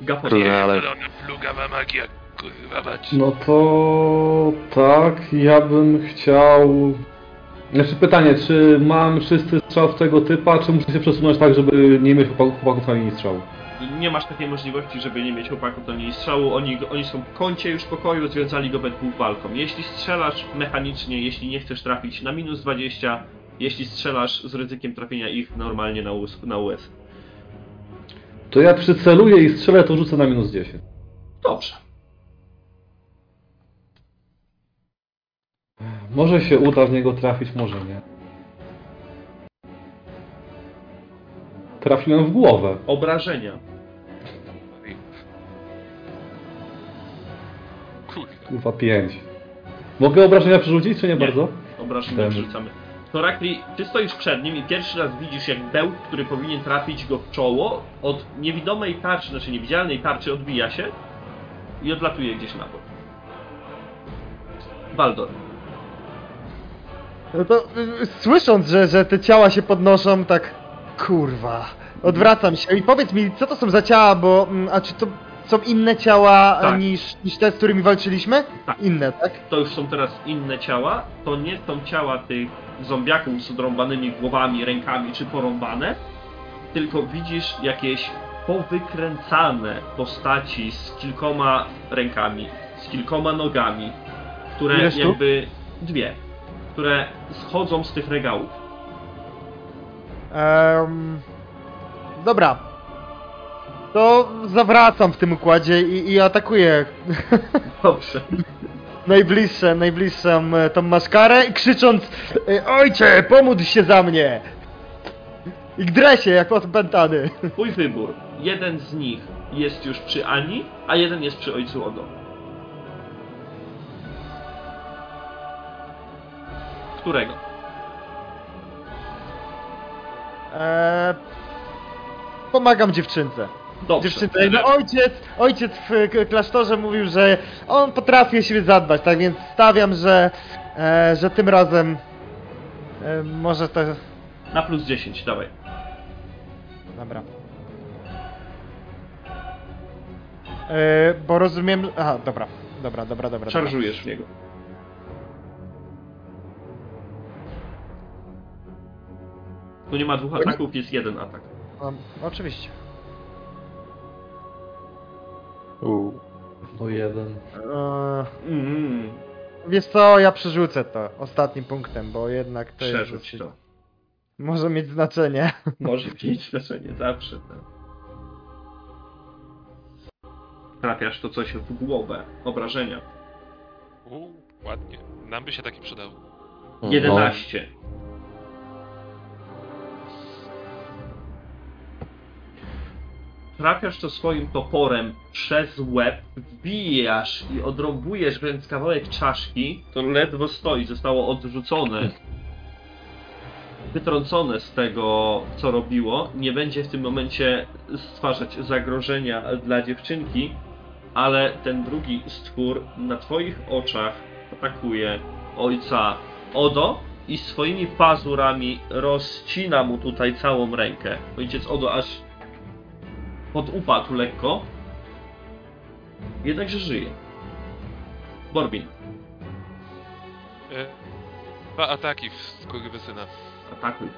Gapot. Kurde, ale... Zielona plugawa magia, kurwa mać. No to tak, ja bym chciał. Znaczy pytanie, czy mam czysty strzał z tego typa, czy muszę się przesunąć tak, żeby nie mieć chłopaków, chłopaków na linii strzału? Nie masz takiej możliwości, żeby nie mieć chłopaków do niej strzału. Oni, oni są w kącie już pokoju, związali go we dwóch walką. Jeśli strzelasz mechanicznie, jeśli nie chcesz trafić na minus 20, jeśli strzelasz z ryzykiem trafienia ich normalnie na US. Na US. To ja przyceluję i strzelę, to rzucę na minus 10. Dobrze. Może się uda w niego trafić, może nie. Trafiłem w głowę. Obrażenia. Kurwa. 5. Mogę obrażenia przerzucić, czy nie, Nie. bardzo? Obrażenia Ten. wrzucamy. Torakli, ty stoisz przed nim i pierwszy raz widzisz, jak bełt, który powinien trafić go w czoło, od niewidomej tarczy, znaczy niewidzialnej tarczy odbija się i odlatuje gdzieś na bok. Baldor. No to y, słysząc, że, że te ciała się podnoszą, tak kurwa, odwracam się i powiedz mi, co to są za ciała, bo mm, a czy to są inne ciała Tak. e, niż, niż te, z którymi walczyliśmy? Tak. Inne, tak? to już są teraz inne ciała, to nie są ciała tych zombiaków z odrąbanymi głowami, rękami czy porąbane, tylko widzisz jakieś powykręcane postaci z kilkoma rękami, z kilkoma nogami, które Ile sztuk? jakby dwie, które schodzą z tych regałów. Em, dobra. To zawracam w tym układzie i, i atakuję Dobrze. najbliższe, najbliższą tą maszkarę i krzycząc e, Ojcze, pomódl się za mnie! I gdrę się jak odpętany. Twój wybór. Jeden z nich jest już przy Ani, a jeden jest przy ojcu Odo. Którego? Eee, pomagam dziewczynce. Dobrze. Dziewczynce, no ojciec, ojciec w klasztorze mówił, że on potrafi o siebie zadbać, tak więc stawiam, że, e, że tym razem e, może to... Na plus 10, dawaj. Dobra. E, bo rozumiem... Aha, dobra, dobra, dobra, dobra. dobra. Szarżujesz w niego. Tu nie ma dwóch ataków, jest jeden atak. Um, oczywiście. U. No jeden. Eee, Mm, wiesz co, ja przerzucę to ostatnim punktem, bo jednak to jest... przerzuć dosyć- to. Może mieć znaczenie. Może mieć znaczenie, zawsze. Tak. Trafiasz to coś w głowę. Obrażenia. Uuu, ładnie. Nam by się taki przydał. No. Trafiasz to swoim toporem przez łeb, wbijasz i odrąbujesz wręcz kawałek czaszki, to ledwo stoi, zostało odrzucone. Wytrącone z tego, co robiło. Nie będzie w tym momencie stwarzać zagrożenia dla dziewczynki, ale ten drugi stwór na twoich oczach atakuje ojca Odo i swoimi pazurami rozcina mu tutaj całą rękę. Ojciec Odo aż podupadł lekko. Jednakże żyje. Borbin, E, dwa ataki w skurwysyna. atakuj.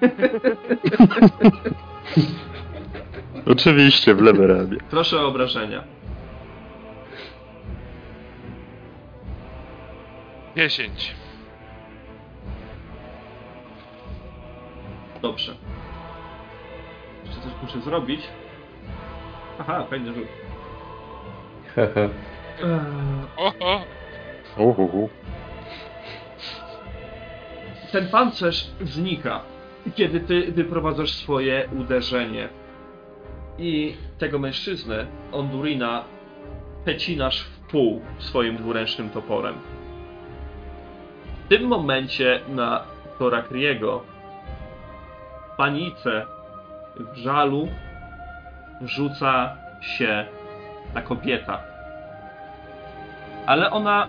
Oczywiście, w lewe ramię. Proszę o obrażenia. 10. Dobrze. Jeszcze coś muszę zrobić. Aha, fajny rzut. Hehe. Oho! Uhuhu. Ten pancerz znika, kiedy ty wyprowadzasz swoje uderzenie. I tego mężczyznę, Ondurina, pecinasz w pół swoim dwuręcznym toporem. W tym momencie na Torakriego panice, w żalu rzuca się ta kobieta. Ale ona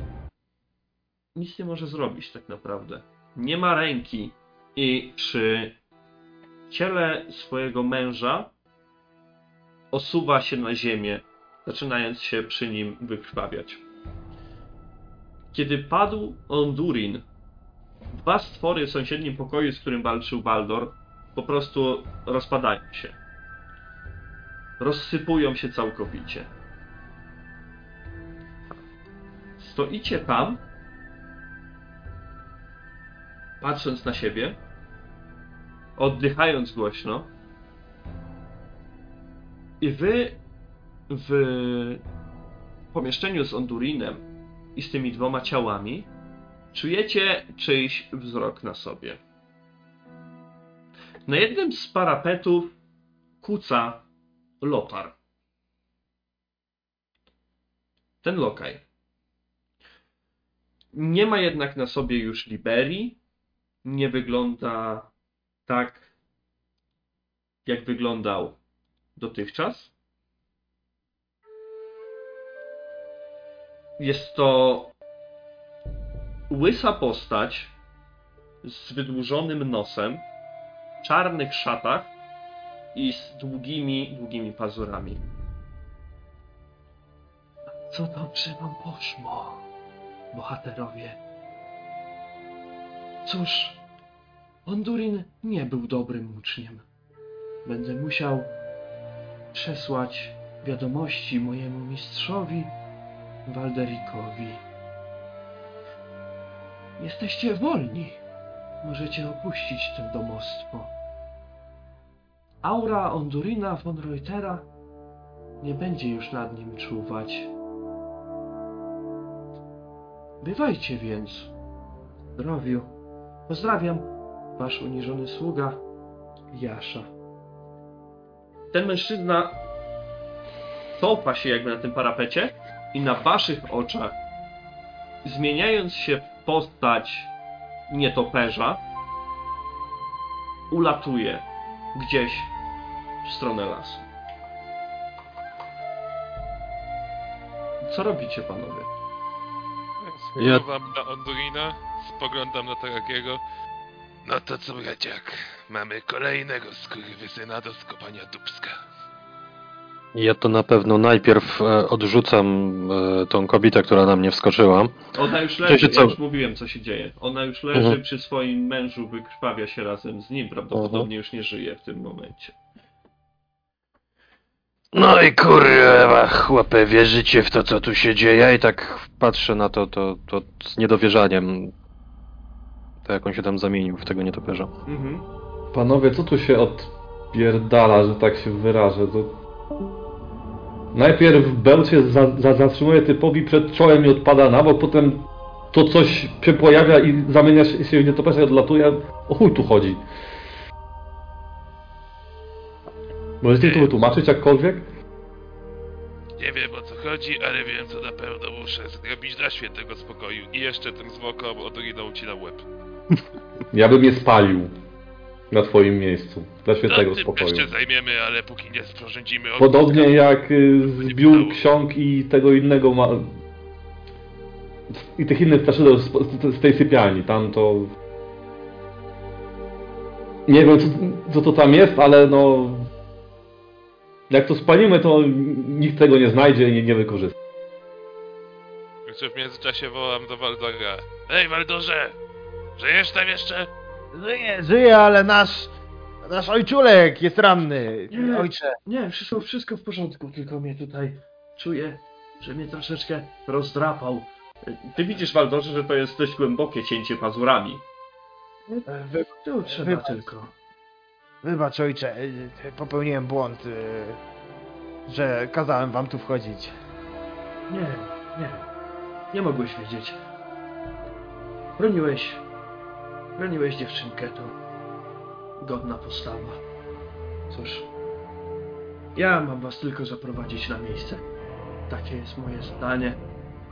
nic nie może zrobić tak naprawdę. Nie ma ręki i przy ciele swojego męża osuwa się na ziemię, zaczynając się przy nim wykrwawiać. Kiedy padł Ondurin, dwa stwory w sąsiednim pokoju, z którym walczył Baldor, po prostu rozpadają się. Rozsypują się całkowicie. Stoicie tam, patrząc na siebie, oddychając głośno, i wy w pomieszczeniu z Ondurinem i z tymi dwoma ciałami czujecie czyjś wzrok na sobie. Na jednym z parapetów kuca Lotar. Ten lokaj. Nie ma jednak na sobie już Liberii. Nie wygląda tak, jak wyglądał dotychczas. Jest to łysa postać z wydłużonym nosem, czarnych szatach i z długimi, długimi pazurami. Co dobrze wam poszło, bohaterowie? Cóż, Ondurin nie był dobrym uczniem. Będę musiał przesłać wiadomości mojemu mistrzowi Walderikowi. Jesteście wolni. Możecie opuścić to domostwo. Aura Ondurina von Reutera nie będzie już nad nim czuwać. Bywajcie więc. Zdrowiu. Pozdrawiam. Wasz uniżony sługa Jasza. Ten mężczyzna cofa się jakby na tym parapecie i na waszych oczach, zmieniając się w postać nietoperza, ulatuje gdzieś w stronę lasu. Co robicie, panowie? Ja- Spływam na Ondurina, spoglądam na Tarakiego. No to co, braciak? Mamy kolejnego skurwysyna do skopania dubska. Ja to na pewno najpierw e, odrzucam e, tą kobietę, która na mnie wskoczyła. Ona już leży, się ja co- już mówiłem, co się dzieje. Ona już leży Mhm. przy swoim mężu, wykrwawia się razem z nim, prawdopodobnie już nie żyje w tym momencie. No i kurwa, chłopie, wierzycie w to, co tu się dzieje? Ja i tak patrzę na to, to, to z niedowierzaniem. To jak on się tam zamienił w tego nietoperza. Mhm. Panowie, co tu się odpierdala, że tak się wyrażę? To... Najpierw Bell się za, za, zatrzymuje typowi przed czołem i odpada na bok, potem to coś się pojawia i zamienia się w nietoperza i odlatuje. O chuj tu chodzi? Możecie to wytłumaczyć jakkolwiek? Nie wiem o co chodzi, ale wiem co na pewno muszę zrobić dla świętego spokoju. I jeszcze tym zwokom Ondurina ucinam łeb. Ja bym je spalił na twoim miejscu, dla świętego no, tym spokoju. się zajmiemy, ale póki nie sporządzimy Podobnie jak y, zbiór ksiąg i tego innego ma... i tych innych straszydeł z tej sypialni, tam to... Nie wiem co, co to tam jest, ale no... Jak to spalimy, to nikt tego nie znajdzie i nie, nie wykorzysta. Jeszcze w międzyczasie wołam do Waldora. Ej, Waldorze! Żyjesz tam jeszcze? Żyje, żyje, ale nasz... Nasz ojczulek jest ranny. Nie. Ojcze. Nie, wszystko, wszystko w porządku, tylko mnie tutaj czuję, że mnie troszeczkę rozdrapał. Ty widzisz, Waldorze, że to jest dość głębokie cięcie pazurami. E, Wy, Tu trzeba Wybacz. tylko. wybacz ojcze, e, popełniłem błąd, e, że kazałem wam tu wchodzić. Nie, nie. Nie mogłeś wiedzieć. Broniłeś. Broniłeś dziewczynkę, to godna postawa. Cóż, ja mam was tylko zaprowadzić na miejsce. Takie jest moje zdanie.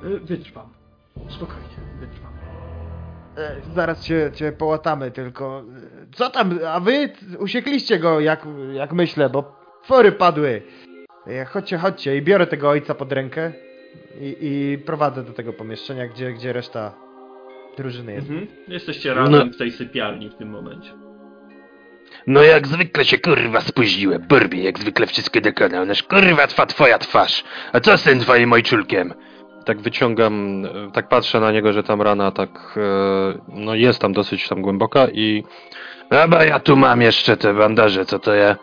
Y, Wytrwam. Spokojnie, wytrwam. E, zaraz cię, cię połatamy, tylko... e, Co tam, a wy usiekliście go, jak, jak myślę, bo fory padły. E, chodźcie, chodźcie i biorę tego ojca pod rękę i, i prowadzę do tego pomieszczenia, gdzie, gdzie reszta drużyny jest. Mhm. Jesteście razem No. w tej sypialni w tym momencie. No jak zwykle się kurwa spóźniłem. Burbie jak zwykle wszystko dokonał. Nasz kurwa twa twoja twarz. A co z tym twoim ojczulkiem? Tak wyciągam, e, tak patrzę na niego, że tam rana tak, e, no jest tam dosyć tam głęboka i No bo ja tu mam jeszcze te bandaże, co to ja...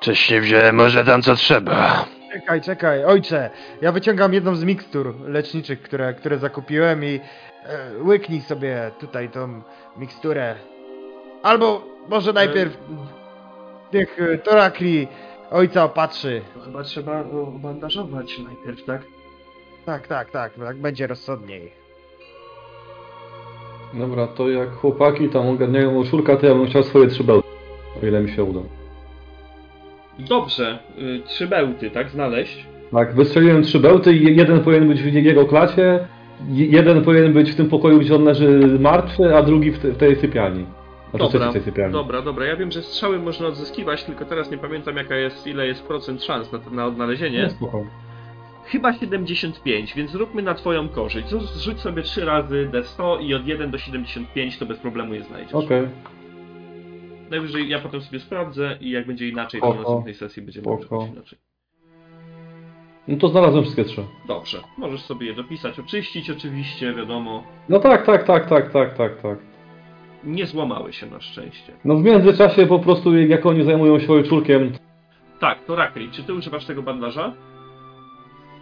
Wcześniej wziąłem, może tam co trzeba. Czekaj, czekaj, ojcze, ja wyciągam jedną z mikstur leczniczych, które, które zakupiłem i e, łyknij sobie tutaj tą miksturę. Albo może najpierw niech e, Torakli ojca opatrzy. To chyba trzeba obandażować najpierw, tak? Tak, tak, tak, tak będzie rozsądniej. Dobra, to jak chłopaki tam ogarniają szurka, to ja bym chciał swoje trzy bełty. O ile mi się uda. Dobrze, y, trzy bełty, tak? Znaleźć. Tak, wystrzeliłem trzy bełty i jeden powinien być w jego klacie, je- jeden powinien być w tym pokoju, gdzie on leży martwy, a drugi w, te, w tej sypialni. Znaczy Dobra, tej sypialni. dobra, dobra. Ja wiem, że strzały można odzyskiwać, tylko teraz nie pamiętam jaka jest, ile jest procent szans na, na odnalezienie. Nie, spoko. Chyba 75, więc zróbmy na twoją korzyść. Zrzuć- sobie trzy razy D100 i od 1 do 75 to bez problemu je znajdziesz. Okej. Najwyżej ja potem sobie sprawdzę i jak będzie inaczej, to na następnej sesji będziemy robić inaczej. No to znalazłem wszystkie trzy. Dobrze, możesz sobie je dopisać, oczyścić oczywiście, wiadomo. No tak, tak, tak, tak, tak, tak, tak. Nie złamały się na szczęście. No w międzyczasie po prostu jak oni zajmują się ojczulkiem, Tak, to Rakli, czy ty używasz tego bandaża?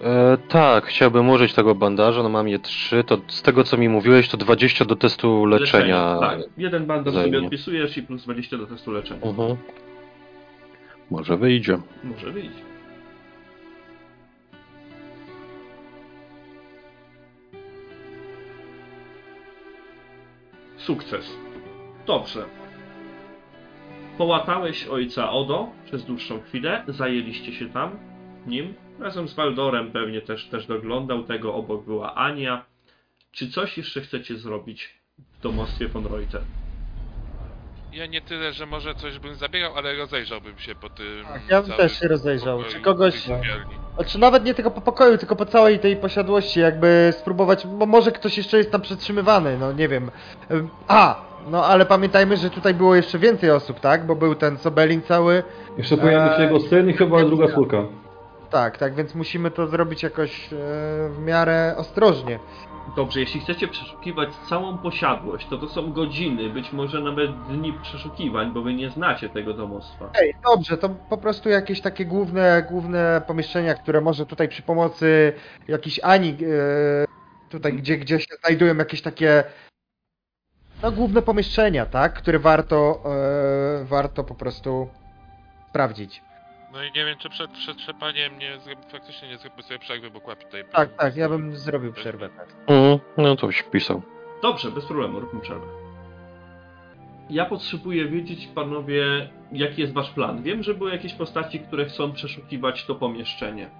E, tak, chciałbym użyć tego bandaża, no mam je trzy, to z tego co mi mówiłeś, to 20 do testu leczenia. Tak, jeden bandaż zajmie. sobie odpisujesz i plus 20 do testu leczenia. Mhm. Może wyjdzie. Może wyjść. Sukces. Dobrze. Połatałeś ojca Odo przez dłuższą chwilę, zajęliście się tam nim. Razem z Waldorem pewnie też, też doglądał tego, obok była Ania. Czy coś jeszcze chcecie zrobić w domostwie von Reuter? Ja nie tyle, że może coś bym zabierał, ale rozejrzałbym się po tym. Tak, ja bym też się rozejrzał. pokoju Czy kogoś- sypialni. Znaczy nawet nie tylko po pokoju, tylko po całej tej posiadłości, jakby spróbować, bo może ktoś jeszcze jest tam przetrzymywany, no nie wiem. A, no ale pamiętajmy, że tutaj było jeszcze więcej osób, tak? Bo był ten Sobelin cały. jeszcze być Eee, jego syn i chyba druga córka. Tak, tak, więc musimy to zrobić jakoś e, w miarę ostrożnie. Dobrze, jeśli chcecie przeszukiwać całą posiadłość, to to są godziny, być może nawet dni przeszukiwań, bo wy nie znacie tego domostwa. Ej, dobrze, to po prostu jakieś takie główne, główne pomieszczenia, które może tutaj przy pomocy jakiejś Ani, e, tutaj gdzie, gdzie się znajdują jakieś takie no główne pomieszczenia, tak, które warto, e, warto po prostu sprawdzić. No i nie wiem, czy przed przetrzepaniem nie zrobi, faktycznie nie zrobię sobie przerwy, bo kłapi tutaj. Tak, tak, ja bym zrobił przerwę. Tak. Mhm. No to byś pisał. Dobrze, bez problemu, róbmy przerwę. Ja potrzebuję wiedzieć, panowie, jaki jest wasz plan. Wiem, że były jakieś postaci, które chcą przeszukiwać to pomieszczenie.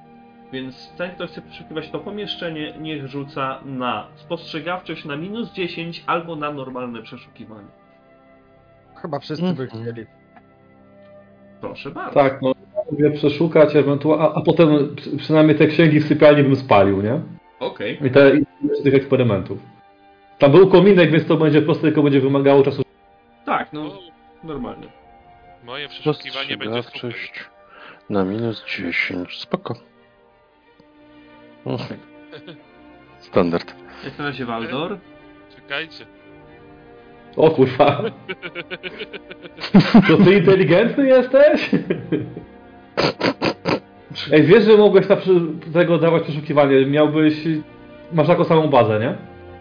Więc ten, kto chce przeszukiwać to pomieszczenie, niech rzuca na spostrzegawczość na minus 10 albo na normalne przeszukiwanie. Chyba wszyscy by Mhm. chcieli. Proszę bardzo. Tak, no mówię przeszukać ewentualnie, a, a potem przy- przynajmniej te księgi w sypialni bym spalił, nie? Okej. I te i tych eksperymentów. Tam był kominek, więc to będzie proste, tylko będzie wymagało czasu. Tak, no, No, normalnie. moje przeszukiwanie będzie super. Na minus 10. Spoko. Mhm. Standard. Jak na razie Waldor. Czekajcie. O kurwa. To ty inteligentny jesteś? Ej, wiesz, że mogłeś tego dawać przeszukiwanie. Miałbyś... Masz taką samą bazę, nie?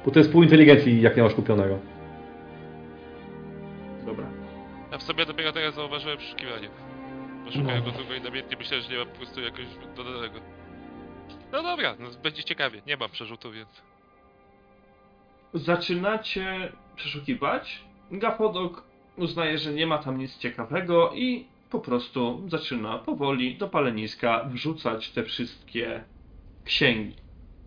Bo to jest pół inteligencji, jak nie masz kupionego. Dobra. Ja w sobie dopiero teraz zauważyłem przeszukiwanie. Bo szukałem go długo i namiętnie myślałem, że nie mam po prostu jakoś dodanego. No dobra, no będzie ciekawie. Nie mam przerzutu, więc... Zaczynacie przeszukiwać. Gapodok uznaje, że nie ma tam nic ciekawego i po prostu zaczyna powoli do paleniska wrzucać te wszystkie księgi.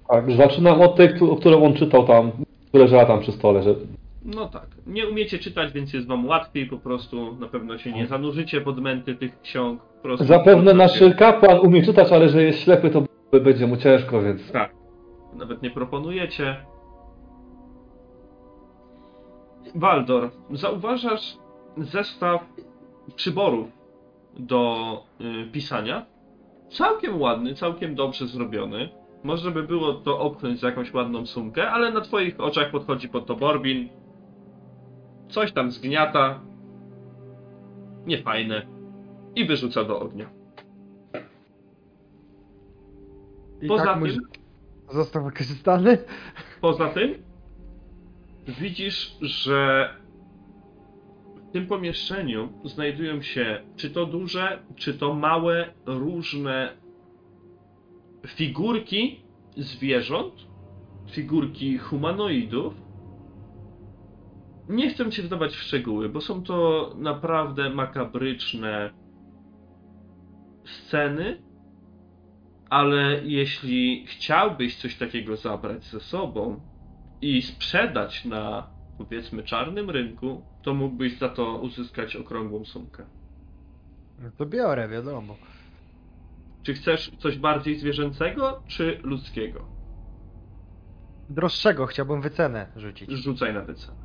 Tak, zaczynam od tej, któ- którą on czytał tam, która leżała tam przy stole, że No tak. Nie umiecie czytać, więc jest wam łatwiej po prostu. Na pewno się nie zanurzycie pod męty tych ksiąg. Zapewne nasz kapłan umie czytać, ale że jest ślepy, to będzie mu ciężko, więc... Tak. Nawet nie proponujecie. Waldor, zauważasz zestaw przyborów do y, pisania. Całkiem ładny, całkiem dobrze zrobiony. Można by było to opchnąć za jakąś ładną sumkę, ale na twoich oczach podchodzi pod to Borbin. Coś tam zgniata. Niefajne. I wyrzuca do ognia. I Poza tak tym- został wykorzystany. Poza tym widzisz, że w tym pomieszczeniu znajdują się czy to duże, czy to małe, różne figurki zwierząt, figurki humanoidów. Nie chcę cię wdawać w szczegóły, bo są to naprawdę makabryczne sceny, ale jeśli chciałbyś coś takiego zabrać ze sobą i sprzedać na powiedzmy czarnym rynku, to mógłbyś za to uzyskać okrągłą sumkę. No to biorę, wiadomo. Czy chcesz coś bardziej zwierzęcego, czy ludzkiego? Droższego chciałbym wycenę rzucić. Rzucaj na wycenę.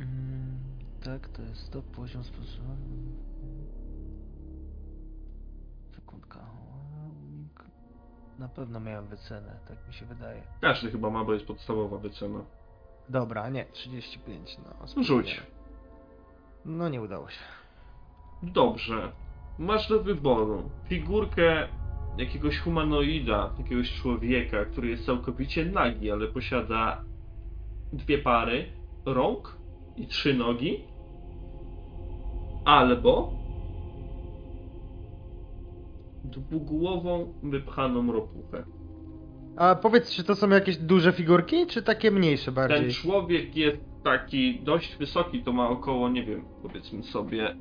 Mm, tak, to jest to poziom sposobowany. Na pewno miałem wycenę, tak mi się wydaje. Każdy chyba ma, bo jest podstawowa wycena. Dobra, nie, 35, no. Rzuć. spróbuję. No nie udało się. Dobrze. Masz do wyboru figurkę jakiegoś humanoida, jakiegoś człowieka, który jest całkowicie nagi, ale posiada dwie pary rąk i trzy nogi. Albo dwugłową, wypchaną ropuchę. A powiedz, czy to są jakieś duże figurki, czy takie mniejsze bardziej? Ten człowiek jest taki dość wysoki, to ma około, nie wiem, powiedzmy sobie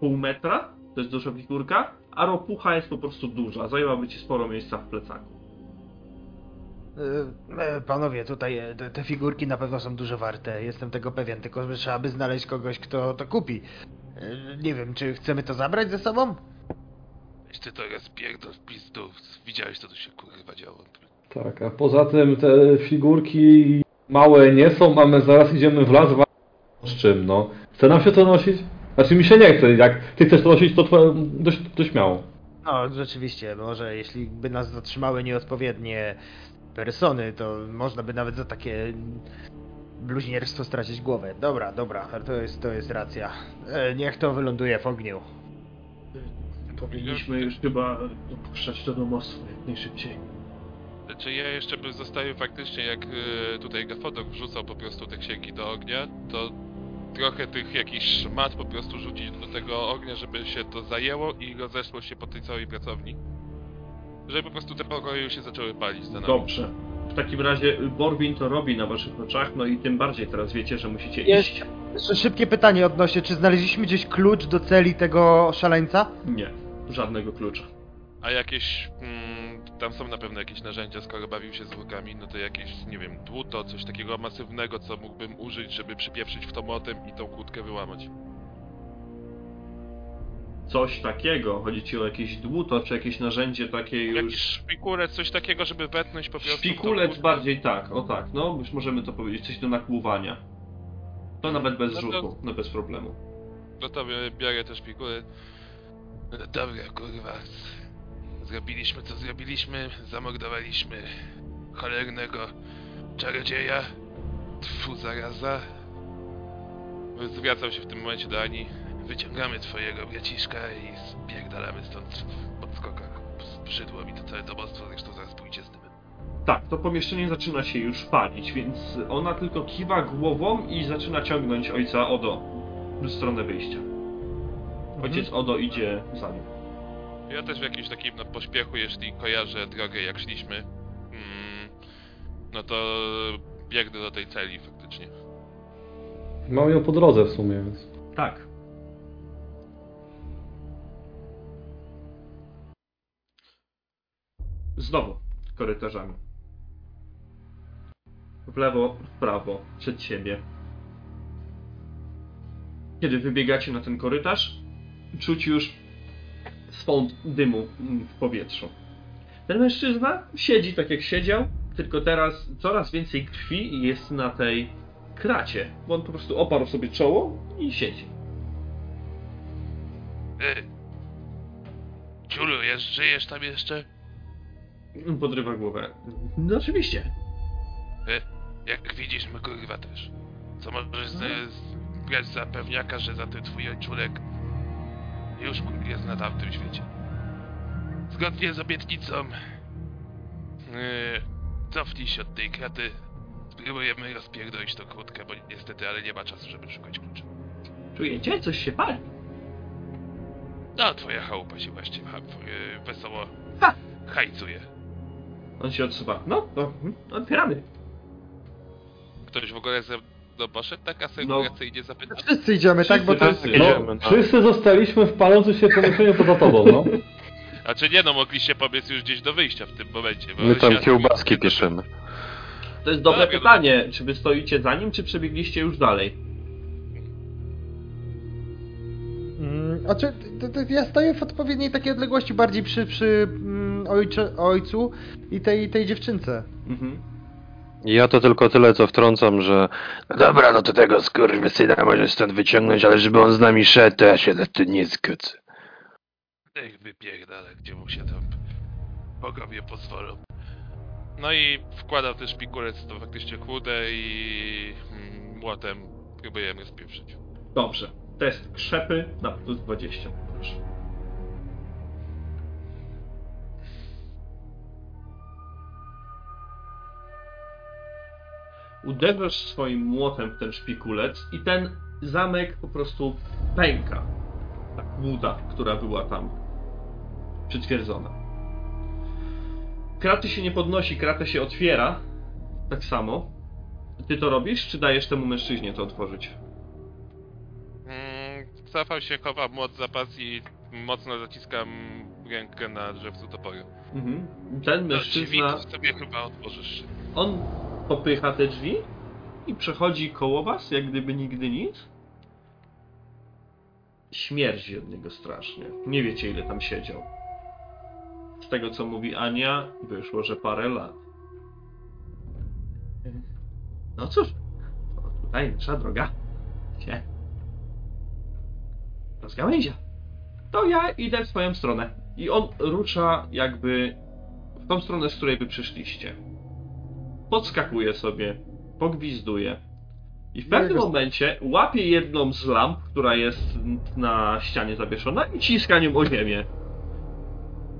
pół metra, to jest duża figurka, a ropucha jest po prostu duża, zajęłaby ci sporo miejsca w plecaku. E, e, Panowie, tutaj e, te, figurki na pewno są dużo warte, jestem tego pewien, tylko że trzeba by znaleźć kogoś, kto to kupi. Nie wiem, czy chcemy to zabrać ze sobą? To rozpierdol w pizdu. Widziałeś co tu się kurwa działo. Tak, a poza tym te figurki małe nie są, a my zaraz idziemy w las z czym, no. Chce nam się to nosić? Znaczy mi się nie chce, jak ty chcesz to nosić, to twoje, dość, dość śmiało. No, rzeczywiście, może jeśli by nas zatrzymały nieodpowiednie persony, to można by nawet za takie bluźnierstwo stracić głowę. Dobra, dobra, to jest, to jest racja. E, Niech to wyląduje w ogniu. Powinniśmy już chyba dopuszczać do domostwa jak najszybciej. Czy ja jeszcze bym zostawił faktycznie, jak y, tutaj Gafodok wrzucał po prostu te księgi do ognia, to trochę tych jakichś szmat po prostu rzucić do tego ognia, żeby się to zajęło i rozeszło się po tej całej pracowni. Żeby po prostu te pokoje już się zaczęły palić za nami. Dobrze. W takim razie Borbin to robi na waszych oczach, no i tym bardziej teraz wiecie, że musicie Jest. iść. Jeszcze szybkie pytanie odnośnie, czy znaleźliśmy gdzieś klucz do celi tego szaleńca? Nie, żadnego klucza. A jakieś, mm, tam są na pewno jakieś narzędzia, skoro bawił się zwłokami, no to jakieś, nie wiem, dłuto, coś takiego masywnego, co mógłbym użyć, żeby przypieprzyć w to młotem i tą kłódkę wyłamać. Coś takiego. Chodzi ci o jakieś dłuto, czy jakieś narzędzie takie już... Jakiś szpikulec, coś takiego, żeby wetnąć po prostu Szpikulec bardziej tak, o tak, no już możemy to powiedzieć, coś do nakłuwania. To nawet bez No to- rzutu, no bez problemu. No to biorę- biorę też szpikulec. No dobra, kurwa. Zrobiliśmy co zrobiliśmy, zamordowaliśmy cholernego czarodzieja. Tfu, zaraza. Zwracam się w tym momencie do Ani. Wyciągamy twojego braciszka i spierdalamy stąd w podskokach. Brzydło mi to całe domostwo, zresztą zaraz pójdzie z tym. Tak, to pomieszczenie zaczyna się już palić, więc ona tylko kiwa głową i zaczyna ciągnąć ojca Odo w stronę wyjścia. Ojciec Odo idzie za nią. Ja też w jakimś takim no, pośpiechu, jeśli kojarzę drogę jak szliśmy, mm, no to biegnę do tej celi faktycznie. Mam ją po drodze w sumie, więc... Tak. Znowu korytarzami. W lewo, w prawo, przed siebie. Kiedy wybiegacie na ten korytarz, czuć już swąd dymu w powietrzu. Ten mężczyzna siedzi tak jak siedział, tylko teraz coraz więcej krwi jest na tej kracie, bo on po prostu oparł sobie czoło i siedzi. E, Ciulu, jest, żyjesz tam jeszcze? Podrywa głowę. No oczywiście. E, jak widzisz, my kurwa też. Co możesz z, z, grać za pewniaka, że za ten twój ojczulek już jest na tamtym świecie. Zgodnie z obietnicą e, cofnij się od tej kraty. Spróbujemy rozpierdolić tą kłódkę, bo niestety, ale nie ma czasu, żeby szukać kluczy. Czujecie? Coś się pali. No, twoja chałupa się właśnie ha, e, wesoło Ha! hajcuje. On się odsuwa. No, to mhm, otwieramy. Ktoś w ogóle ze mną poszedł tak asekuracyjnie zapytał? Wszyscy idziemy, tak? Bo to jest... Wszyscy. No, Idziemy, no. wszyscy zostaliśmy w palącym się pomieszczeniu poza tobą, no. A czy nie, no mogliście pobiec już gdzieś do wyjścia w tym momencie. bo My tam kiełbaski pieszymy. To jest dobre ja- pytanie. Czy wy stoicie za nim, czy przebiegliście już dalej? Mm, A czy to, to ja stoję w odpowiedniej takiej odległości bardziej przy, przy mm, ojcze, ojcu i tej, tej dziewczynce. Mhm. Ja to tylko tyle, co wtrącam, że No dobra, no to tego skurwysyna możesz stąd wyciągnąć, ale żeby on z nami szedł, to ja się na to nie zgodzę. Niech wypierdala, gdzie mu się tam bogowie pozwolą. No i wkładał też pikulec to faktycznie chudę i mm, młotem próbujemy spieprzyć. Dobrze. Test krzepy na plus 20. Proszę. Uderzasz swoim młotem w ten szpikulec i ten zamek po prostu pęka. Ta kłuda, która była tam przytwierdzona. Kraty się nie podnosi, kratę się otwiera. Tak samo. Ty to robisz, czy dajesz temu mężczyźnie to otworzyć? Mm, cofam się, chowam młot za pas i mocno zaciskam rękę na drzewcu toporu. Mhm. Ten mężczyzna, to sobie chyba otworzysz. on popycha te drzwi i przechodzi koło was, jak gdyby nigdy nic. Śmierdzi od niego strasznie. Nie wiecie, ile tam siedział. Z tego, co mówi Ania, wyszło, że parę lat. No cóż, to tutaj nasza droga się rozgałęzia. To ja idę w swoją stronę. I on rusza jakby w tą stronę, z której wy przyszliście. Podskakuje sobie, pogwizduje. I w pewnym momencie łapie jedną z lamp, która jest na ścianie zawieszona i ciska nią o ziemię.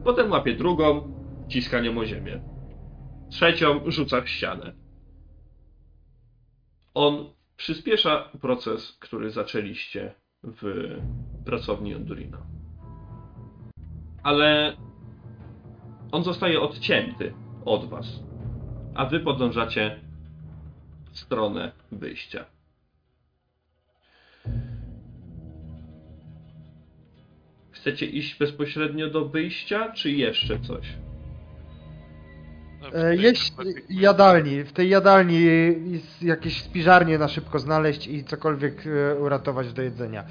Potem łapie drugą, ciska nią o ziemię. Trzecią rzuca w ścianę. On przyspiesza proces, który zaczęliście w pracowni Ondurina. Ale on zostaje odcięty od was, a wy podążacie w stronę wyjścia. Chcecie iść bezpośrednio do wyjścia, czy jeszcze coś? E, jeśli jadalni, w tej jadalni jest jakieś spiżarnie na szybko znaleźć i cokolwiek e, uratować do jedzenia.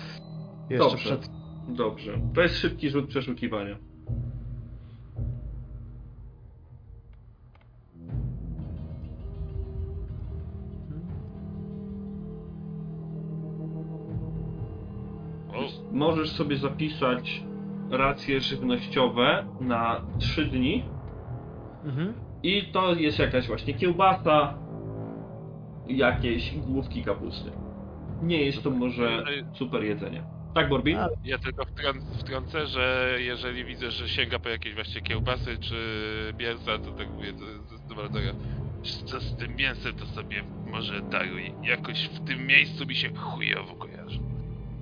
Jeszcze Dobrze. przed... Dobrze. To jest szybki rzut przeszukiwania. Możesz sobie zapisać racje żywnościowe na 3 dni Mhm. i to jest jakaś właśnie kiełbasa, jakieś główki kapusty. Nie jest to może super jedzenie. Tak, Borbin? Ale- Ja tylko wtrą- wtrącę, że jeżeli widzę, że sięga po jakieś właśnie kiełbasy czy mięsa, to tak mówię do, do, do Maldora. Co z tym mięsem to sobie może daruj. Jakoś w tym miejscu mi się chujowo kojarzy.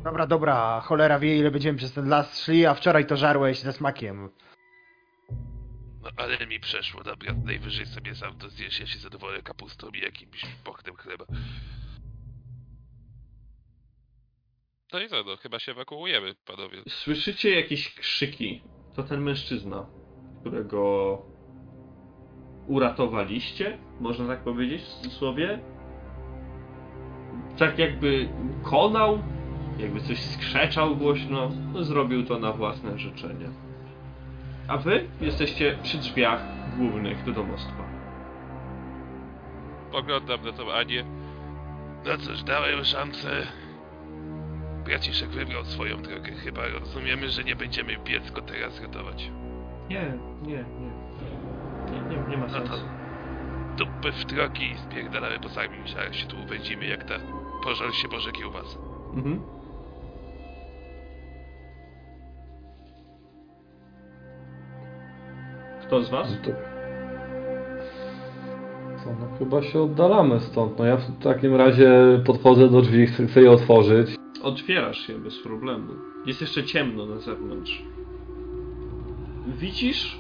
Dobra, dobra, cholera wie ile będziemy przez ten las szli, a wczoraj to żarłeś ze smakiem. No ale mi przeszło, dobra, najwyżej sobie sam to zjesz, ja się zadowolę kapustą i jakimś pochtem chleba. No i co, no chyba się ewakuujemy, panowie. Słyszycie jakieś krzyki. To ten mężczyzna, którego uratowaliście, można tak powiedzieć w cudzysłowie. Tak jakby konał, jakby coś skrzeczał głośno, no, zrobił to na własne życzenie. A wy jesteście przy drzwiach głównych do domostwa. Poglądam na tą Anię. No cóż, dałem szansę. Braciszek wybrał swoją drogę. Chyba rozumiemy, że nie będziemy biec go teraz ratować. Nie, nie, nie. Nie, nie, nie ma No to sensu. dupy w drogi i spierdalamy po sami. Się tu uwędzimy jak ta pożar się Boże kiełbas. Mhm. Kto z was? To... Co, no chyba się oddalamy stąd. No ja w takim razie podchodzę do drzwi, chcę, chcę je otworzyć. Otwierasz się bez problemu. Jest jeszcze ciemno na zewnątrz. Widzisz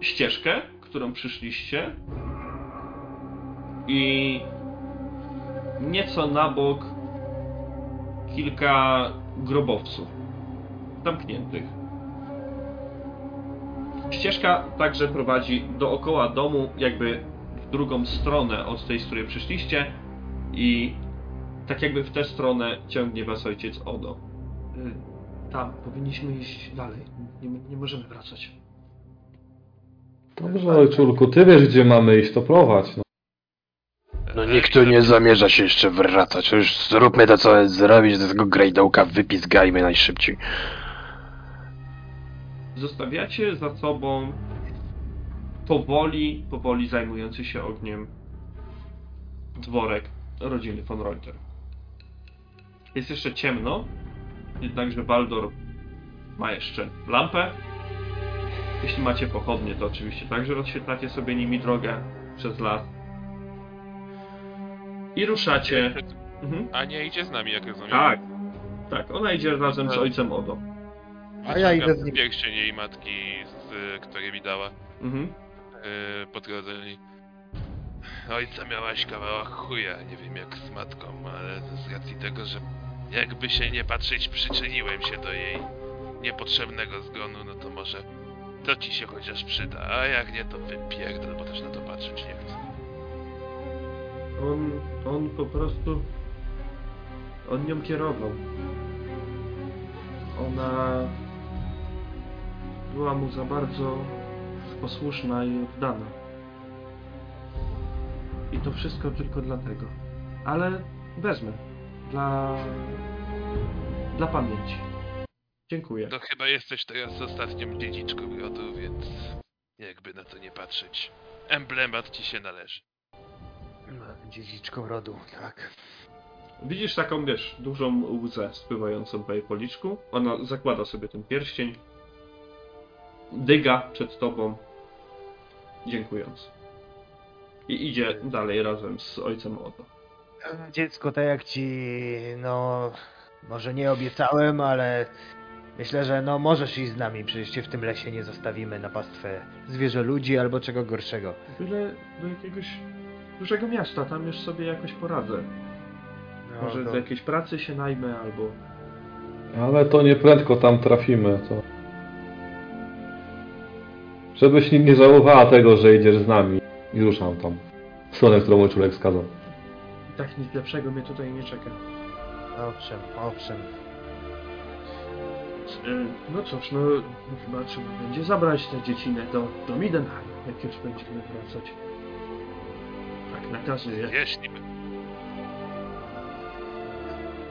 ścieżkę, którą przyszliście i nieco na bok kilka grobowców zamkniętych. Ścieżka także prowadzi dookoła domu, jakby w drugą stronę od tej, z której przyszliście i tak jakby w tę stronę ciągnie was ojciec Odo. Y, Tam, powinniśmy iść dalej. Nie, nie możemy wracać. Dobrze, ojczulku, ty wiesz gdzie mamy iść, to prowadź. No. No nikt tu nie zamierza się jeszcze wracać. Już zróbmy to, co jest zrobić, do tego grejdołka wypizgajmy najszybciej. Zostawiacie za sobą powoli, powoli zajmujący się ogniem dworek rodziny von Reuter. Jest jeszcze ciemno, jednakże Baldor ma jeszcze lampę. Jeśli macie pochodnie, to oczywiście także rozświetlacie sobie nimi drogę przez las. I ruszacie. Mhm. Ania idzie z nami, jak rozumiem. Tak, tak, ona idzie razem z ojcem Odo. A ja idę z nim. Pierścień jej matki, z, który mi dała Mhm. yy, po drodze. i- Ojca miałaś kawałek chuja, nie wiem jak z matką, ale z racji tego, że jakby się nie patrzeć, przyczyniłem się do jej niepotrzebnego zgonu, no to może to ci się chociaż przyda, a jak nie, to wypierdol, bo też na to patrzeć nie chcę. On, on po prostu. On nią kierował. Ona była mu za bardzo posłuszna i oddana. I to wszystko tylko dlatego. Ale wezmę. Dla. dla pamięci. Dziękuję. To chyba jesteś teraz ostatnią dziedziczką rodu, więc jakby na to nie patrzeć. Emblemat ci się należy. Dziedziczką rodu, tak. Widzisz taką, wiesz, dużą łzę spływającą po jej policzku. Ona zakłada sobie ten pierścień. Dyga przed tobą, dziękując. I idzie dalej razem z ojcem Odo. Dziecko, tak jak ci, no, może nie obiecałem, ale myślę, że no możesz iść z nami, przecież cię w tym lesie nie zostawimy na pastwę zwierzę ludzi albo czego gorszego. Byle do jakiegoś dużego miasta, tam już sobie jakoś poradzę. No, Może to- do jakiejś pracy się najmę, albo... Ale to nie prędko tam trafimy, to... Żebyś nie, nie żałowała tego, że idziesz z nami. I ruszam tam. W stronę, którą ojczulek wskazał. I tak nic lepszego mnie tutaj nie czeka. Owszem, owszem. No cóż, no chyba trzeba będzie zabrać tę dziecinę do, do Midenheim, jak już będziemy wracać. Tak nakazuje. Jeśli... by-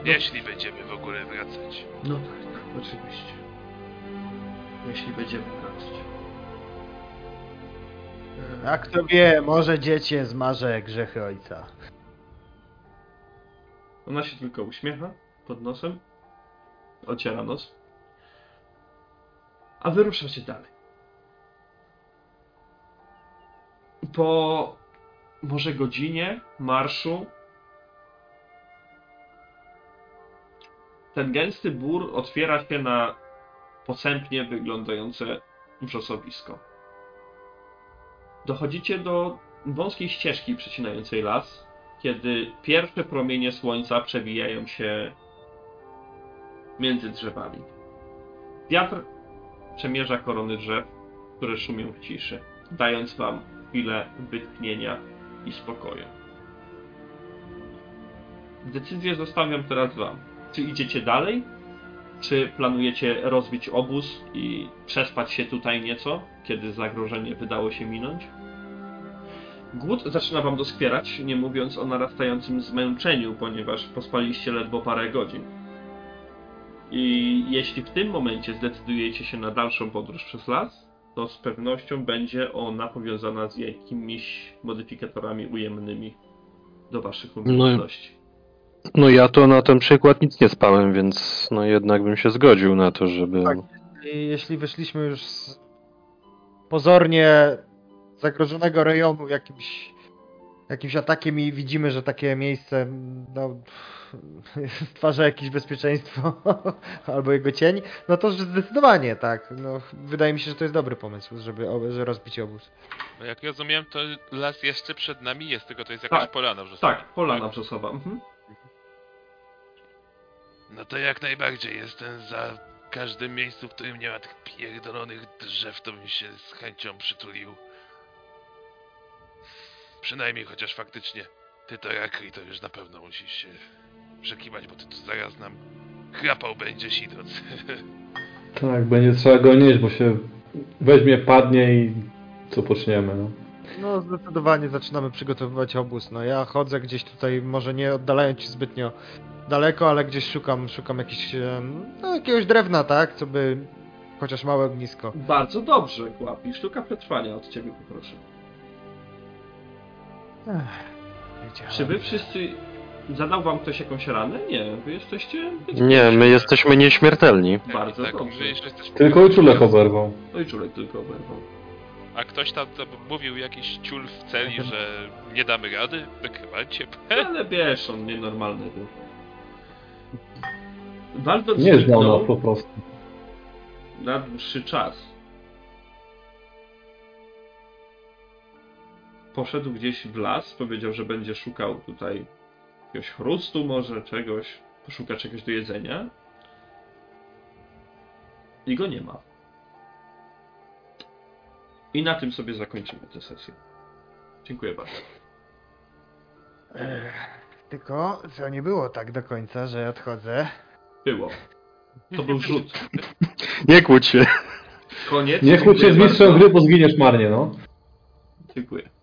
Jeśli będziemy w ogóle wracać. No tak, tak, oczywiście. Jeśli będziemy wracać. A kto wie, może dziecię zmarze grzechy ojca. Ona się tylko uśmiecha pod nosem, ociera nos, a wy ruszacie dalej. Po może godzinie marszu ten gęsty bór otwiera się na posępnie wyglądające wrzosowisko. Dochodzicie do wąskiej ścieżki przecinającej las, kiedy pierwsze promienie słońca przewijają się między drzewami. Wiatr przemierza korony drzew, które szumią w ciszy, dając wam chwilę wytchnienia i spokoju. Decyzję zostawiam teraz wam. Czy idziecie dalej? Czy planujecie rozbić obóz i przespać się tutaj nieco, kiedy zagrożenie wydało się minąć? Głód zaczyna wam doskwierać, nie mówiąc o narastającym zmęczeniu, ponieważ pospaliście ledwo parę godzin. I jeśli w tym momencie zdecydujecie się na dalszą podróż przez las, to z pewnością będzie ona powiązana z jakimiś modyfikatorami ujemnymi do waszych umiejętności. No ja to na ten przykład nic nie spałem, więc no jednak bym się zgodził na to, żeby... Tak. Jeśli wyszliśmy już z pozornie zagrożonego rejonu jakimś, jakimś atakiem i widzimy, że takie miejsce no, stwarza jakieś bezpieczeństwo albo jego cień, no to zdecydowanie tak. No, wydaje mi się, że to jest dobry pomysł, żeby że rozbić obóz. No jak rozumiem, to las jeszcze przed nami jest, tylko to jest jakaś Tak. polana wrzosowa. Tak, polana brzosowa. Mhm. No to jak najbardziej jestem za każdym miejscu, w którym nie ma tych pierdolonych drzew, to bym się z chęcią przytulił. Przynajmniej chociaż faktycznie ty to Rakri to już na pewno musisz się przekiwać, bo ty tu zaraz nam chrapał będziesz idąc. Tak, będzie trzeba go nieść, bo się weźmie, padnie i co poczniemy, no. No zdecydowanie zaczynamy przygotowywać obóz. No ja chodzę gdzieś tutaj, może nie oddalając się zbytnio daleko, ale gdzieś szukam, szukam jakiś, no, jakiegoś drewna, tak, co by chociaż małe ognisko. Bardzo dobrze, Głapi. Sztuka przetrwania od ciebie poproszę. Czy wy wszyscy... Zadał wam ktoś jakąś ranę? Nie, wy jesteście... Nie, my jesteśmy nieśmiertelni. Bardzo tak, dobrze. jeszcze jesteśmy... Tylko ojczulek oberwał. No i czulek tylko oberwał. A ktoś tam to mówił jakiś ciul w celi, że nie damy rady? Tak chyba cię... Ale wiesz, on nienormalny był. Waldor Nie znał nas po prostu. na dłuższy czas. Poszedł gdzieś w las, powiedział, że będzie szukał tutaj jakiegoś chrustu może, czegoś, poszuka czegoś do jedzenia. I go nie ma. I na tym sobie zakończymy tę sesję. Dziękuję bardzo. Tylko, co nie było tak do końca, że odchodzę. Było. To był rzut. Nie kłóć się. Koniec. Nie kłóć się z mistrzem gry, bo zginiesz marnie, no. Dziękuję.